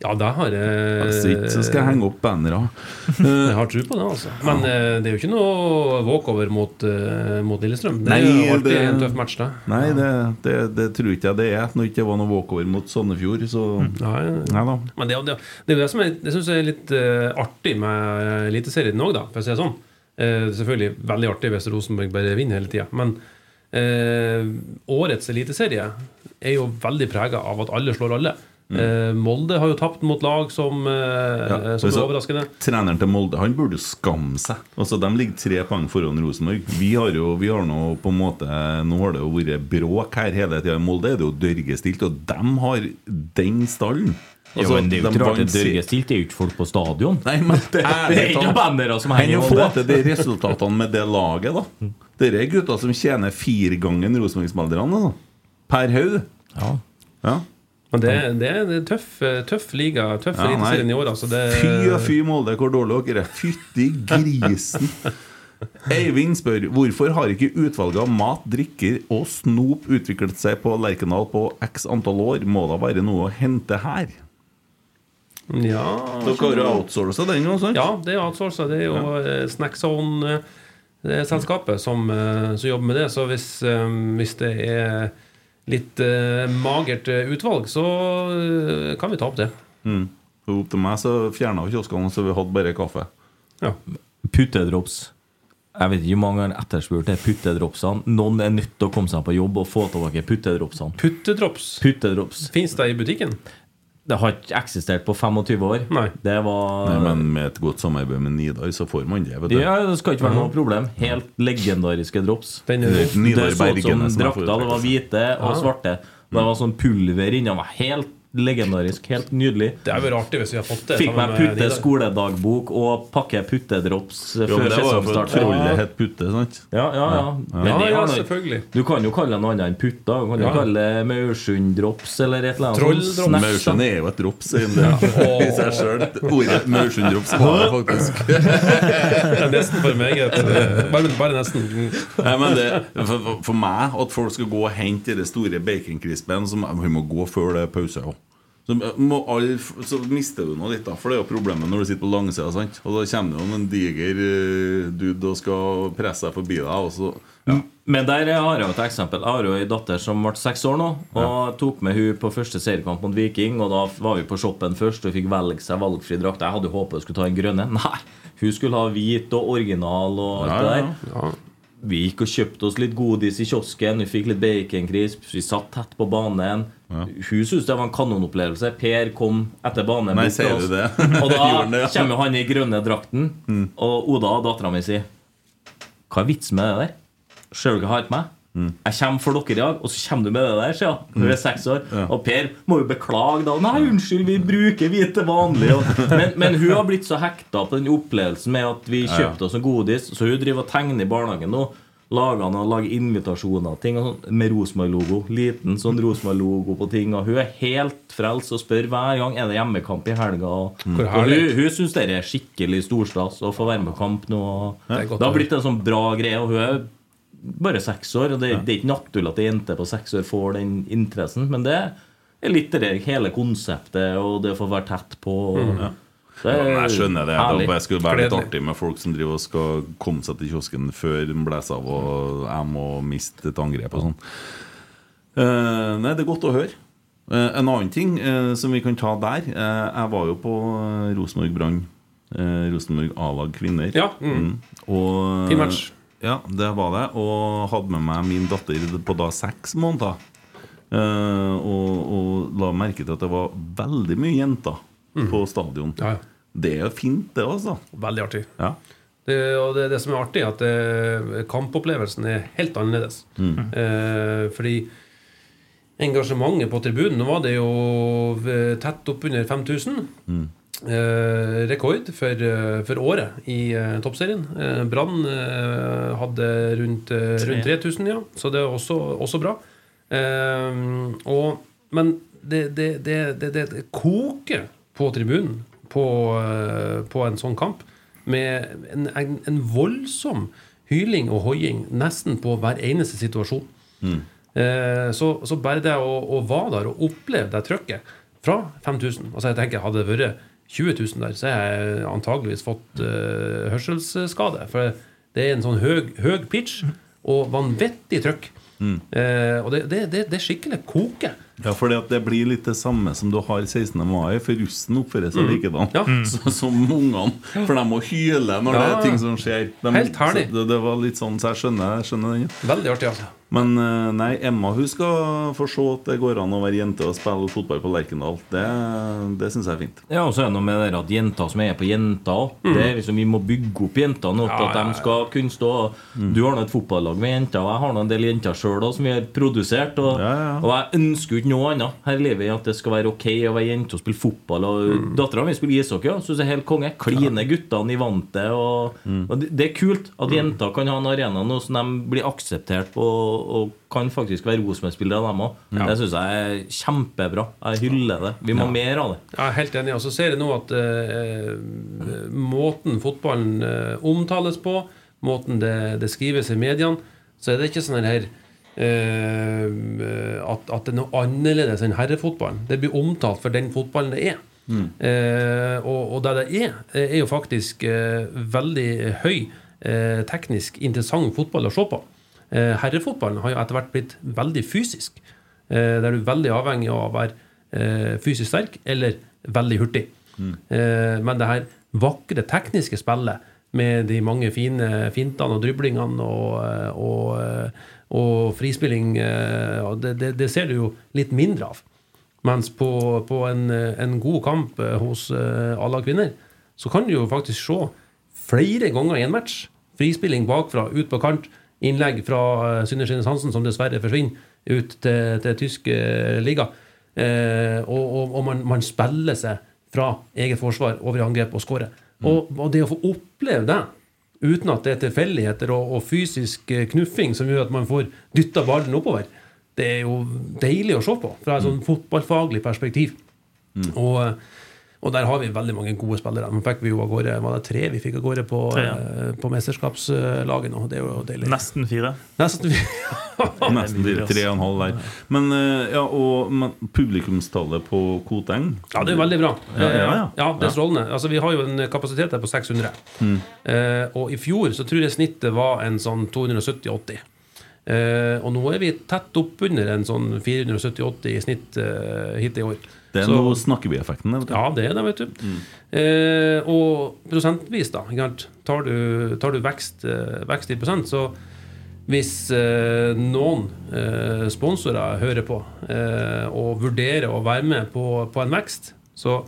ja det har jeg Hvis ikke, så skal jeg henge opp bannere. Jeg har tro på det, altså. Men ja. det er jo ikke noe walkover mot, eh, mot Lillestrøm. Det er Nei, jo alltid det- en tøff match, det. Nei, det, det, det tror ikke jeg det er. Når det ikke var noe walkover mot Sandefjord, så Nei, Nei da. Men det, er det, det er jo det som jeg, jeg er litt eh, artig med Eliteserien òg, da, for å si det sånn. Eh, selvfølgelig veldig artig hvis Rosenborg bare vinner hele tida. Men eh, årets eliteserie er jo veldig prega av at alle slår alle. Eh, Molde har jo tapt mot lag som, eh, Ja, som er overraskende. Treneren til Molde Han burde jo skamme seg. Altså, De ligger tre poeng foran Rosenborg. Vi har jo vi har nå på en måte Nå har det jo vært bråk her hele tida. I Molde er det jo dørgestilt, og de har den stallen. Jo, Altså, men det er jo de ikke rart det er dørgestilt. Det er jo ikke folk på stadion. Nei, men det, Det er ikke bannere som henger i Molde. til de resultatene med det laget, da. Dere er gutter som tjener fire ganger Rosenborg-spillerne per haug. Ja. Ja. Men det, det er en tøff, eh, tøff liga, tøff Ja, eliteserien i år. Altså det, Fy og fy, Molde, hvor dårlig dere er. Fytti grisen. Eivind spør hvorfor har ikke utvalget av mat, drikker og snop utviklet seg på Lerkendal på x antall år? Må da være noe å hente her? Ja, Dere har jo outsourca den Også. sant? Ja, det er outsourca. Det er jo ja. Snackzone-selskapet som, eh, som jobber med det. Så hvis, eh, hvis det er litt eh, magert eh, utvalg, så eh, kan vi ta opp det. Mm. Opp til meg så fjerna kioskene, så vi hadde bare kaffe. Ja. Puttedrops. Jeg vet ikke hvor mange ganger etterspurt det puttedropsene. Noen er nødt til å komme seg på jobb og få tilbake puttedropsene. Puttedrops. Puttedrops. Fins det i butikken? Det har ikke eksistert på 25 år. Nei. Det var Nei, men med et godt samarbeid med Nidar, så får man det. vet du Ja, Det skal ikke være noe problem. Helt legendariske drops. Den er Det så ut som drakter. Det var hvite og svarte. Det var sånn pulver var helt legendarisk. Helt nydelig. Det er jo artig hvis vi har fått det. Fikk meg putte skoledagbok og pakke puttedrops før sesongstart. trollet het Putte, sant? Ja, ja, ja. Men Ja, ja, selvfølgelig. Du kan jo kalle det noe annet enn putta. Du kan jo Ja. kalle det Maursund-drops eller et eller annet. Maursund er jo et drops i seg sjøl. Ordet Maursund-drops var det faktisk. Det er nesten for meget. eh, Bare, bare nesten. Nei, men det, for, for- meg, at folk skal gå og hente den store baconkrispen Hun må- Vi må gå før det er pause òg. Så, må all, så mister du noe litt, da. For det er jo problemet når du sitter på langsida. sant? Og da kommer det jo en diger eh, dude og skal presse deg forbi deg. Og så, Men der har jeg jo et eksempel. Jeg har jo ei datter som ble seks år nå. Og tok med hun på første seriekamp mot Viking. Og da var vi på shoppen først og fikk velge seg valgfri drakt. Jeg hadde håpet hun skulle ta den grønne. Nei, hun skulle ha hvit og original og alt Ja, det ja, der. Ja. Vi gikk og kjøpte oss litt godis i kiosken. Vi fikk litt baconkrisp. Vi satt tett på banen. Hun syntes det var en kanonopplevelse. Per kom etter banen. Nei, sier du det? Og da det, ja. Mm. kommer han i grønne drakten. Og Oda, dattera mi, sier Hva er vitsen med det der? Ser du hva jeg har på meg? Jeg kommer for dere i dag, og så kommer du med det der, sier hun. du er seks år. Og Per må jo beklage da. 'Nei, unnskyld, vi bruker vi til vanlig.' Og, men, men hun har blitt så hekta på den opplevelsen med at vi kjøpte oss en godis, så hun driver og tegner i barnehagen nå. Lager han og lager invitasjoner ting og sånn, med Rosenborg-logo. Liten sånn Rosenborg-logo på ting. Og hun er helt frelst og spør hver gang er det hjemmekamp i helga. Og, mm. og hun, hun syns det er skikkelig storstas å få være med på kamp nå. og Det Det har blitt en sånn bra greie. Og hun er bare seks år. Og det, det er ikke naturlig at ei jente på seks år får den interessen, men det er litt det hele konseptet og det å få være tett på. og- mm, Ja, Ja, jeg skjønner det. herlig. Det skulle være litt artig med folk som driver og skal komme seg til kiosken før den blåser av og jeg må miste et angrep og sånn. Uh, nei, det er godt å høre. Uh, en annen ting uh, som vi kan ta der Jeg var jo på Rosenborg Brann. Rosenborg A-lag kvinner. Ja, mm. Og, Fin match. Ja, det var det. Og hadde med meg min datter på da seks måneder. Uh, og, og la merke til at det var veldig mye jenter på stadion. Mm. Ja, ja. Det er fint, det, altså. Veldig artig. Ja. Det, og det, det som er artig, er at det, kampopplevelsen er helt annerledes. Eh, fordi engasjementet på tribunen Nå var det jo eh, tett oppunder 5000. Eh, rekord for, eh, for året i eh, toppserien. Eh, Brann eh, hadde rundt, eh, rundt 3000, ja. Så det er også, også bra. Eh, og, men det, det, det, det, koker på tribunen på, eh, på en sånn kamp. Med en, en, en voldsom hyling og hoiing nesten på hver eneste situasjon. Eh, så, så bare det å, å være der og oppleve det trykket fra 5000 Altså jeg tenker Hadde det vært 20 000 der, så har jeg antageligvis fått uh, hørselsskade. For det er en sånn høg, høg pitch og vanvittig trykk. Eh, og det, det, det, det skikkelig koke. Ja, for det blir litt det samme som du har 16. mai, for russen oppfører seg likedan Ja. mm. som ungene. For de må hyle når det er ting som skjer. De, Helt herlig. Det, det var litt sånn, så jeg skjønner, jeg skjønner den. Veldig artig, altså. Men eh, nei, Emma hun skal få se at det går an å være jente og spille fotball på Lerkendal. Det, det syns jeg er fint. Ja, og så er det noe med det at jenter som er på jenter mm. Det er liksom, Vi må bygge opp jenter nok Ja, at de skal kunne stå Du har nå et fotballag med jenter, og jeg har nå en del jenter sjøl som vi har produsert. Og, Ja, ja. og jeg ønsker jo ikke noe annet her i livet enn at det skal være ok å være jente og spille fotball. Og mm. Dattera mi spiller ishockey og syns det er helt konge. Kline guttene i vantet. Og, og det, det er kult at jenter kan ha en arena nå som de blir akseptert på, og kan faktisk være Rosenborg-spillere, dem òg. Det syns jeg er kjempebra. Jeg hyller det. Vi må ha mer av det. Jeg er helt enig. Og så ser jeg nå at eh, måten fotballen eh, omtales på, måten det, det skrives i mediene, så er det ikke sånn her eh, at, at det er noe annerledes enn herrefotballen. Det blir omtalt for den fotballen det er. Eh, og, og det det er, er jo faktisk eh, veldig høy eh, teknisk interessant fotball å se på. Eh, herrefotballen har jo etter hvert blitt veldig fysisk. Eh, der du er veldig avhengig av å være eh, fysisk sterk eller veldig hurtig. Eh, men det her vakre tekniske spillet med de mange fine fintene og driblingene og, eh, og, eh, og frispilling, eh, det, det, det ser du jo litt mindre av. Mens på, på en, en god kamp eh, hos eh, alle kvinner, så kan du jo faktisk se flere ganger i en match. Frispilling bakfra, ut på kant. Innlegg fra Synne Skinnes Hansen, som dessverre forsvinner ut til, til tysk liga. Eh, og og, og man, man spiller seg fra eget forsvar over i angrep og skårer. Og, og det å få oppleve det uten at det er tilfeldigheter og, og fysisk eh, knuffing som gjør at man får dytta ballen oppover, det er jo deilig å se på fra et sånn fotballfaglig perspektiv. Og, og der har vi veldig mange gode spillere. Nå fikk vi jo av gårde var det tre vi fikk av gårde på, Tre, ja. eh, på mesterskapslaget nå. Det er jo deilig. Nesten fire. Nesten Nesten fire, tre og en halv der. Men, eh, ja, og, men publikumstallet på Koteng Ja, det er veldig bra. Ja, ja, ja. ja det er strålende. Altså, vi har jo en kapasitet der på 600. Mm. Eh, og i fjor så tror jeg snittet var en sånn 270-80. Eh, og nå er vi tett oppunder en sånn 470-80 i snitt eh, hit i år. Det er Så- noe vet du. Ja, det er det, vet du. Eh, og prosentvis, da. Tar du, tar du vekst, eh, vekst i prosent, så hvis eh, noen eh, sponsorer hører på eh, og vurderer å være med på, på en vekst, så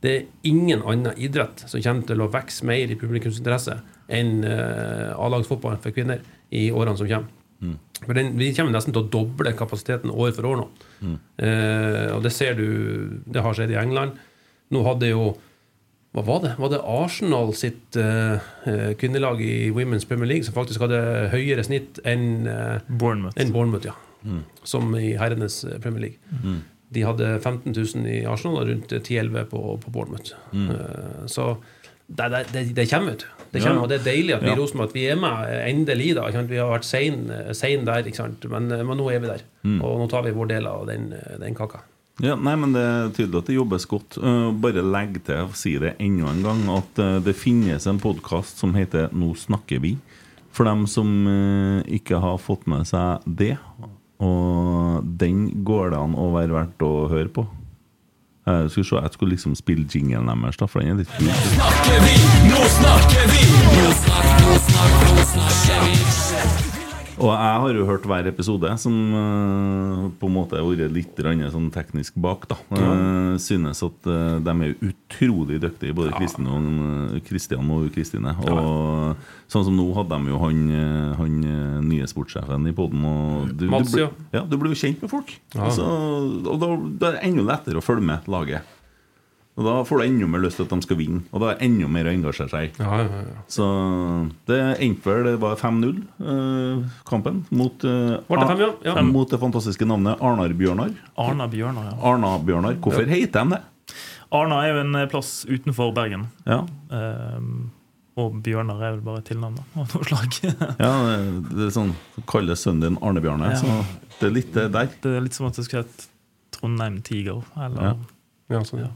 det er ingen annen idrett som kommer til å vokse mer i publikumsinteresse enn eh, A-lagsfotballen for kvinner i årene som kommer. For den, Vi kommer nesten til å doble kapasiteten år for år nå. Eh, og det ser du Det har skjedd i England. Nå hadde jo Hva var det? Var det Arsenal sitt eh, eh, kvinnelag i Women's Premier League som faktisk hadde høyere snitt enn eh, Bournemouth. enn Bournemouth, ja. Som i herrenes eh, Premier League. De hadde 15 000 i Arsenal og rundt 10-11 på, på Bournemouth. Eh, så det, det, det, det kommer, vet du. Det kommer, og det er deilig at vi i Rosenborg vi er med eh, endelig. da? Vi har vært sein, sein der, ikke sant? Men, eh, men nå er vi der. Og nå tar vi vår del av den, eh, den kaka. Ja, nei, men Det er tydelig at det jobbes godt. Uh, bare legg til og si det enda en gang at uh, det finnes en podkast som heter Nå snakker vi. For dem som uh, ikke har fått med seg det. Og den går det an å være verdt å høre på. Jeg skulle, se, jeg skulle liksom spille jinglen deres, for den er litt kul. Og jeg har jo hørt hver episode, som eh, på en måte har vært litt sånn teknisk bak. da Eh, Synes at eh, de er utrolig dyktige, både Kristin og, eh, Kristian og Kristine. Og sånn som nå hadde de jo han, han nye sportssjefen i poden. Du, Mats, du, ja. ja, du blir jo kjent med folk. Ja. Altså, og da, da er det enda lettere å følge med laget. Og Da får du enda mer lyst til at de skal vinne, og da er det enda mer å engasjere seg. Ja, ja, ja. Så det endte vel Det var 5-0, eh, kampen, mot, eh, Var det fem, ja? Ja. mot det fantastiske navnet Arnar-Bjørnar. Arna Bjørnar, ja. Arna-Bjørnar. Hvorfor heter de det? Arna er jo en eh, plass utenfor Bergen. Ja, Ehm, og Bjørnar er vel bare tilnavnet av noe slag. ja det, det er sånn Kalle sønnen din Arne-Bjørnar. Ja. Så det er litt det der. Det er litt som at det skulle hett Trondheim Tiger. Eller, Ja. ja, sånn, ja.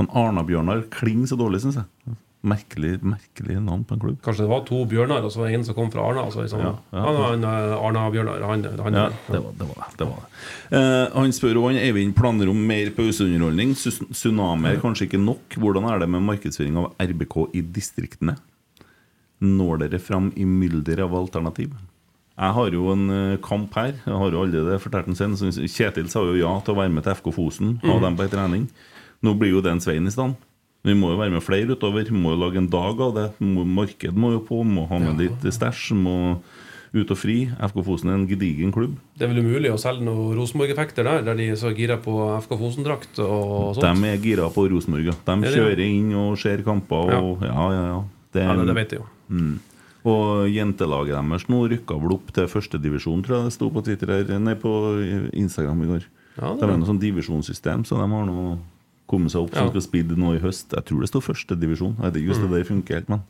Men Arna-Bjørnar klinger så dårlig, syns jeg. Merkelig, merkelig navn på en klubb. Kanskje det var to Bjørnar, og så var det en som kom fra Arna. Altså, liksom, Ja, ja. Han, eh, Arna Bjørnar. Han, han, Ja, det var det. Var det, det, var det. Eh, han spør om Eivind planer om mer pauseunderholdning. Tsunami er kanskje ikke nok. Hvordan er det med markedsføring av RBK i distriktene? Når dere fram i mylder av alternativ? Jeg har jo en eh, kamp her. Jeg har jo allerede fortalt den sin Kjetil sa jo ja til å være med til FK Fosen. Ha dem på ei trening. Nå blir jo den en Svein i stand. Vi må jo være med flere utover. Vi må jo lage en dag av det. Marked må jo på. Må ha med litt stæsj. Må ut og fri. FK Fosen er en gedigen klubb. Det er vel umulig å selge noen Rosenborg-effekter der, der de er så gira på FK Fosen-drakt og sånt. De er gira på Rosenborg. ja. De det, kjører inn og ser kamper. Og, ja, ja, ja. Det, ja, det, vet jeg jo. Og jentelaget deres nå rykka vel opp til førstedivisjon, tror jeg det sto på Twitter her, nei, på Instagram i går. Ja, det det er noe sånn divisjonssystem, så de har nå kommet seg opp. som Ja. skal spille nå i høst. Jeg tror det står førstedivisjon. Jeg vet ikke hvis det der funker helt, men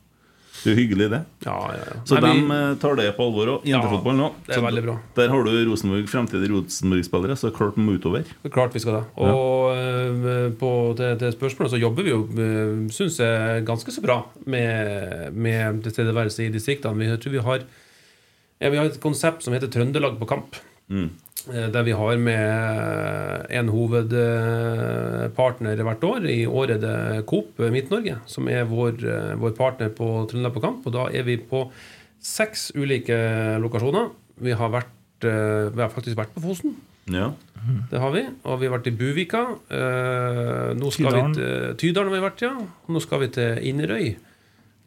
det er hyggelig, det. Ja, ja, ja. Så Nei, de vi... tar det på alvor òg. Jentefotball nå. det er veldig bra. Der har du Rosenborg, fremtidige Rosenborg-spillere, så klart må utover. Det er klart vi skal det. Og eh, på det, det spørsmålet så jobber vi jo, uh, syns jeg, ganske så bra med, med tilstedeværelse i distriktene. Vi, jeg tror vi har, ja, vi har et konsept som heter Trøndelag på kamp. Mm. Eh, Der vi har med en hovedpartner hvert år. I år er det Coop Midt-Norge som er vår, eh, vår partner på Trøndelag på kamp. Og da er vi på seks ulike lokasjoner. Vi har, vært, eh, vi har faktisk vært på Fosen. Ja. Det har vi. Og vi har vært i Buvika. Eh, nå skal Tydalen. vi til Tydalen har vi vært, ja. Nå skal vi til Inderøy.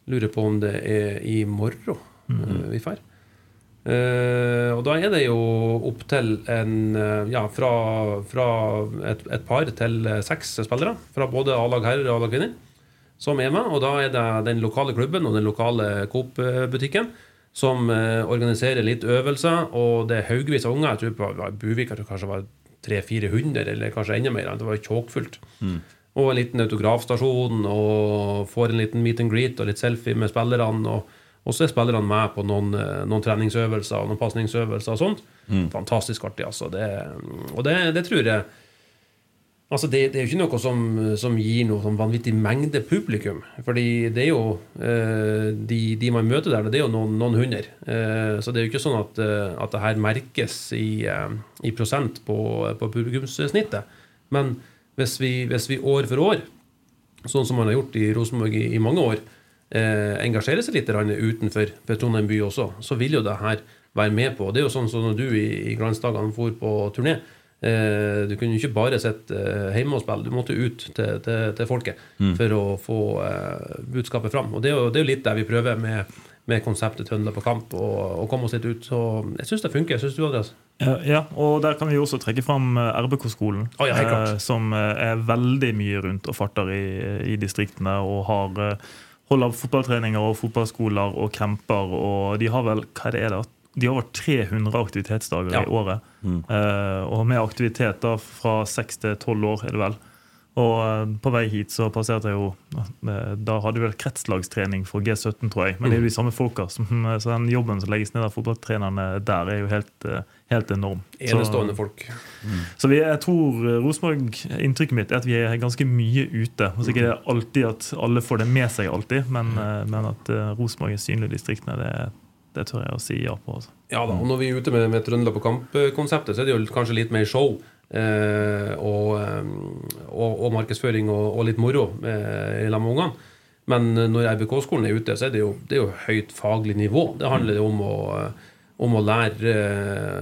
Lurer på om det er i morgen eh, vi drar. Eh, og da er det jo opptil en eh, Ja, fra, fra et, et par til eh, seks spillere. Fra både A-lag herrer og A-lag kvinner. Som er med. Og da er det den lokale klubben og den lokale Coop-butikken som organiserer litt øvelser. Og det er haugevis av unger. Jeg tror på Buvik at det kanskje var 300-400, eller kanskje enda mer. Det var tjåkfullt. Og en liten autografstasjon, og får en liten meet and greet og litt selfie med spillerne. Og, og så er spillerne med på noen, eh, noen treningsøvelser og noen pasningsøvelser og sånt. Fantastisk artig, altså. Det, og det, det tror jeg Altså det, det er jo ikke noe som, som gir noe sånn vanvittig mengde publikum. Fordi det er jo eh, de, de man møter der, det er jo noen, noen hundre. Eh, så det er jo ikke sånn at, eh, at det her merkes i, eh, i prosent på, på publikumssnittet. Men hvis vi, hvis vi år for år, sånn som man har gjort i Rosenborg i, i mange år, eh, engasjerer seg litt utenfor Trondheim by også, så vil jo det her være med på. Det er jo sånn som når du i, i glansdagene for på turné. Eh, du kunne ikke bare sitte eh, hjemme og spille, du måtte ut til, til, til folket Mm. for å få eh, budskapet fram. Og det er jo, det er jo litt der vi prøver med, med konseptet Trøndelag på kamp, og komme oss litt ut. Så jeg syns det funker. Syns du, Andreas? Ja, ja, og der kan vi også trekke fram eh, RBK-skolen, oh, ja, eh, som eh, er veldig mye rundt og farter i, i distriktene. og har eh, holder fotballtreninger og fotballskoler og camper. Og de har vel hva er det er da? De har over 300 aktivitetsdager Ja. i året. Eh, og med aktivitet da fra 6 til 12 år, er det vel. Og eh, på vei hit så passerte jeg jo eh, Da hadde vi vel kretslagstrening for G17, tror jeg. Men det er jo de samme folka. Så den jobben som legges ned av fotballtrenerne der, er jo helt, eh, helt enorm. Enestående folk. så vi, jeg tror Rosenborg, inntrykket mitt er at vi er ganske mye ute. Altså ikke det er alltid at alle får det med seg, alltid, men, eh, men at Rosenborg er synlig i distriktene, det, det tør jeg å si ja på. Altså. Ja da, og når vi er ute med, med Trøndelag på kamp-konseptet, så er det jo kanskje litt mer show. Eh, og, eh, og, og markedsføring og, og litt moro eh, i lag med ungene. Men når RBK-skolen er ute, så er det jo, det er jo høyt faglig nivå. Det handler om å, om å lære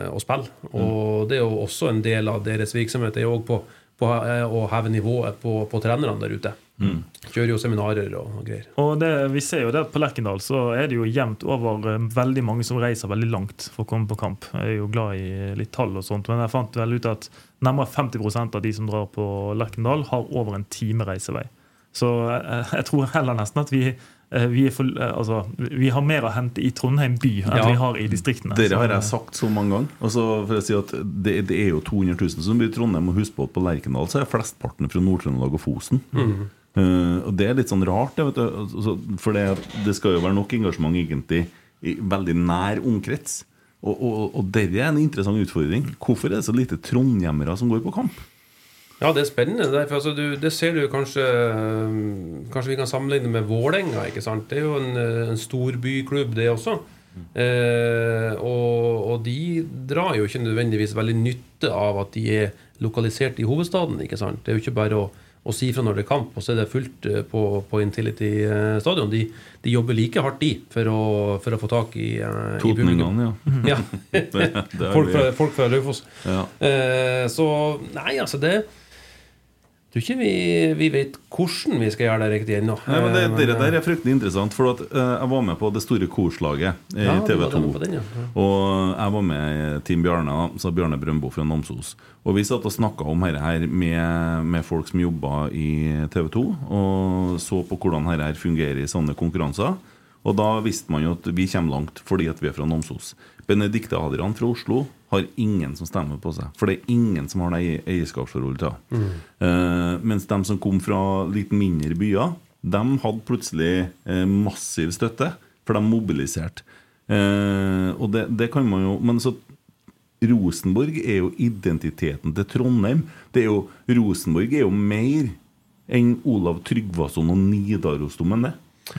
å spille. Og det er jo også en del av deres virksomhet. Det er jo på, på å heve nivået på, på trenerne der ute. Kjører jo seminarer og greier. Og det, vi ser jo det På Lerkendal så er det jo jevnt over eh, veldig mange som reiser veldig langt for å komme på kamp. Jeg er jo glad i litt tall og sånt, men jeg fant vel ut at nærmere 50% av de som drar på Lerkendal, har over en time reisevei. Så jeg, jeg tror heller nesten at vi, eh, vi, er for, eh, altså, vi har mer å hente i Trondheim by enn Ja. vi har i distriktene. Dere har jeg sagt så mange ganger. Altså, for å si at det, det er jo 200 000 som bor i Trondheim. Og husk på at på Lerkendal så er flestparten fra Nord-Trøndelag og Fosen. Eh, og det er litt sånn rart, det. Altså, for det, det skal jo være nok engasjement egentlig i veldig nær omkrets. Og, og, og det er en interessant utfordring. Hvorfor er det så lite trondhjemmere som går på kamp? Ja, det er spennende. det For altså, du, det ser du kanskje Kanskje vi kan sammenligne med Vålerenga. Det er jo en, øh, en storbyklubb, det også. Eh, og, og de drar jo ikke nødvendigvis veldig nytte av at de er lokalisert i hovedstaden. ikke sant? Det er jo ikke bare å, å si fra når det er kamp, og så er det fullt øh, på, på Intility øh, stadion. De, de jobber like hardt, de, for å, for å få tak i, uh. Totningene, ja. Ja. Folk, fra, folk Raufoss. ja. Uh, så nei, altså det tror ikke vi, vi vet hvordan vi skal gjøre det riktig ennå. Nei, men det, Eh, Dere der er fryktelig interessant. For at uh, Jeg var med på det store korslaget i ja, TV var 2. med på den, ja. Og jeg var med i Team Bjarne, sa så Bjarne Brøndbo fra Namsos. Og vi satt og snakka om dette her med, med folk som jobba i TV 2, og så på hvordan dette her fungerer i sånne konkurranser. Og da visste man jo at vi kommer langt fordi at vi er fra Namsos. Benedicte Adrian fra Oslo har ingen som stemmer på seg. For det er ingen som har det eie- eierskapsforholdet til henne. uh, mens de som kom fra litt mindre byer, de hadde plutselig uh, massiv støtte, for de mobiliserte. Uh, og det, det kan man jo Men så Rosenborg er jo identiteten til Trondheim. Det er jo, Rosenborg er jo mer enn Olav Tryggvason og Nidarosdomen. det.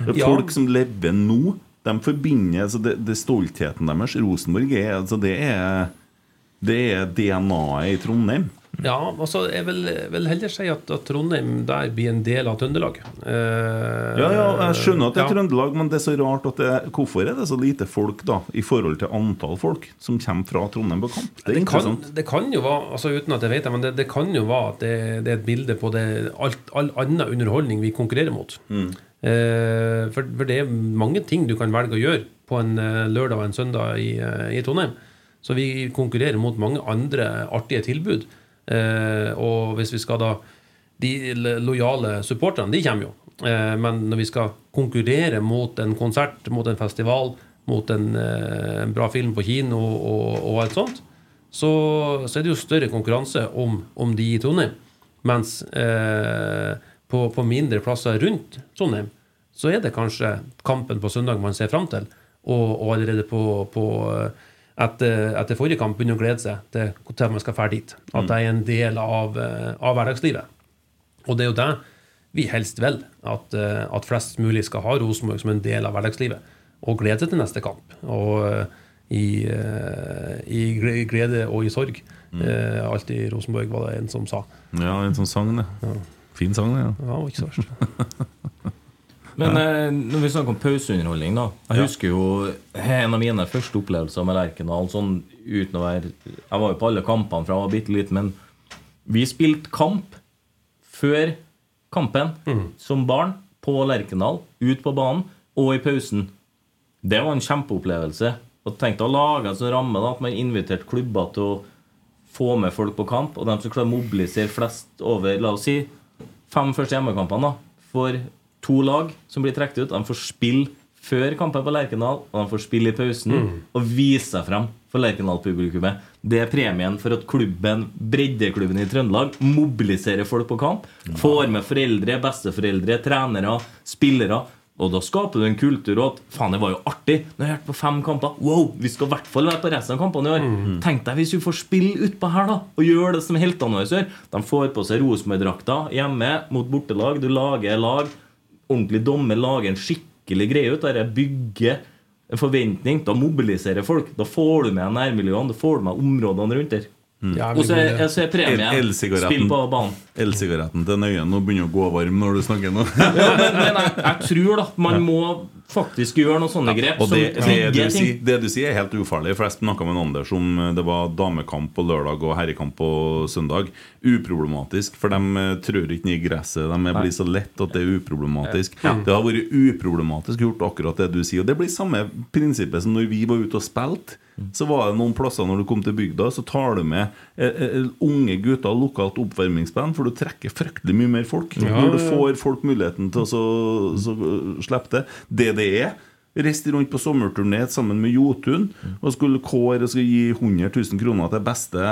Det Ja. Folk som lever nå, de forbinder altså det, det stoltheten deres. Rosenborg er, altså det er det er DNA-et i Trondheim. Ja, altså jeg vil, vil heller si at, at Trondheim der blir en del av Trøndelag. Eh, Ja, ja, jeg skjønner at det er ja. Trøndelag, men det er så rart at det, hvorfor er det så lite folk da i forhold til antall folk som kommer fra Trondheim på kamp? Det Det kan, det kan jo være, altså uten at jeg vet det, men det, det kan jo være at det, er et bilde på det, alt, all annen underholdning vi konkurrerer mot. Eh, for, for det er mange ting du kan velge å gjøre på en eh, lørdag og en søndag i, eh, i Trondheim. Så vi konkurrerer mot mange andre artige tilbud. Eh, og hvis vi skal da De lojale supporterne, de kommer jo. Eh, men når vi skal konkurrere mot en konsert, mot en festival, mot en, eh, en bra film på kino og, og alt sånt, så, så er det jo større konkurranse om, om de i Trondheim. Mens eh, på, på mindre plasser rundt Trondheim, så er det kanskje kampen på søndag man ser fram til. Og, og allerede på, på etter, etter forrige kamp begynner å glede seg til til man skal dra dit. At det er en del av, eh, av hverdagslivet. Og det er jo det vi helst vil. At, eh, at flest mulig skal ha Rosenborg som en del av hverdagslivet. Og glede seg til neste kamp. Og eh, i, i glede og i sorg. Mm. I Rosenborg, var det en som sa. Ja, en som sang, det. Fin sang, det. ja. Ja, ikke så verst. Men eh, når vi snakker om pauseunderholdning, da Jeg husker jo en av mine første opplevelser med Lerkendal sånn uten å være Jeg var jo på alle kampene fra jeg var bitte liten, men vi spilte kamp før kampen som barn på Lerkendal, ut på banen og i pausen. Det var en kjempeopplevelse. Og tenk deg å lage en sånn ramme da, at man inviterte klubber til å få med folk på kamp, og de som klarer å mobilisere flest over la oss si, fem første hjemmekampene da, for to lag som blir trukket ut. De får spille før kampen på Lerkendal, og de får spille i pausen og vise seg frem for Lerkendal-publikummet. Det er premien for at klubben, breddeklubben i Trøndelag mobiliserer folk på kamp. Får med foreldre, besteforeldre, trenere, spillere. Og da skaper du en kultur og at faen, det var jo artig. Nå har jeg vært på fem kamper. Wow, vi skal i hvert fall være på resten av kampene i år. Tenk deg hvis vi får spille utpå her, da, og gjøre det som heltene våre gjør. De får på seg Rosenborg-drakta hjemme mot bortelag. Du lager lag. Ordentlig dommer lager en skikkelig greie ut av det. Bygger en forventning. Da mobiliserer folk. Da får du med nærmiljøene. Da får du med områdene rundt der. Ja, Og så er, er premien spill på banen. Elsigaretten til Nøyen nå begynner å gå varm når du snakker nå. Ja, men, men jeg, jeg tror da man må faktisk gjøre noen sånne grep Og det, som det, du trigger ting. sier, det du sier er helt ufarlig. For Jeg snakka med en Anders om eh, det var damekamp på lørdag og herrekamp på søndag. Uproblematisk, for de eh, trør ikke ned i gresset. De er- blir så lett at det er uproblematisk. Det har vært uproblematisk gjort akkurat det du sier. Og det blir samme prinsippet som når vi var ute og spilte. Så var det noen plasser når du kom til bygda, så tar du med eh, eh, unge gutter lokalt oppvarmingsband, for du trekker fryktelig mye mer folk. Når du får folk muligheten til å så, så slippe det. Det det er Reiste rundt på sommerturné sammen med Jotun og skulle kåre og skulle gi 100 000 kroner til beste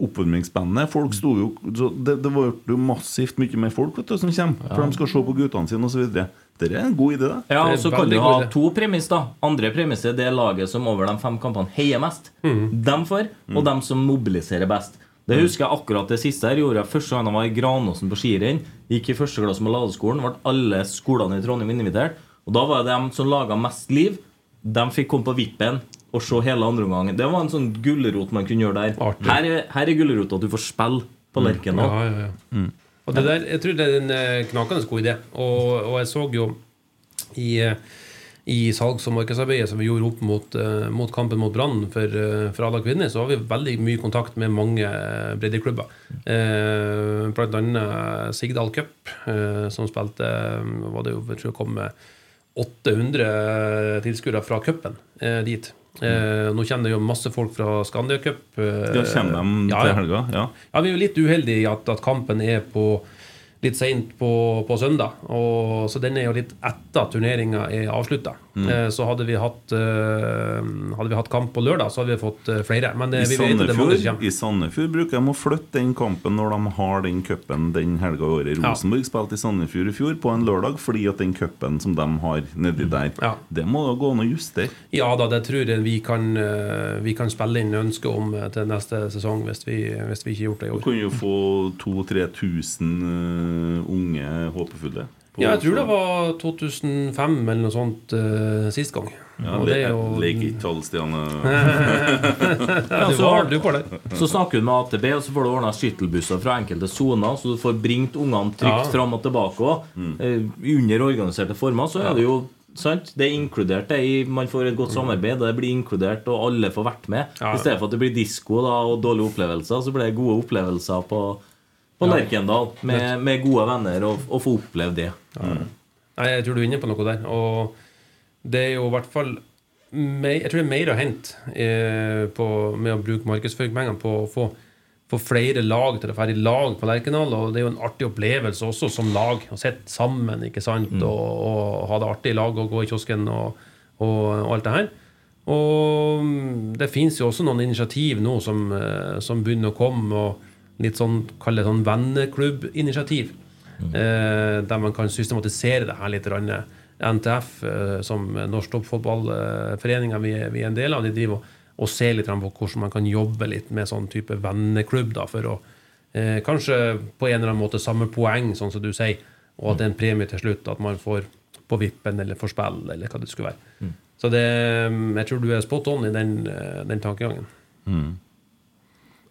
oppvarmingsbandet. Folk sto jo så det, det var jo massivt mye mer folk vet du, som kommer, for de skal se på guttene sine osv. Det er en god idé, da Ja, og så kan du ha to premiss. da Andre premiss er det laget som over de fem kampene heier mest. Dem får, og dem som mobiliserer best. Det husker jeg akkurat det siste her gjorde jeg første gang jeg var i Granåsen på skirenn. Gikk i første klasse med Ladeskolen. Ble alle skolene i Trondheim invitert. Og da var det dem som laga mest liv. De fikk komme på vippen og se hele andre omgangen. Det var en sånn gulrot man kunne gjøre der. Artig. Her er, her er gulrota at du får spille på Lerkendal. Ja, ja, ja. Og det der, jeg tror det er en eh, knakende god idé. Og, og jeg så jo i, eh, i salgs- og markedsarbeidet som vi gjorde opp mot, eh, mot kampen mot Brann for, for alle kvinner, så har vi veldig mye kontakt med mange breddeklubber. Eh, blant annet Sigdal Cup, eh, som spilte var det jo, jeg tror jeg kom med 800 tilskuere fra cupen eh, dit. Eh, nå kjenner jeg jo masse folk fra Scandia Cup. Eh, Ja, kjenner de ja, til helga? Ja. Ja, Vi er jo litt uheldige i at, at kampen er på litt seint på, på søndag. Og, så den er jo litt etter turneringa er avslutta. Mm. Eh, så hadde vi, hatt, eh, hadde vi hatt kamp på lørdag, så hadde vi fått eh, flere. Men det, I Sandefjord. I Sandefjord bruker de å flytte den kampen når de har den cupen den helga i året. Ja. Rosenborg spilte i Sandefjord i fjor på en lørdag fordi at den cupen som de har nedi der, Ja. det må da gå an å justere. Ja da, det tror jeg vi kan, vi kan spille inn ønske om til neste sesong, hvis vi, hvis vi ikke har gjort det i Du år. kan jo få 2000-3000 uh, unge håpefulle. på- Ja, jeg tror det var 2005 eller noe sånt uh, sist gang. Ja, Og det er jo Leker ikke tall, Stian. ja, så- snakker du med AtB, og så får du ordna skyttelbusser fra enkelte soner, så du får bringt ungene trygt Ja. fram og tilbake òg. Mm. under organiserte former så er det jo sant, det er inkludert det i Man får et godt samarbeid, og det blir inkludert, og alle får vært med. Ja, ja. I stedet for at det blir disko da, og dårlige opplevelser, så blir det gode opplevelser på, på. Lerkendal med, med gode venner, og, og få oppleve det. Nei, jeg tror du er inne på noe der. Og det er jo i hvert fall mer, Jeg tror det er mer å hente eh, på, med å bruke markedsføringspengene på å få, få flere lag til å være i lag på Lerkendal. Og det er jo en artig opplevelse også som lag. Å sitte sammen ikke sant? Og, og ha det artig i lag og gå i kiosken og, og, og alt det her. Og mm, det fins jo også noen initiativ nå som, eh, som begynner å komme. og Litt sånn, kall det sånn venneklubbinitiativ. Eh, der man kan systematisere det her litt. NTF, eh, som Norsk Toppfotballforening vi, er- vi er en del av, de driver og, og ser litt på hvordan man kan jobbe litt med sånn type venneklubb. da, For å eh, kanskje på en eller annen måte samme poeng, sånn som du sier, og at det er en premie til slutt. At man får på vippen eller får spill, eller hva det skulle være. Så det, jeg tror du er spot on i den, eh, den tankegangen.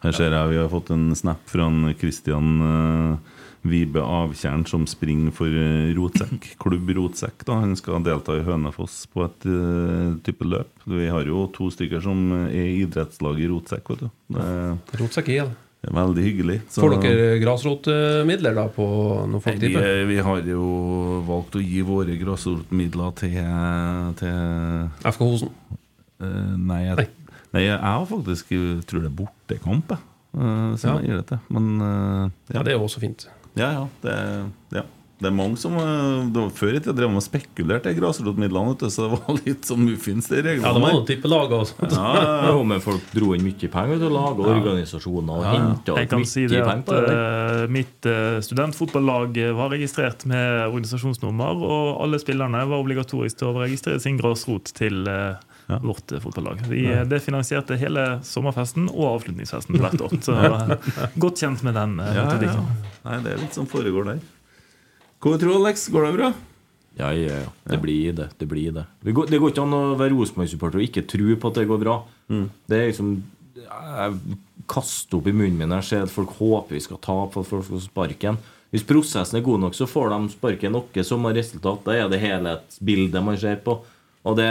Her ser jeg vi har fått en snap fra en Christian eh, Vibe Avtjern som springer for eh, Rotsekk. Klubb Rotsekk. da Han skal delta i Hønefoss på et uh, type løp. Vi har jo to stykker som er i idrettslaget Rotsekk. vet du Det er- Rotsekk IL. det er veldig hyggelig. Så- Får dere grasrotmidler da på noen folk vi, vi har jo valgt å gi våre grasrotmidler til, til FK Hosen? Uh, nei, jeg, nei, jeg har faktisk jeg tror det er bortekamp, jeg. eh, Ja. jeg gir det til. Men eh, ja. Ja, det er jo også fint. Ja, ja. Det, ja. det er mange som eh, det var Før i tida drev man og spekulerte i grasrotmidlene, så det var litt sånn muffins, de reglene. Ja, det var noen tippelag og sånt. Ja, ja, ja. Men folk dro inn mye penger til å lage organisasjoner og Ja, ja. kan mye si det penger at det. der. eh, mitt uh, studentfotballag var registrert med organisasjonsnummer, og alle spillerne var obligatorisk til å registrere sin grasrot til eh, Ja. Vårt eh, fotballag. Vi, eh, Det finansierte hele sommerfesten og avslutningsfesten hvert år. Så eh, godt kjent med den Ja, ja, ja. metodikken. Nei, det er litt som foregår der. Hva tror du, Alex? Går det bra? Ja, ja, ja. Det blir det. Det blir det. Det går, det går ikke an å være Rosenborg-supporter og ikke tro på at det går bra. Det er liksom Jeg kaster opp i munnen min når jeg ser at folk håper vi skal tape at folk får sparken. Hvis prosessen er god nok, så får de sparken noe som har resultat. Da er det helhetsbildet man ser på. Og det,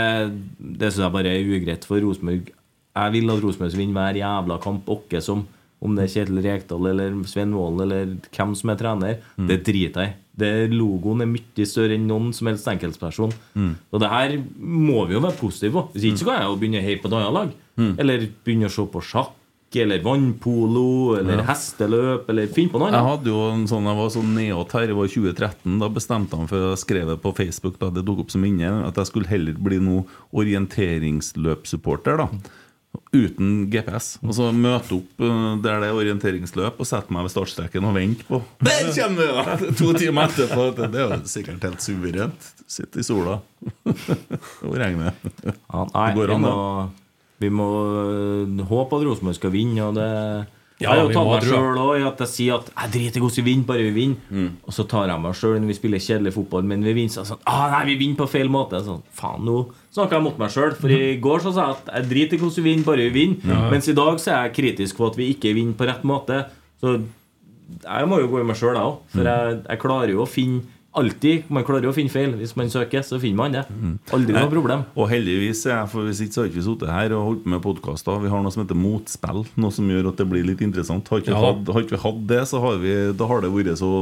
det syns jeg bare er ugreit for Rosenborg. Jeg vil at Rosenborg skal vinne hver jævla kamp, åkke som. Om det er Kjetil Rekdal eller Svein Vålen eller hvem som er trener, det driter jeg i. Det- Logoen er mye større enn noen som helst enkeltperson. Og det her må vi jo være positive på. Hvis ikke så kan jeg jo begynne å heie på et annet lag. Eller begynne å se på sjakk, eller vannpolo, eller hesteløp, eller finn på noe Jeg hadde jo en sånn, jeg var sånn nedåt her, det var 2013 Da bestemte han for å skrive det på Facebook Da det dukket opp som inne, At jeg skulle heller bli noe orienteringsløpsupporter da Uten GPS Og så møte opp eh, der det er orienteringsløp Og sette meg ved startstreken og vente på. Der kommer du, da! To timer etterpå Det er jo sikkert helt suverent. Sitte i sola. Og regne Ja, nei, Det går an, må, vi må øh, håpe at Rosenborg skal vinne. Og det Ja, jeg har jo tatt meg sjøl òg i at jeg sier at jeg driter i hvordan vi vinner, bare vi vinner. Mm. Og så tar jeg meg sjøl når vi spiller kjedelig fotball, men vi vinner. Så er sånn, ah, nei, vi vinner på feil måte. Sånn, faen, nå snakker jeg mot meg sjøl. For i går så sa jeg at jeg driter i hvordan vi vinner, bare vi vinner. Mens i dag så er jeg kritisk på at vi ikke vinner på rett måte. Så jeg må jo gå i meg sjøl, jeg òg. Mm. For jeg, jeg klarer jo å finne Alltid, Man klarer jo å finne feil. Hvis man søker, så finner man det. Mm. Aldri noe problem. Og heldigvis, for hvis ikke så har ikke vi sittet her og holdt på med podkaster. Vi har noe som heter motspill, noe som gjør at det blir litt interessant. Har ikke, Ja vi hatt, har ikke hatt det, så har, vi, da har det vært så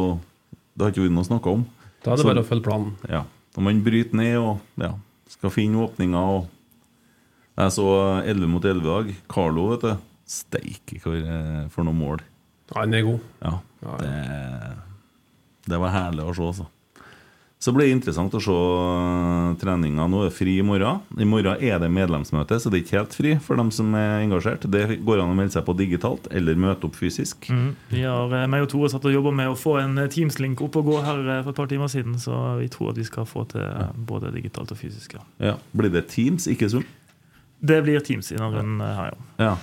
Det har ikke vært noe å snakke om. Da er det Så- bare å følge planen. Ja. Og man bryter ned og ja, skal finne åpninger. Og jeg så 11 mot 11 i dag. Carlo, vet du. Steike eh, for noen mål. Ja, han er god. Ja, det, det var herlig å se, altså. Så blir det interessant å se eh, treninga. Nå er det fri i morgen. I morgen er det medlemsmøte, så det er ikke helt fri for dem som er engasjert. Det går an å melde seg på digitalt eller møte opp fysisk. Mm. Vi har eh, meg og Tore satt og jobba med å få en eh, Teams-link opp og gå her for et par timer siden, så vi tror at vi skal få til både digitalt og fysisk. Ja. Ja. Blir det Teams, ikke Zoom? Det blir Teams i denne runden her, ja. Ja.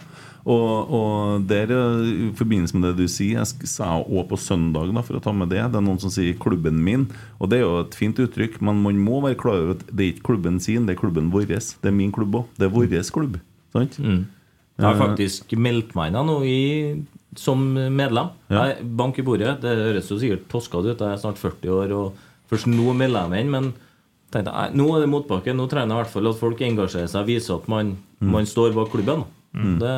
Og, og der, eh, i forbindelse med det du sier, jeg sa òg på søndag, da, for å ta med det Det er noen som sier 'klubben min', og det er jo et fint uttrykk, men man må være klar over at det er ikke klubben sin, det er klubben vår. Det er min klubb òg. Det er vår klubb. Sant? Jeg har faktisk meldt meg inn nå i, som medlem. Ja. Jeg, bank i bordet. Det høres jo sikkert toskete ut. Jeg er snart 40 år, og først nå melder jeg meg inn. Men tenkte jeg, nå er det motbakke. Nå trenger jeg i hvert fall at folk engasjerer seg og viser at man, man står bak klubben. Det,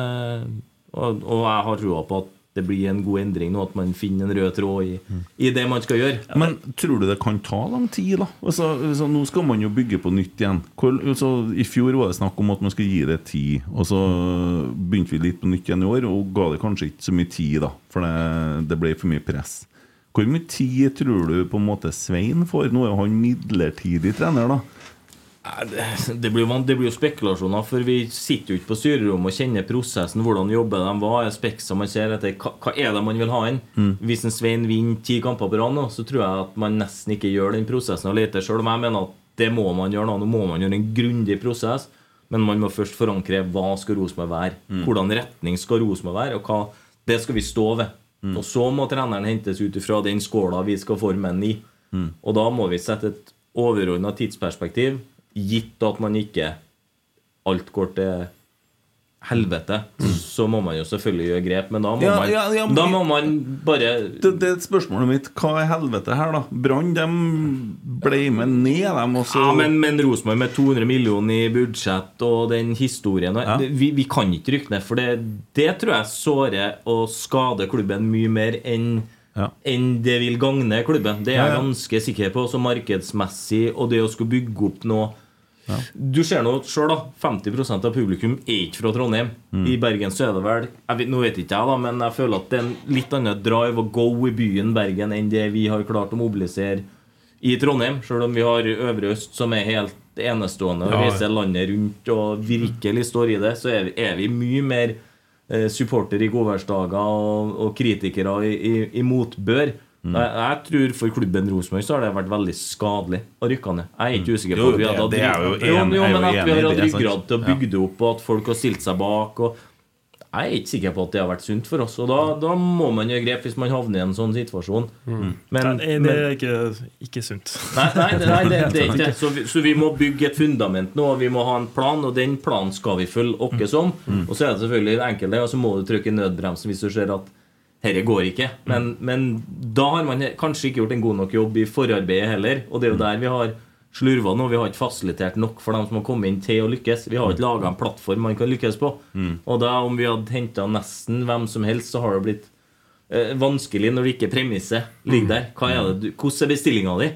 og, og jeg har trua på at det blir en god endring nå, at man finner en rød tråd i, i det man skal gjøre. Men tror du det kan ta lang tid, da? Altså, altså, nå skal man jo bygge på nytt igjen. Hvor, altså, I fjor var det snakk om at man skulle gi det tid, og så begynte vi litt på nytt igjen i år, og ga det kanskje ikke så mye tid, da, for det, det ble for mye press. Hvor mye tid tror du på en måte Svein får? Nå er jo han midlertidig trener, da. Det, blir det blir jo spekulasjoner, for vi sitter jo ikke på styrerommet og kjenner prosessen. Hvordan jobber de, hva er speksa man ser etter, hva, hva er det man vil ha inn? Hvis en Svein vinner ti kamper på rad så tror jeg at man nesten ikke gjør den prosessen og leter sjøl. Jeg mener at det må man gjøre nå. Nå må man gjøre en grundig prosess, men man må først forankre hva skal Rosenborg være. Hvordan retning skal Rosenborg være, og hva det skal vi stå ved. Og så må treneren hentes ut ifra den skåla vi skal forme den i. Og da må vi sette et overordna tidsperspektiv, gitt at man ikke alt går til helvete, så må man jo selvfølgelig gjøre grep. Men da må, Ja, man, ja, ja, men- da må man bare Det, det er spørsmålet mitt. Hva er helvete her, da? Brann de ble med ned, dem også. Ja, men, men Rosenborg med 200 millioner i budsjett og den historien vi, vi kan ikke rykke ned, for det, det tror jeg sårer og skader klubben mye mer enn enn det vil gagne klubben. Det er jeg ganske sikker på. Så markedsmessig og det å skulle bygge opp noe Du ser nå sjøl, da. 50% av publikum er ikke fra Trondheim. Mm. I Bergen så er det vel vet, Nå vet ikke jeg, da, men jeg føler at det er en litt annen drive å go i byen Bergen enn det vi har klart å mobilisere i Trondheim. Selv om vi har Øvre Øst, som er helt enestående og Ja, ja. reiser landet rundt og virkelig står i det, så er vi, er vi mye mer eh, supporter i godværsdager og, og kritikere i, i, i motbør. Mm. Jeg, jeg tror for klubben Rosenborg så har det vært veldig skadelig å rykke ned. Jeg er ikke usikker på at vi hadde hatt ryggrad til å bygge det opp, og at folk har stilt seg bak. Og jeg er ikke sikker på at det har vært sunt for oss. Og da, da må man gjøre grep hvis man havner i en sånn situasjon. Men, Nei, det er ikke, ikke sunt. Nei, nei, det, nei det, det er ikke det. Så vi, så vi må bygge et fundament nå, og vi må ha en plan, og den planen skal vi følge oss om. Mm. Og så er det selvfølgelig enkelt, og så må du trykke nødbremsen hvis du ser at dette går ikke. Men, men da har man kanskje ikke gjort en god nok jobb i forarbeidet heller. Og det er jo der vi har slurva nå. Vi har ikke fasilitert nok for dem som har kommet inn til å lykkes. Vi har ikke laga en plattform man kan lykkes på. Og da om vi hadde henta nesten hvem som helst, så har det blitt eh, vanskelig når det ikke premisset ligger der. Hva er det du, hvordan er bestillinga di?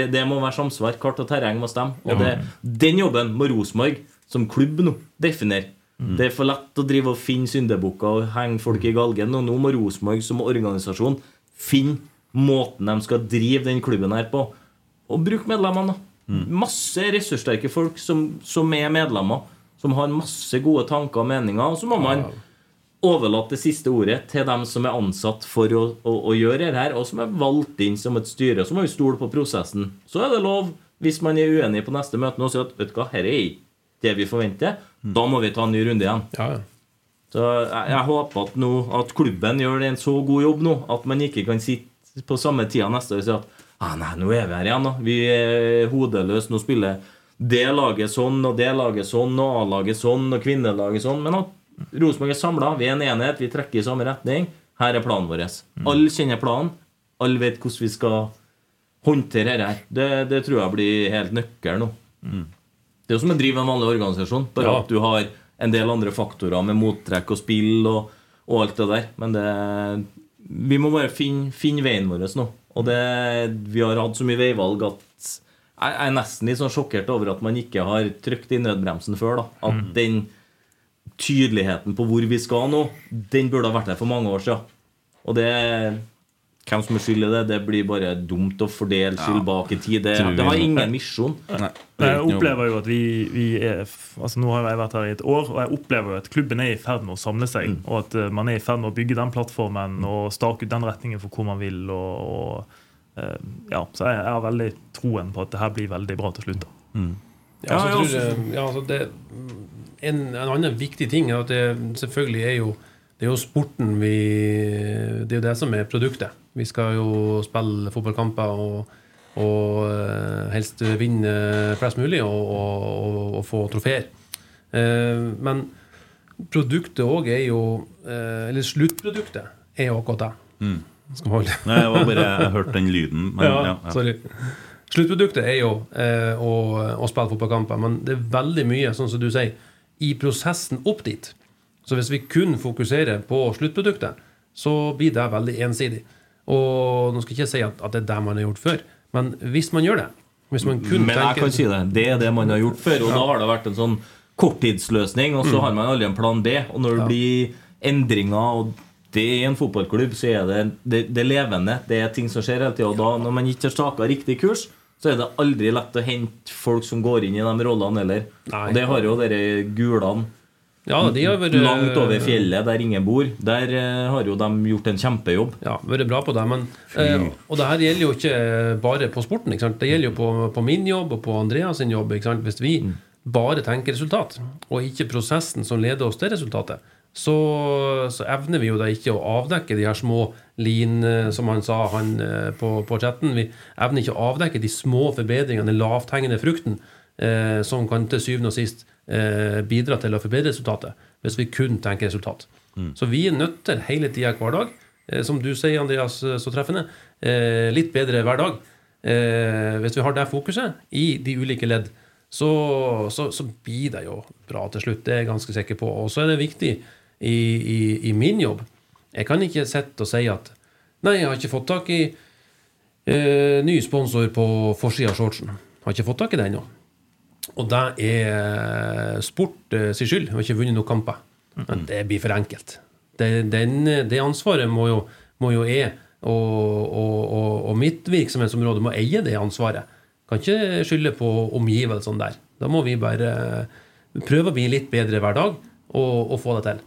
Det, det må være samsvar. Kart og terreng må stemme. Og det, den jobben må Rosenborg som klubb nå definere. Det er for lett å drive og finne syndebukker og henge folk i galgen. Og nå må Rosenborg som organisasjon finne måten de skal drive den klubben her på. Og bruke medlemmene. da. Masse ressurssterke folk som, som er medlemmer. Som har masse gode tanker og meninger. Og så må man overlate det siste ordet til dem som er ansatt for å, å, å gjøre det her, og som er valgt inn som et styre. Så må vi stole på prosessen. Så er det lov, hvis man er uenig på neste møte, å si at vet du hva, dette er ikke det vi forventer. Da må vi ta en ny runde igjen. Ja, ja. Så jeg, jeg håper at, nå, at klubben gjør en så god jobb nå at man ikke kan sitte på samme tida neste år og si at ah, nei, nå er vi her igjen. da Vi er hodeløse. Nå spiller det laget sånn, og det laget sånn, og A-laget sånn, og kvinnelaget sånn. Men at Rosenborg er samla. Vi er en enhet. Vi trekker i samme retning. Her er planen vår. Alle kjenner planen. Alle vet hvordan vi skal håndtere dette. Det, det tror jeg blir helt nøkkel nå. Det er jo som å drive en vanlig organisasjon, bare Ja. at du har en del andre faktorer med mottrekk og spill og, og alt det der. Men det Vi må bare finne, finne veien vår nå. Og det, vi har hatt så mye veivalg at jeg er nesten litt sånn sjokkert over at man ikke har trykt i nødbremsen før. da At den tydeligheten på hvor vi skal nå, den burde ha vært der for mange år siden. Og det hvem som er skyld i det, det blir bare dumt å fordele skyld bak i tid. Det, det har ingen misjon. Nei, Jeg opplever jo at vi, vi er altså Nå har jeg vært her i et år, og jeg opplever jo at klubben er i ferd med å samle seg. Mm. Og at eh, man er i ferd med å bygge den plattformen og stake ut den retningen for hvor man vil. Og, og, eh, ja, så jeg, har veldig troen på at det her blir veldig bra til slutt. da. Ja, Ja, tror ja, jeg, ja, altså det, en, en annen viktig ting er at det selvfølgelig er jo det er jo sporten vi Det er jo det som er produktet. Vi skal jo spille fotballkamper og, og eh, helst vinne flest mulig og, og, og, få trofeer. Eh, men produktet òg er jo eh, Eller sluttproduktet er jo akkurat det. Skal holde Nei, jeg var bare Jeg hørte den lyden. Men, ja, ja, sorry. Sluttproduktet er jo eh, å, å spille fotballkamper, men det er veldig mye, sånn som du sier, i prosessen opp dit. Så hvis vi kun fokuserer på sluttproduktet, så blir det veldig ensidig. Og nå skal jeg ikke si at, at det er det man har gjort før, men hvis man gjør det Hvis man kun Men jeg tenker kan si det. Det er det man har gjort før. Og da har det vært en sånn korttidsløsning, og så har man aldri en plan B. Og når det Ja. blir endringer, og det er i en fotballklubb, så er det, det, det er levende. Det er ting som skjer hele tida. Og da, når man ikke har staka riktig kurs, så er det aldri lett å hente folk som går inn i de rollene heller. Og det har jo dere gulene Ja, vært langt over fjellet, der ingen bor. Der eh, har jo de gjort en kjempejobb. Ja, vært bra på det. Men, eh, og det her gjelder jo ikke bare på sporten. Det gjelder jo på, på min jobb og på Andreas sin jobb. Hvis vi bare tenker resultat, og ikke prosessen som leder oss til resultatet, så, så evner vi jo da ikke å avdekke de her små lin, eh, som han sa han eh, på, på chatten. Vi evner ikke å avdekke de små forbedringene, den lavthengende frukten, eh, som kan til syvende og sist eh, bidra til å forbedre resultatet hvis vi kun tenker resultat. Så vi er nødt til hele tida hver dag, eh, som du sier, Andreas, eh, så treffende, eh, litt bedre hver dag. Eh, hvis vi har det fokuset i de ulike ledd, så, så, så blir det jo bra til slutt. Det er jeg ganske sikker på. Og så er det viktig i, i, i min jobb. Jeg kan ikke sitte og si at Nei, jeg har ikke fått tak i eh, ny sponsor på forsida av shortsen. Har ikke fått tak i det ennå. Og det er sport eh, sin skyld. Har ikke vunnet noen kamper. Men det blir for enkelt. Det, den, det ansvaret må jo, må jo jeg og, og, og, og mitt virksomhetsområde må eie det ansvaret. Kan ikke skylde på omgivelsene der. Da må vi bare prøve å bli litt bedre hver dag og, få det til.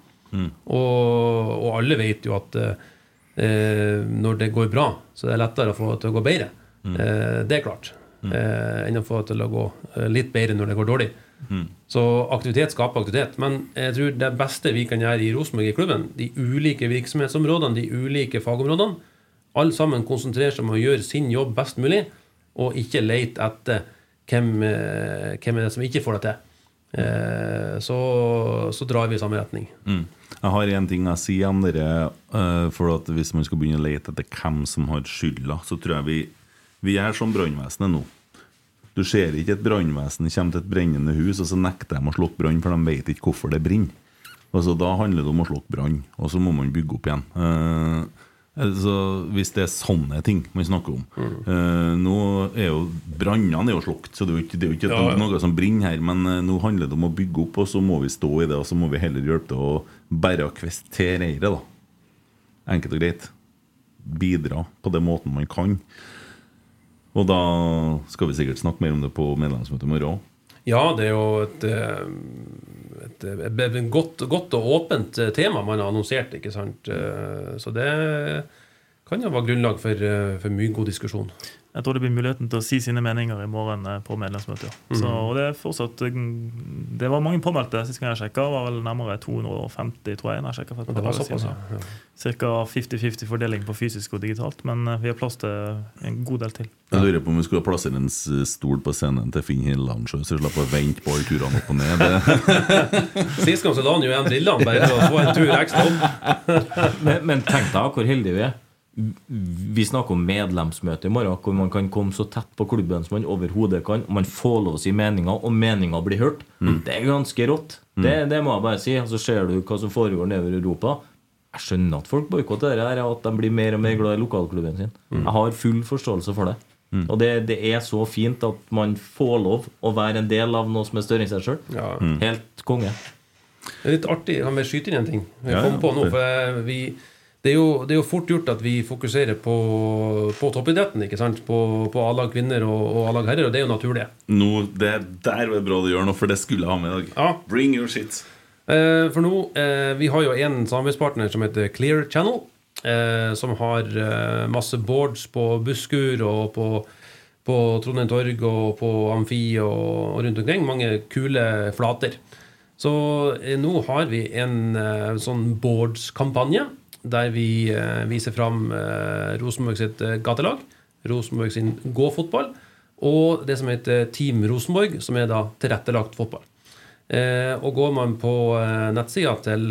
Og, og alle vet jo at eh, når det går bra, så er det lettere å få det til å gå bedre. Eh, det er klart. Eh, enn å få til å gå eh, litt bedre når det går dårlig. Så aktivitet skaper aktivitet. Men jeg tror det beste vi kan gjøre i Rosenborg i klubben, de ulike virksomhetsområdene, de ulike fagområdene, alle sammen konsentrerer seg om å gjøre sin jobb best mulig, og ikke lete etter hvem, eh, hvem er det som ikke får det til. Eh, så, så drar vi i samme retning. Mm. Jeg har en ting jeg sier om dere For at Hvis man skal begynne å lete etter hvem som har skylda, så tror jeg vi, vi er som brannvesenet nå. Du ser ikke et brannvesen kommer til et brennende hus, og så nekter de å slukke brann, for de vet ikke hvorfor det brenner. Altså, da handler det om å slukke brann, og så må man bygge opp igjen. Eh, altså, hvis det er sånne ting man snakker om. Eh, nå er jo Brannene er jo slukt, så det er jo ikke, det er jo ikke Ja, ja. noe som brenner her. Men eh, nå handler det om å bygge opp, og så må vi stå i det, og så må vi heller hjelpe til å bære kvestere reiret, da. Enkelt og greit. Bidra på den måten man kan. Og da skal vi sikkert snakke mer om det på medlemsmøtet i morgen. Ja, det er jo eh, et, et, et godt, godt og åpent eh, tema man har annonsert, ikke sant. Eh, Så det kan jo være grunnlag for, eh, for mye god diskusjon. Jeg tror det blir muligheten til å si sine meninger i morgen eh, på medlemsmøtet. Ja. Så, og det er fortsatt mm, Det var mange påmeldte sist gang jeg sjekka. var vel nærmere 250, tror jeg. når jeg sjekket for et par dager siden. Cirka 50-50 fordeling på fysisk og digitalt, men eh, vi har plass til en god del til. Jeg lurer på om vi skulle plassere en stol på scenen til Finn Hillandsjø, så vi slapp å vente på alle turene opp og ned. Sist gang så la han jo igjen brillene bare for å få en tur ekstra opp. Men, men tenk deg hvor heldige vi er. Vi snakker om medlemsmøte i morgen, hvor man kan komme så tett på klubben som man overhodet kan. Og man får lov å si meninger, og meninger blir hørt. Det er ganske rått. Det, det må jeg bare si. Og så ser du hva som foregår nedover i Europa. Jeg skjønner at folk boikotter det her, og at de blir mer og mer glad i lokalklubben sin. Jeg har full forståelse for det. Og det, det er så fint at man får lov å være en del av noe som er større enn seg sjøl. Ja. Helt konge. Det er litt artig. Kan vi skyte inn en ting? Jeg Ja, kom ja, på nå, absolutt. for vi, det, er jo, det er jo fort gjort at vi fokuserer på, på toppidretten. ikke sant? På, på A-lag kvinner og, og A-lag herrer, og det er jo naturlig. nå, det der var bra du gjør noe, for det skulle jeg ha med i dag. Ja. Bring your shit. Eh, for nå, eh, Vi har jo en samarbeidspartner som heter Clear Channel. Eh, som har eh, masse boards på busskur og på, på Trondheim Torg og på Amfi og, og rundt omkring. Mange kule flater. Så eh, nå har vi en eh, sånn boards-kampanje der vi eh, viser fram eh, Rosenborg sitt eh, gatelag, Rosenborg sin gåfotball, og det som heter Team Rosenborg, som er da tilrettelagt fotball. Og går man på nettsida til,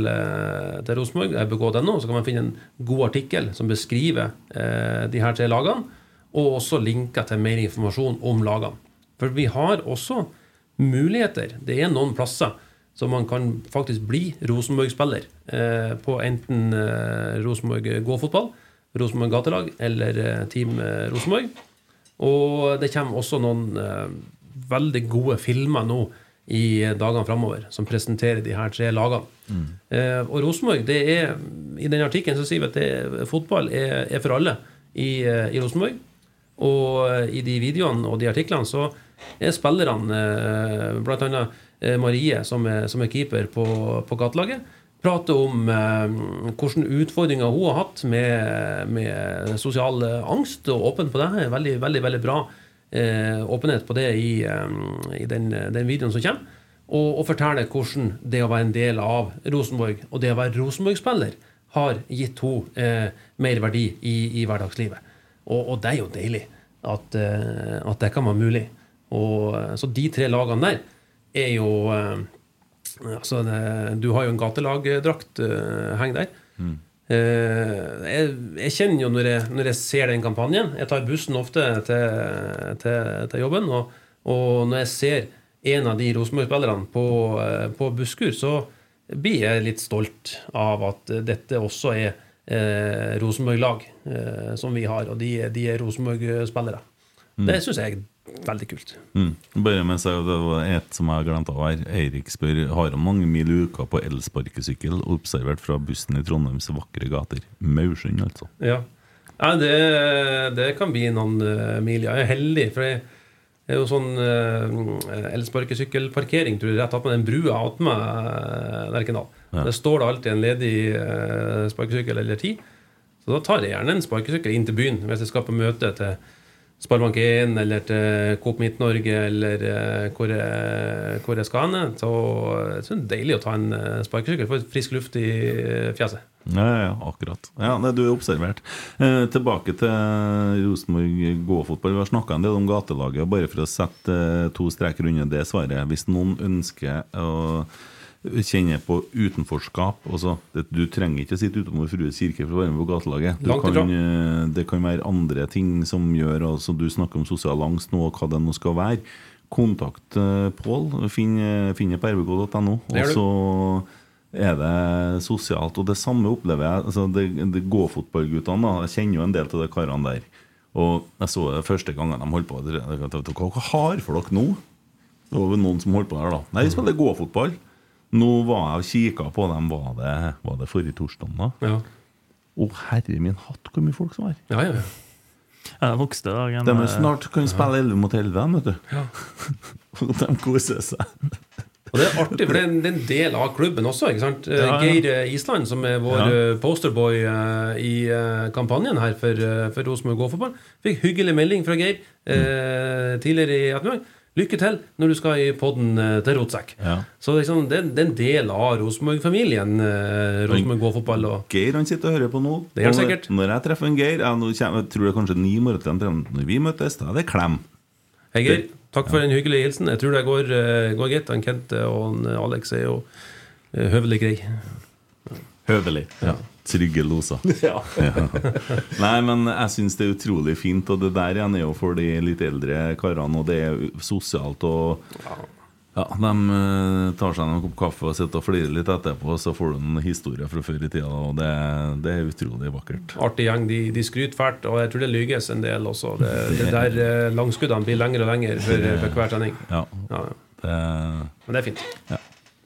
til Rosenborg, rbk.no, så kan man finne en god artikkel som beskriver de her tre lagene, og også linker til mer informasjon om lagene. For vi har også muligheter. Det er noen plasser så man kan faktisk bli Rosenborg-spiller eh, på enten eh, Rosenborg gåfotball, Rosenborg gatelag eller eh, Team eh, Rosenborg. Og det kommer også noen eh, veldig gode filmer nå i dagene framover som presenterer de her tre lagene. Eh, og Rosenborg, det er I den artikkelen så sier vi at det, fotball er, er for alle i, i Rosenborg. Og i de videoene og de artiklene så er spillerne, eh, blant annet Marie, som er, som er keeper på, på gatelaget, prater om eh, hvilke utfordringer hun har hatt med, med sosial eh, angst, og åpen på det. Veldig, veldig, veldig bra eh, åpenhet på det i, eh, i den, den videoen som kommer. Og, og forteller hvordan det å være en del av Rosenborg, og det å være Rosenborg-spiller, har gitt henne eh, mer verdi i, i hverdagslivet. Og, og det er jo deilig at, eh, at det kan være mulig. Og, eh, så de tre lagene der er jo, eh, Altså, det, du har jo en gatelagdrakt uh, heng der. Eh, jeg, jeg kjenner jo når jeg, når jeg ser den kampanjen Jeg tar bussen ofte til, til, til jobben. Og, og når jeg ser en av de Rosenborg-spillerne på, eh, på busskur, så blir jeg litt stolt av at dette også er eh, Rosenborg-lag eh, som vi har, og de, de er Rosenborg-spillere. Det syns jeg er veldig kult. Mm. Bare mens jeg, det var et som jeg glemte av her. Eirik spør har han mange mil i uka på elsparkesykkel observert fra bussen i Trondheims vakre gater. Maursund, altså. Ja, ja det, det kan bli noen uh, mil. Jeg er heldig, for jeg er jo sånn uh, elsparkesykkelparkering tror jeg, rett attmed den brua attmed uh, Lerkendal. Ja. Der står det alltid en ledig uh, sparkesykkel eller ti. Så da tar jeg gjerne en sparkesykkel inn til byen hvis jeg skal på møte til Sparebank1 eller til Coop Midt-Norge eller uh, hvor, jeg, hvor jeg skal hen. Så synes det er deilig å ta en uh, sparkesykkel. Få frisk luft i fjeset. Ja, ja, akkurat. Ja, det Du er observert. Eh, tilbake til Rosenborg gåfotball. Vi har snakka en del om gatelaget. Bare for å sette eh, to streker under det svaret. Hvis noen ønsker å kjenne på utenforskap altså, det, Du trenger ikke å sitte utenfor Frues kirke for å være med på gatelaget. Du kan, eh, det kan være andre ting som gjør altså, Du snakker om sosial angst nå, og hva det nå skal være. Kontakt uh, Pål. Finn, eh, det på rbk.no. Og så er det sosialt. Og det samme opplever jeg. Altså, det, det Gå-fotballguttene. Jeg kjenner jo en del av de karene der. Og jeg så det første gangen de holdt på. Hva har for dere nå? Det var noen som holdt på der, da. Nei, vi spiller gå-fotball. Nå var jeg og kikka på dem. Var det, var det forrige torsdag, da? Ja. Å, herre min hatt, hvor mye folk som var. Ja, ja, ja. Ja, vokste dagen. De eh, er snart kan spille 11 mot 11, vet du. Ja. Og de koser seg. Og det er artig, for det er en, det er en del av klubben også. ikke sant? Eh, Ja, ja. Geir eh, Island, som er vår Ja. eh, posterboy uh, i uh, kampanjen her for, uh, for Rosenborg gåfotball, fikk hyggelig melding fra Geir mm. tidligere i ettermiddag. Lykke til når du skal i podden eh, til Rotsekk. Ja. Så liksom, det, er- det er en del av Rosenborg-familien. Rosenborg Rosenborg gåfotball og Geir han sitter og hører på nå. Det gjør han sikkert. Når jeg treffer en Geir jeg, Jeg tror det er kanskje ni morgen en. Når vi møtes, da er det klem. Hei, Geir. Takk for den hyggelige hilsen. Jeg tror det går, eh, går greit. Han Kent og han, eh, Alex er jo eh, høvelig grei. Høvelig. Ja. Trygge loser. Ja. Nei, men jeg syns det er utrolig fint, og det der igjen er jo for de litt eldre karene, og det er sosialt og ja, De eh, tar seg en kopp kaffe og sitter og flirer litt etterpå, så får du en historie fra før i tida, og det, det er utrolig vakkert. artig gjeng. De, de skryter fælt, og jeg tror det lyges en del også. Det, det der eh, langskuddene blir lengre og lengre for, for hver trening. Ja, Ja, det, men det er fint.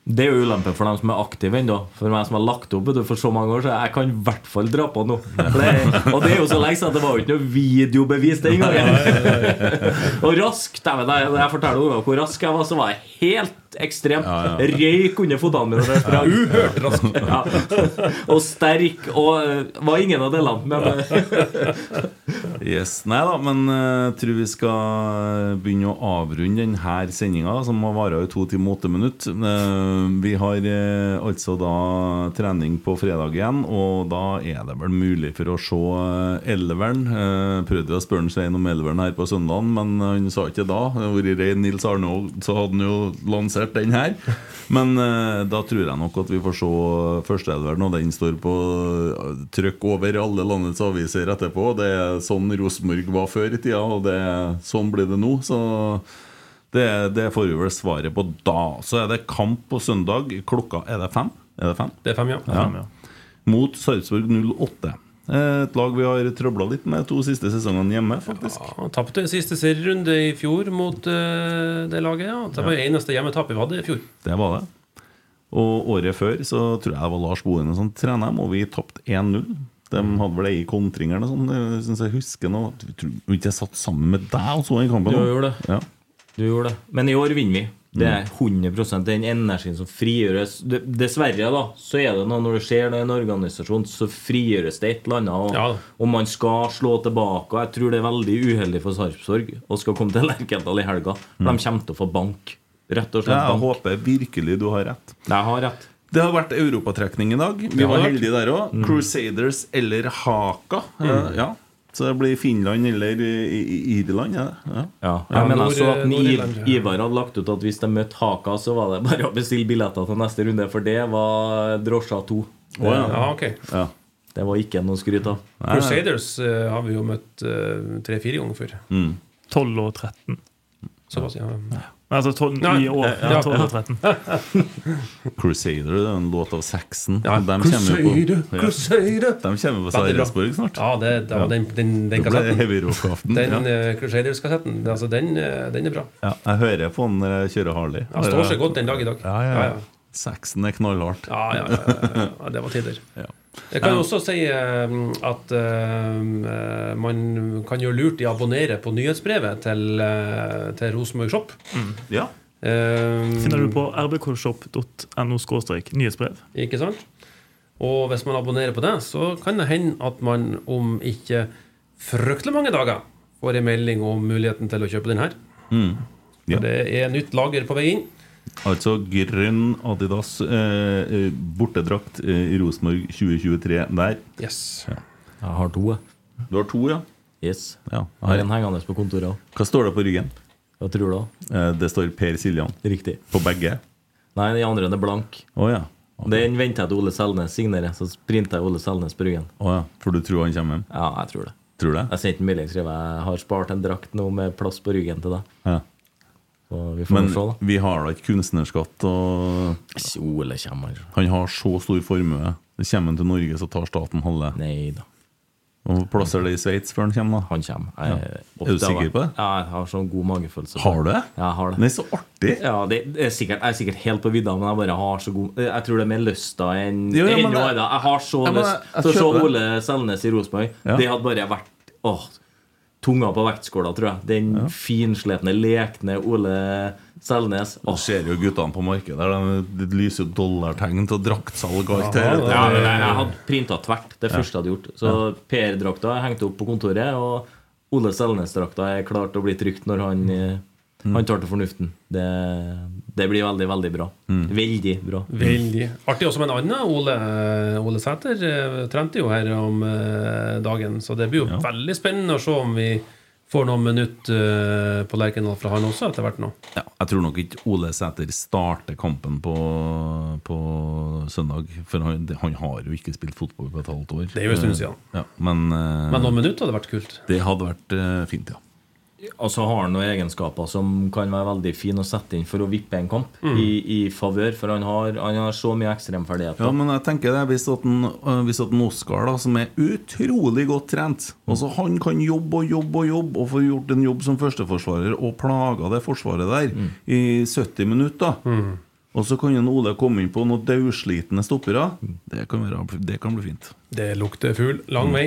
Det er jo ulempen for dem som er aktive ennå. For meg som har lagt opp for så mange år så jeg kan i hvert fall dra på nå. Det, og det er jo så lenge siden det var jo ikke noe videobevis den gangen. og rask dæven, jeg, jeg forteller ungene hvor rask jeg var, så var jeg helt ekstrem. Ja, Røyk under føttene mine. Uhørt rask. Ja. Og sterk. Og eh, var ingen av delene. Men eh, Yes, Nei da, men eh, jeg tror vi skal begynne å avrunde denne sendinga, som må vare i to timer og åtte minutter. Eh, Vi har eh, altså da trening på fredag igjen, og da er det vel mulig for å se eh, Elveren. Eh, Prøvde å spørre Svein om Elveren her på søndagen, men han sa ikke da. Det hadde vært rein Nils Arnold, så hadde han jo lansert den her. Men da tror jeg nok at vi får se førsteelveren, og den står på trykk over alle landets aviser etterpå. Det er sånn Rosenborg var før i tida, og det, sånn blir det nå. Så det, det får vi vel svaret på da. Så er det kamp på søndag. Klokka er det fem? Er det fem? Det er fem, ja. Ja. ja. Mot Sarpsborg 08. Et lag vi har trøbla litt med to siste sesongene hjemme, faktisk. Ja, tapte siste serierunde i fjor mot uh, det laget. ja Det var ja. eneste hjemmetapet vi hadde i fjor. Det var det. Og året før så tror jeg det var Lars Bohinen som trener dem, og vi tapte 1-0. De hadde vel ei kontring eller noe sånt. Jeg synes jeg husker nå. Jeg tror ikke jeg satt sammen med deg og så den kampen. Jo, gjorde det. Ja. Du gjorde det. Men i år vinner vi. Det er 100% den energien som frigjøres Dessverre, da, så er det noe når det skjer det i en organisasjon, så frigjøres det et eller annet. Og, Ja. og man skal slå tilbake. Og jeg tror det er veldig uheldig for Sarpsborg å skal komme til Lerkendal i helga. For de kommer til å få bank. Rett og slett bank. Jeg håper virkelig du har rett. Jeg har rett. Det har vært europatrekning i dag. Vi var heldige der òg. Crusaders eller Haka. Mm. Ja. Så det blir Finland eller Irland, ja. ja. Ja, Ja, jeg mener jeg så at Iv- Ivar hadde lagt ut at hvis de møtte Haka, så var det bare å bestille billetter til neste runde, for det var drosja to. Det, Ja, okay. ja. det var ikke noe skryt av. Crusaders uh, har vi jo møtt eh, tre-fire ganger før. 12 og 13. Såpass, ja. Nei, Altså 12, Nei, i år. ja, Ja, 12 og 13. Crusader, det er en låt av Saxon. Ja, de Crusader, på, ja. Crusader. De kommer på Veldig. Sarpsborg snart. Ja, det, det var den, den, den kassetten. Den Ja. eh, Crusaders-kassetten, altså den, eh, den er bra. Ja, jeg hører på den når jeg kjører Harley. Den står seg godt den dag i dag. Ja, ja, ja. Saxon er knallhardt. Ja, ja, ja, ja, ja. Det var tider. Ja. Jeg kan også si eh, at uh, man kan gjøre lurt i å abonnere på nyhetsbrevet til, uh, til Rosenborg Shop. Ja. Eh, Finner du på rbkshop.no nyhetsbrev. Ikke sant? Og hvis man abonnerer på det, så kan det hende at man om ikke fryktelig mange dager får en melding om muligheten til å kjøpe den her. Ja. For Det er nytt lager på vei inn. Altså grønn Adidas eh, eh, bortedrakt eh, i Rosenborg 2023 der. Yes. Jeg har to, jeg. Du har to, ja? Yes. ja. Jeg har en hengende på kontoret òg. Hva står det på ryggen? Hva tror du? da? Eh, det står Per Siljan. Riktig. På begge? Nei, den andre er blank. Oh, ja. Den venter jeg til Ole Selnes signerer, så printer jeg Ole Selnes på ryggen. Oh, ja. For du tror han kommer hjem? Ja, jeg tror det. Tror det? Jeg sendte en melding skrev jeg har spart en drakt nå med plass på ryggen til deg. Ja. Vi får Men se, vi har da ikke kunstnerskatt, og Ole kommer han har så stor formue. Kommer han til Norge, så tar staten halve. Nei da. Og plasser det i Sveits før han kommer, da. Han kommer. Jeg, Ja. Er du sikker på det? Ja, jeg har sånn god magefølelse. Har du det? Ja, jeg har det. Nei, så artig! Ja, det det er sikkert, Jeg er sikkert helt på vidda, men jeg bare har så god Jeg tror det er mer lysta enn Jo, ja, men ennå jeg-. Jeg har så lyst til å se. Ole Selnes i Rosenborg. Ja. Det hadde bare vært åh, tunga på vektskåla, tror jeg. Den finslepne, lekne Ole Selnes. Du ser jo guttene på markedet der, de- Det lyser jo dollartegn til draktsalg og alt det Ja. Ja, jeg, jeg hadde printa tvert. Det første jeg hadde gjort. Så PR-drakta er hengt opp på kontoret, og Ole Selnes-drakta er klart å bli trykt når han, eh, han tar til fornuften. Det, det blir veldig, veldig bra. Veldig bra. Veldig artig. Også med en annen Ole, Ole Sæter eh, trente jo her om eh, dagen, så det blir jo veldig spennende å se om vi får noen minutter eh, på Lerkendal fra han også etter hvert nå. Ja, jeg tror nok ikke Ole Sæter starter kampen på, på søndag. For han, han har jo ikke spilt fotball på et halvt år. Det er jo en stund siden. Ja, men Men noen minutter hadde vært kult. det hadde vært fint, ja. Og så har han noen egenskaper som kan være veldig fine å sette inn for å vippe en kamp i, i favør. For han har, han har så mye ekstremferdigheter. Ja, men jeg tenker det Hvis at en, øh, hvis at en Oscar, da som er utrolig godt trent Altså Han kan jobbe og jobbe og jobbe og få gjort en jobb som førsteforsvarer og plaga det forsvaret der i 70 minutter. Og så kan en Ole komme inn på noen daudslitne stoppere. Det kan, være, det kan bli fint. Det lukter fugl lang vei.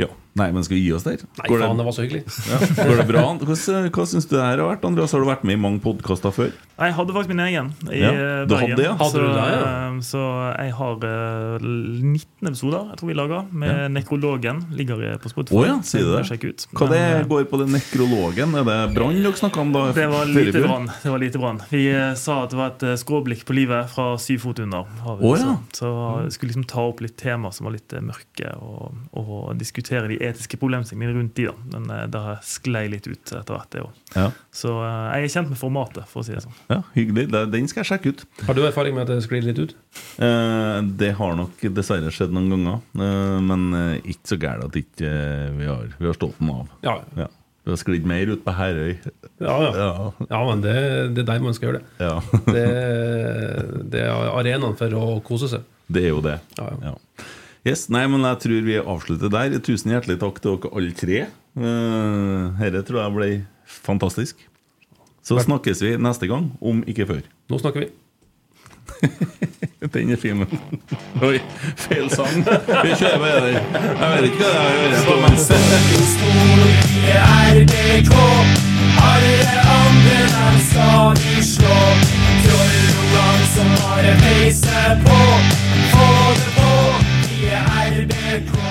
Ja. Nei, men skal vi gi oss der? Nei, Går det, faen, det var så hyggelig. ja, går det bra? Hvordan, hva syns du det her har vært? Andreas, har du vært med i mange podkaster før? Jeg hadde faktisk min egen i Ja, eh, du Bergen. hadde, ja. Hadde så, du det, ja? eh, så jeg har eh, 19 episoder jeg tror vi laga med Nekrologen. Ligger eh, på Spotify. Å ja, sier du det? Sjekk ut. Hva det Men, eh, går på den nekrologen? Er det brann dere snakker om da? det var lite fjor? brann. Det var lite brann. Vi eh, sa at det var et eh, skråblikk på livet fra syv fot under. har vi Å, også. ja. Så jeg skulle liksom ta opp litt tema som var litt eh, mørke, og, og diskutere de etiske problemstillingene rundt de da. Men eh, det sklei litt ut etter hvert, det òg. Ja. Så eh, jeg er kjent med formatet, for å si det sånn. ja, hyggelig. Den skal jeg sjekke ut. Har du erfaring med at det sklir litt ut? Eh, det har nok dessverre skjedd noen ganger, eh, men ikke så gærent at ikke vi har, vi har stått den av. Ja, Ja. Vi har sklidd mer ut på Herøy. ja. ja. Ja. ja men det, det er der man skal gjøre det. ja. Det, det er arenaen for å kose seg. Det er jo det. Ja, ja. Yes, nei, men jeg tror vi avslutter der. Tusen hjertelig takk til dere alle tre. Eh, Dette tror jeg ble fantastisk. Så snakkes vi neste gang, om ikke før. Nå snakker vi. Den er fin. men- Oi, feil sang. Vi kjører med den. Jeg vet ikke hva det er å gjøre. RBK Alle andre dem skal vi slå Trollungene som bare peiser på the.